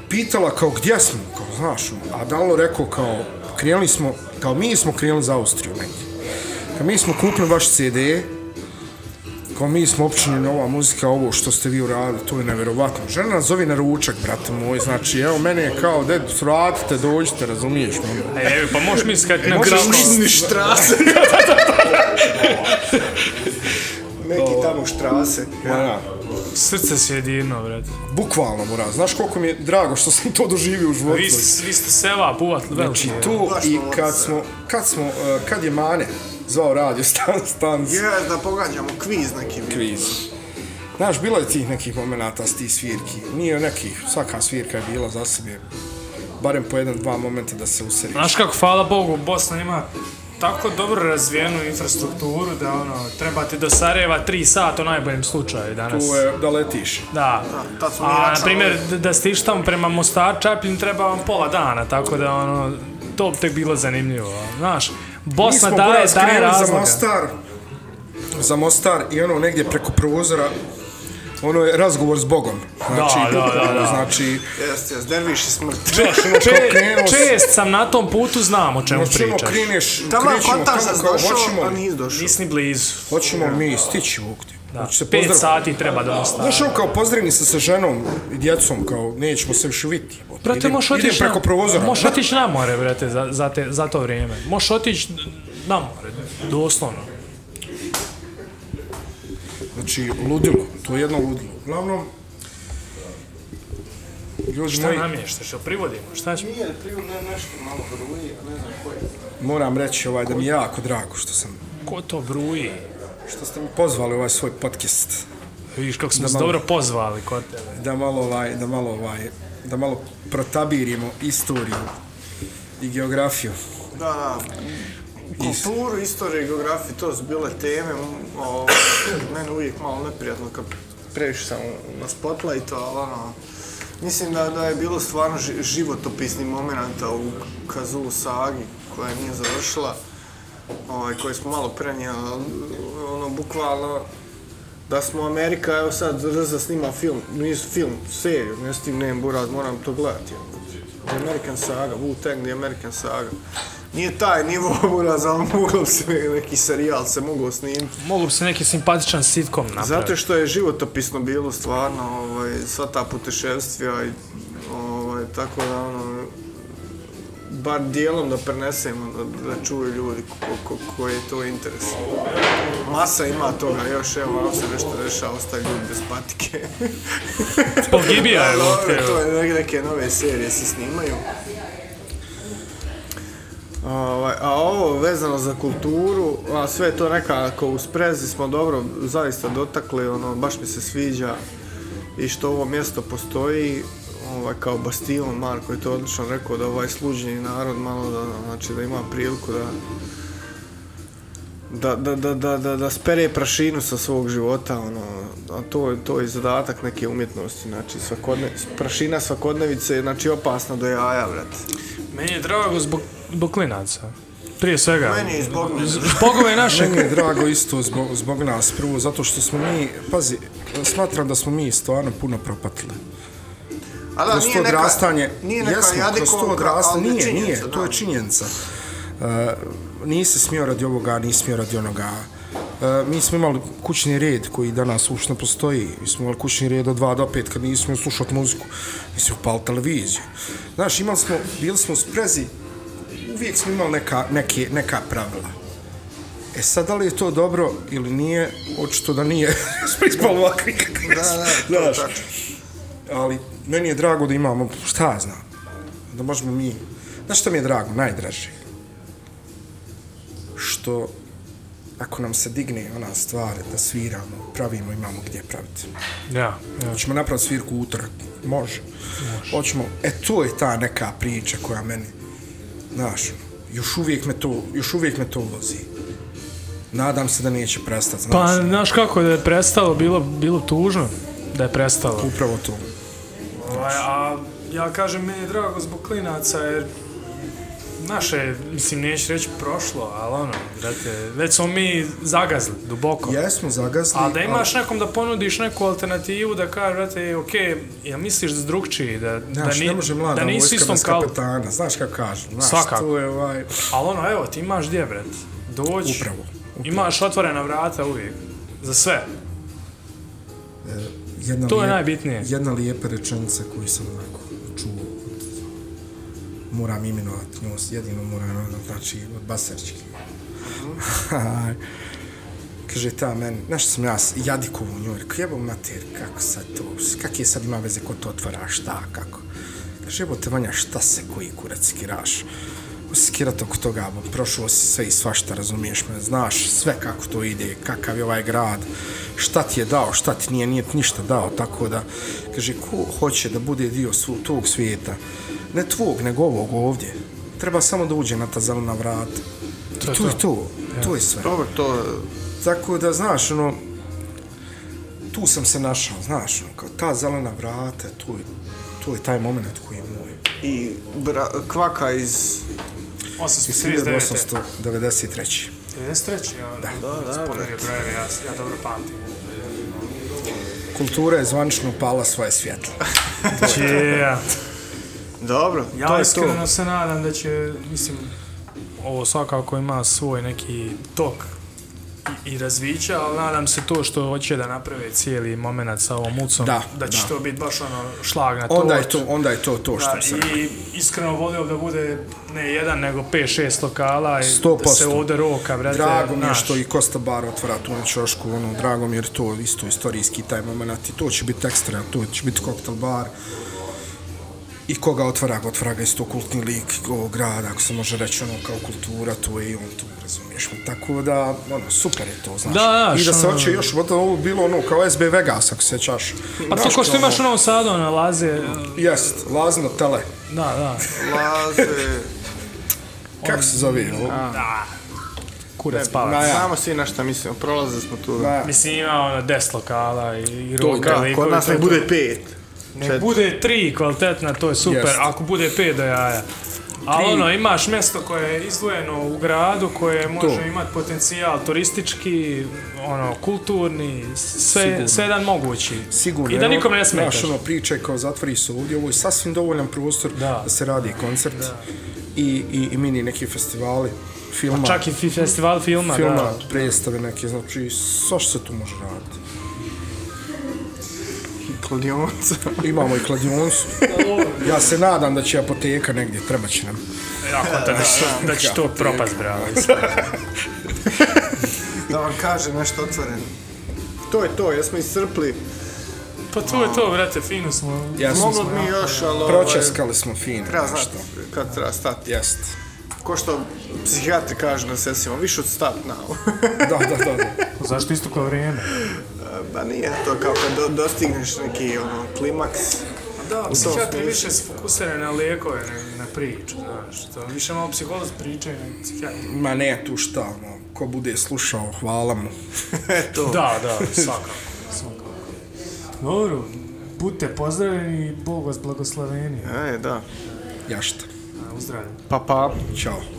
pitala kao gdje smo, kao znaš, ono, a Dalo rekao kao krenuli smo, kao mi smo krenuli za Austriju negdje. Kao mi smo kupili vaš CD, kao mi smo općinjeni ova muzika, ovo što ste vi uradili, to je neverovatno. Žena nas zove na ručak, brate moj, znači, evo, mene je kao, ded, vratite, dođite, razumiješ, ono. E, evo, pa možeš mi skati na možeš glavno. mi- štrase. Neki tamo štrase. Ma, ja, Srce se jedino, brate. bukvalno, mora, znaš koliko mi je drago što sam to doživio u životu. Vi, ste- vi ste sela puvat veliki. Znači, tu i kad smo, kad smo, uh, kad je Mane zvao radio stan, stan, Je, da pogađamo kviz neki kriz. Znaš, bilo je tih nekih momenata s tih svirki. Nije nekih, svaka svirka je bila za sebe. Barem po jedan, dva momenta da se useri. Znaš kako, hvala Bogu, Bosna ima tako dobro razvijenu infrastrukturu da ono, treba ti do Sarajeva 3 sata u najboljem slučaju danas. Tu je da letiš. Da. Da, A, na primjer, da stiš tamo prema Mostar, Čapljin treba vam pola dana, tako da ono, to bi tek bilo zanimljivo. Znaš, Mi Bosna smo daje, daje krenuli za razloga. Mostar, za Mostar i ono negdje preko prozora ono je razgovor s Bogom. Znači, Da, da, da, da. Znači, Jes, jes, derviš i smrt. ono kao Če, krenuo si- čest sam na tom putu, znam o čemu Znači, ono, pričaš. kreneš, Tamo krećemo tamo kao, došao, hoćemo, a nisi došao. Nisi ni blizu. hoćemo mi stići ovdje. Da. Hoće se Pet pozdraviti. sati treba do Mostara. Znaš, ono kao pozdravni se sa ženom i djecom, kao nećemo se više vidjeti. Brate, možeš otići preko prozora. Možeš otići na more, brate, za, za, te, za to vrijeme. Možeš otići na more, doslovno. Znači, ludilo. To je jedno ludilo. Uglavnom, ljudi Šta moji, namještaš, jel privodimo? Šta ćemo? Nije, prirodno je nešto malo bruje, a ne znam koje. moram reći ovaj, da mi je jako drago što sam Ko to bruji? Što ste me pozvali u ovaj svoj podcast. Vidiš kako smo se dobro pozvali kod tebe. Da malo, ovaj, da malo, ovaj, da malo protabirimo istoriju i geografiju. Da, da. Kulturu, istoriju, geografiju, to su bile teme. O, mene uvijek malo neprijatno kad previše sam na spotlightu, ali ono, mislim da, da je bilo stvarno ži, životopisni momenta u Kazulu sagi koja nije završila, ovaj, koje smo malo prenijeli, ali, ono, bukvalno, da smo Amerika, evo sad Rza snima film, nisu film, seriju, ne stim, nemam buraz, moram to gledati. The American Saga, Wu-Tang, The American Saga. nije taj nivo uraz, ali moglo bi se neki serijal se mogao snimiti. Mogu bi se neki simpatičan sitcom napraviti. Zato što je životopisno bilo stvarno, ovaj, sva ta putešestvija i ovaj, tako da ono, bar dijelom da prenesemo, da, da čuju ljudi ko, ko, koji je to interes. Masa ima toga, još evo, ako se nešto dešava, ostaju ljudi bez patike. Pogibija je. Dobro, to je neke, neke nove serije se snimaju. Ovaj, a ovo vezano za kulturu, a sve to nekako u sprezi smo dobro zaista dotakli, ono, baš mi se sviđa i što ovo mjesto postoji, ovaj, kao bastion, Marko je to odlično rekao, da ovaj sluđeni narod malo da, znači da ima priliku da da, da, da, da, da, da spere prašinu sa svog života, ono, a to, je- to je zadatak neke umjetnosti, znači svakodne, prašina svakodnevice je znači opasna do jaja, brate. Meni je drago zbog, zbog klinaca. Prije svega. Meni je zbog. Zbog ove naše... Meni je drago isto zbog, zbog nas, prvo zato što smo mi, pazi, smatram da smo mi stvarno puno propatili. A da, kroz nije to neka, odrastanje, nije neka jesmo, kroz to odrastanje, ali nije, nije, to je da. činjenica. Uh, nisi smio radi ovoga, nisi smio radi onoga. Uh, mi smo imali kućni red koji danas uopšte ne postoji. Mi smo imali kućni red od 2 do 5 kad nismo slušati muziku. Nisi upali televiziju. Znaš, imali smo, bili smo u sprezi, uvijek smo imali neka, neke, neka pravila. E sad, da li je to dobro ili nije, očito da nije. smo ispali ovakvi kakvi Da, smo. da, to je Znaš, tačno. ali meni je drago da imamo, šta ja znam, da možemo mi, znaš šta mi je drago, najdraže? Što ako nam se digne ona stvar da sviramo, pravimo, imamo gdje praviti. Ja, ja. Hoćemo napraviti svirku utorak, može. može. Hoćemo, e to je ta neka priča koja meni, znaš, još uvijek me to, još uvijek me to vozi. Nadam se da neće prestati, znaš. Pa, znaš kako da je prestalo, bilo, bilo tužno da je prestalo. Upravo to. Ovaj, a ja kažem, meni je drago zbog klinaca, jer naše, mislim, neću reći prošlo, ali ono, brate, već smo mi zagazli duboko. Jesmo zagazli, A da imaš nekom da ponudiš neku alternativu, da kaže, brate, okej, jel misliš da drugčiji, da, Znaš, da, ni, ne može mlada da nisi vojska istom kao... kapetana, znaš kako kažu, znaš, Svakako. to je ovaj, Ali ono, evo, ti imaš gdje, brate, doći, Upravo, upravo. imaš otvorena vrata uvijek, za sve. Jedna To je lijep- najbitnije. Jedna lijepa rečenica koju sam onako čuo od, moram imenovati nju, jedino moram imenovati, znači od Basarčki. Kaže ta meni, znaš sam ja jadikovu u njoj, rekao jebo mater, kako sad to, kak je sad ima veze ko to otvara, šta, kako. Kaže jebo te Vanja, šta se koji kurac skiraš? Skirat oko toga, prošlo si sve i svašta, razumiješ me, znaš sve kako to ide, kakav je ovaj grad, šta ti je dao, šta ti nije, nije ništa dao, tako da, kaže, ko hoće da bude dio svu, tog svijeta, ne tvog, nego ovog ovdje, treba samo da uđe na ta zelena vrata. To je to, je to. to, to je sve. Dobro, to. Tako da, znaš, ono, tu sam se našao, znaš, ono, kao ta zelena vrata, tu je, tu je taj moment koji je moj. I bra, kvaka iz... 839. 1893. 93. Ja, da, da, da, brojeve, ja, ja dobro pamtim. Kultura je zvanično pala svoje svjetlo. Yeah. Dobro, Ja to je iskreno to. se nadam da će, mislim, ovo svakako ima svoj neki tok i, i razvića, ali nadam se to što hoće da naprave cijeli moment sa ovom mucom, Da, da će da. to biti baš ono šlag na tortu. Onda je to, onda je to to što Da, sam I iskreno volio da bude ne jedan, nego 5-6 lokala i 100%. da se ovde roka, brate. Drago mi je što i Kosta Bar otvara tu na čošku, ono, drago mi je to isto istorijski taj moment i to će biti ekstra, to će biti koktel bar. I koga otvara, ga otvara ga isto kultni lik ovog grada, ako se može reći ono kao kultura, to je i on tu, razumiješ me. Tako da, ono, super je to, znaš. Da, da, I da se hoće još, možda ovo bilo ono kao SB Vegas, ako se sjećaš. Pa to ko što imaš u Novom Sadu, ono, laze, Jest, Lazno tele. da, da. Laze... Kako se zove? ovo? Da. Kurac palac. ja. Znamo svi na šta mislimo, prolazili smo tu. Ma, Mislim, ima ono 10 lokala i, i roka. da, Da, kod nas nek bude pet. Nek Čet- bude tri kvalitetna, to je super, Jest. ako bude pet do jaja. Ali ono, imaš mjesto koje je izdvojeno u gradu, koje može To. imati potencijal turistički, ono, kulturni, sve, Sigurno. sve jedan mogući. Sigurno. I da nikom ne smetaš. Znaš, ono, priče kao zatvori se ovdje, ovo je sasvim dovoljan prostor da, Da. se radi koncert. Da. i, i, i mini neki festivali filma. Čak i festival filma, filma, da. predstave neke, znači, sva što se tu može raditi. Kladionica. Imamo i kladionicu. Ja se nadam da će apoteka negdje, treba će nam. Ja kontam da će to, da će to propast, bravo. da vam kaže nešto otvoreno. To je to, jesmo iscrpli. Pa to je to, brate, fino smo. Ja sam Moglo bi mi još, ali... ovaj, Pročeskali smo fino. Treba znati kad treba stati. Jest. Ko što psihijatri kažu na sesijama, više od start now. Da, da, da. da. Zašto isto kao vrijeme? Pa nije to kao kad do, dostigneš neki ono, klimaks. Da, tom psihijatri više se fokusiraju na lijekove, ne na priču, znaš. To više malo psiholozi pričaju nego psihijatri. Ma ne, tu šta, ono, ko bude slušao, hvala mu. Eto. Da, da, svakako, svakako. Dobro, budite pozdravljeni i Bog vas blagosloveni. E, da. Jašta. Uzdravljeni. Pa pa. Ćao.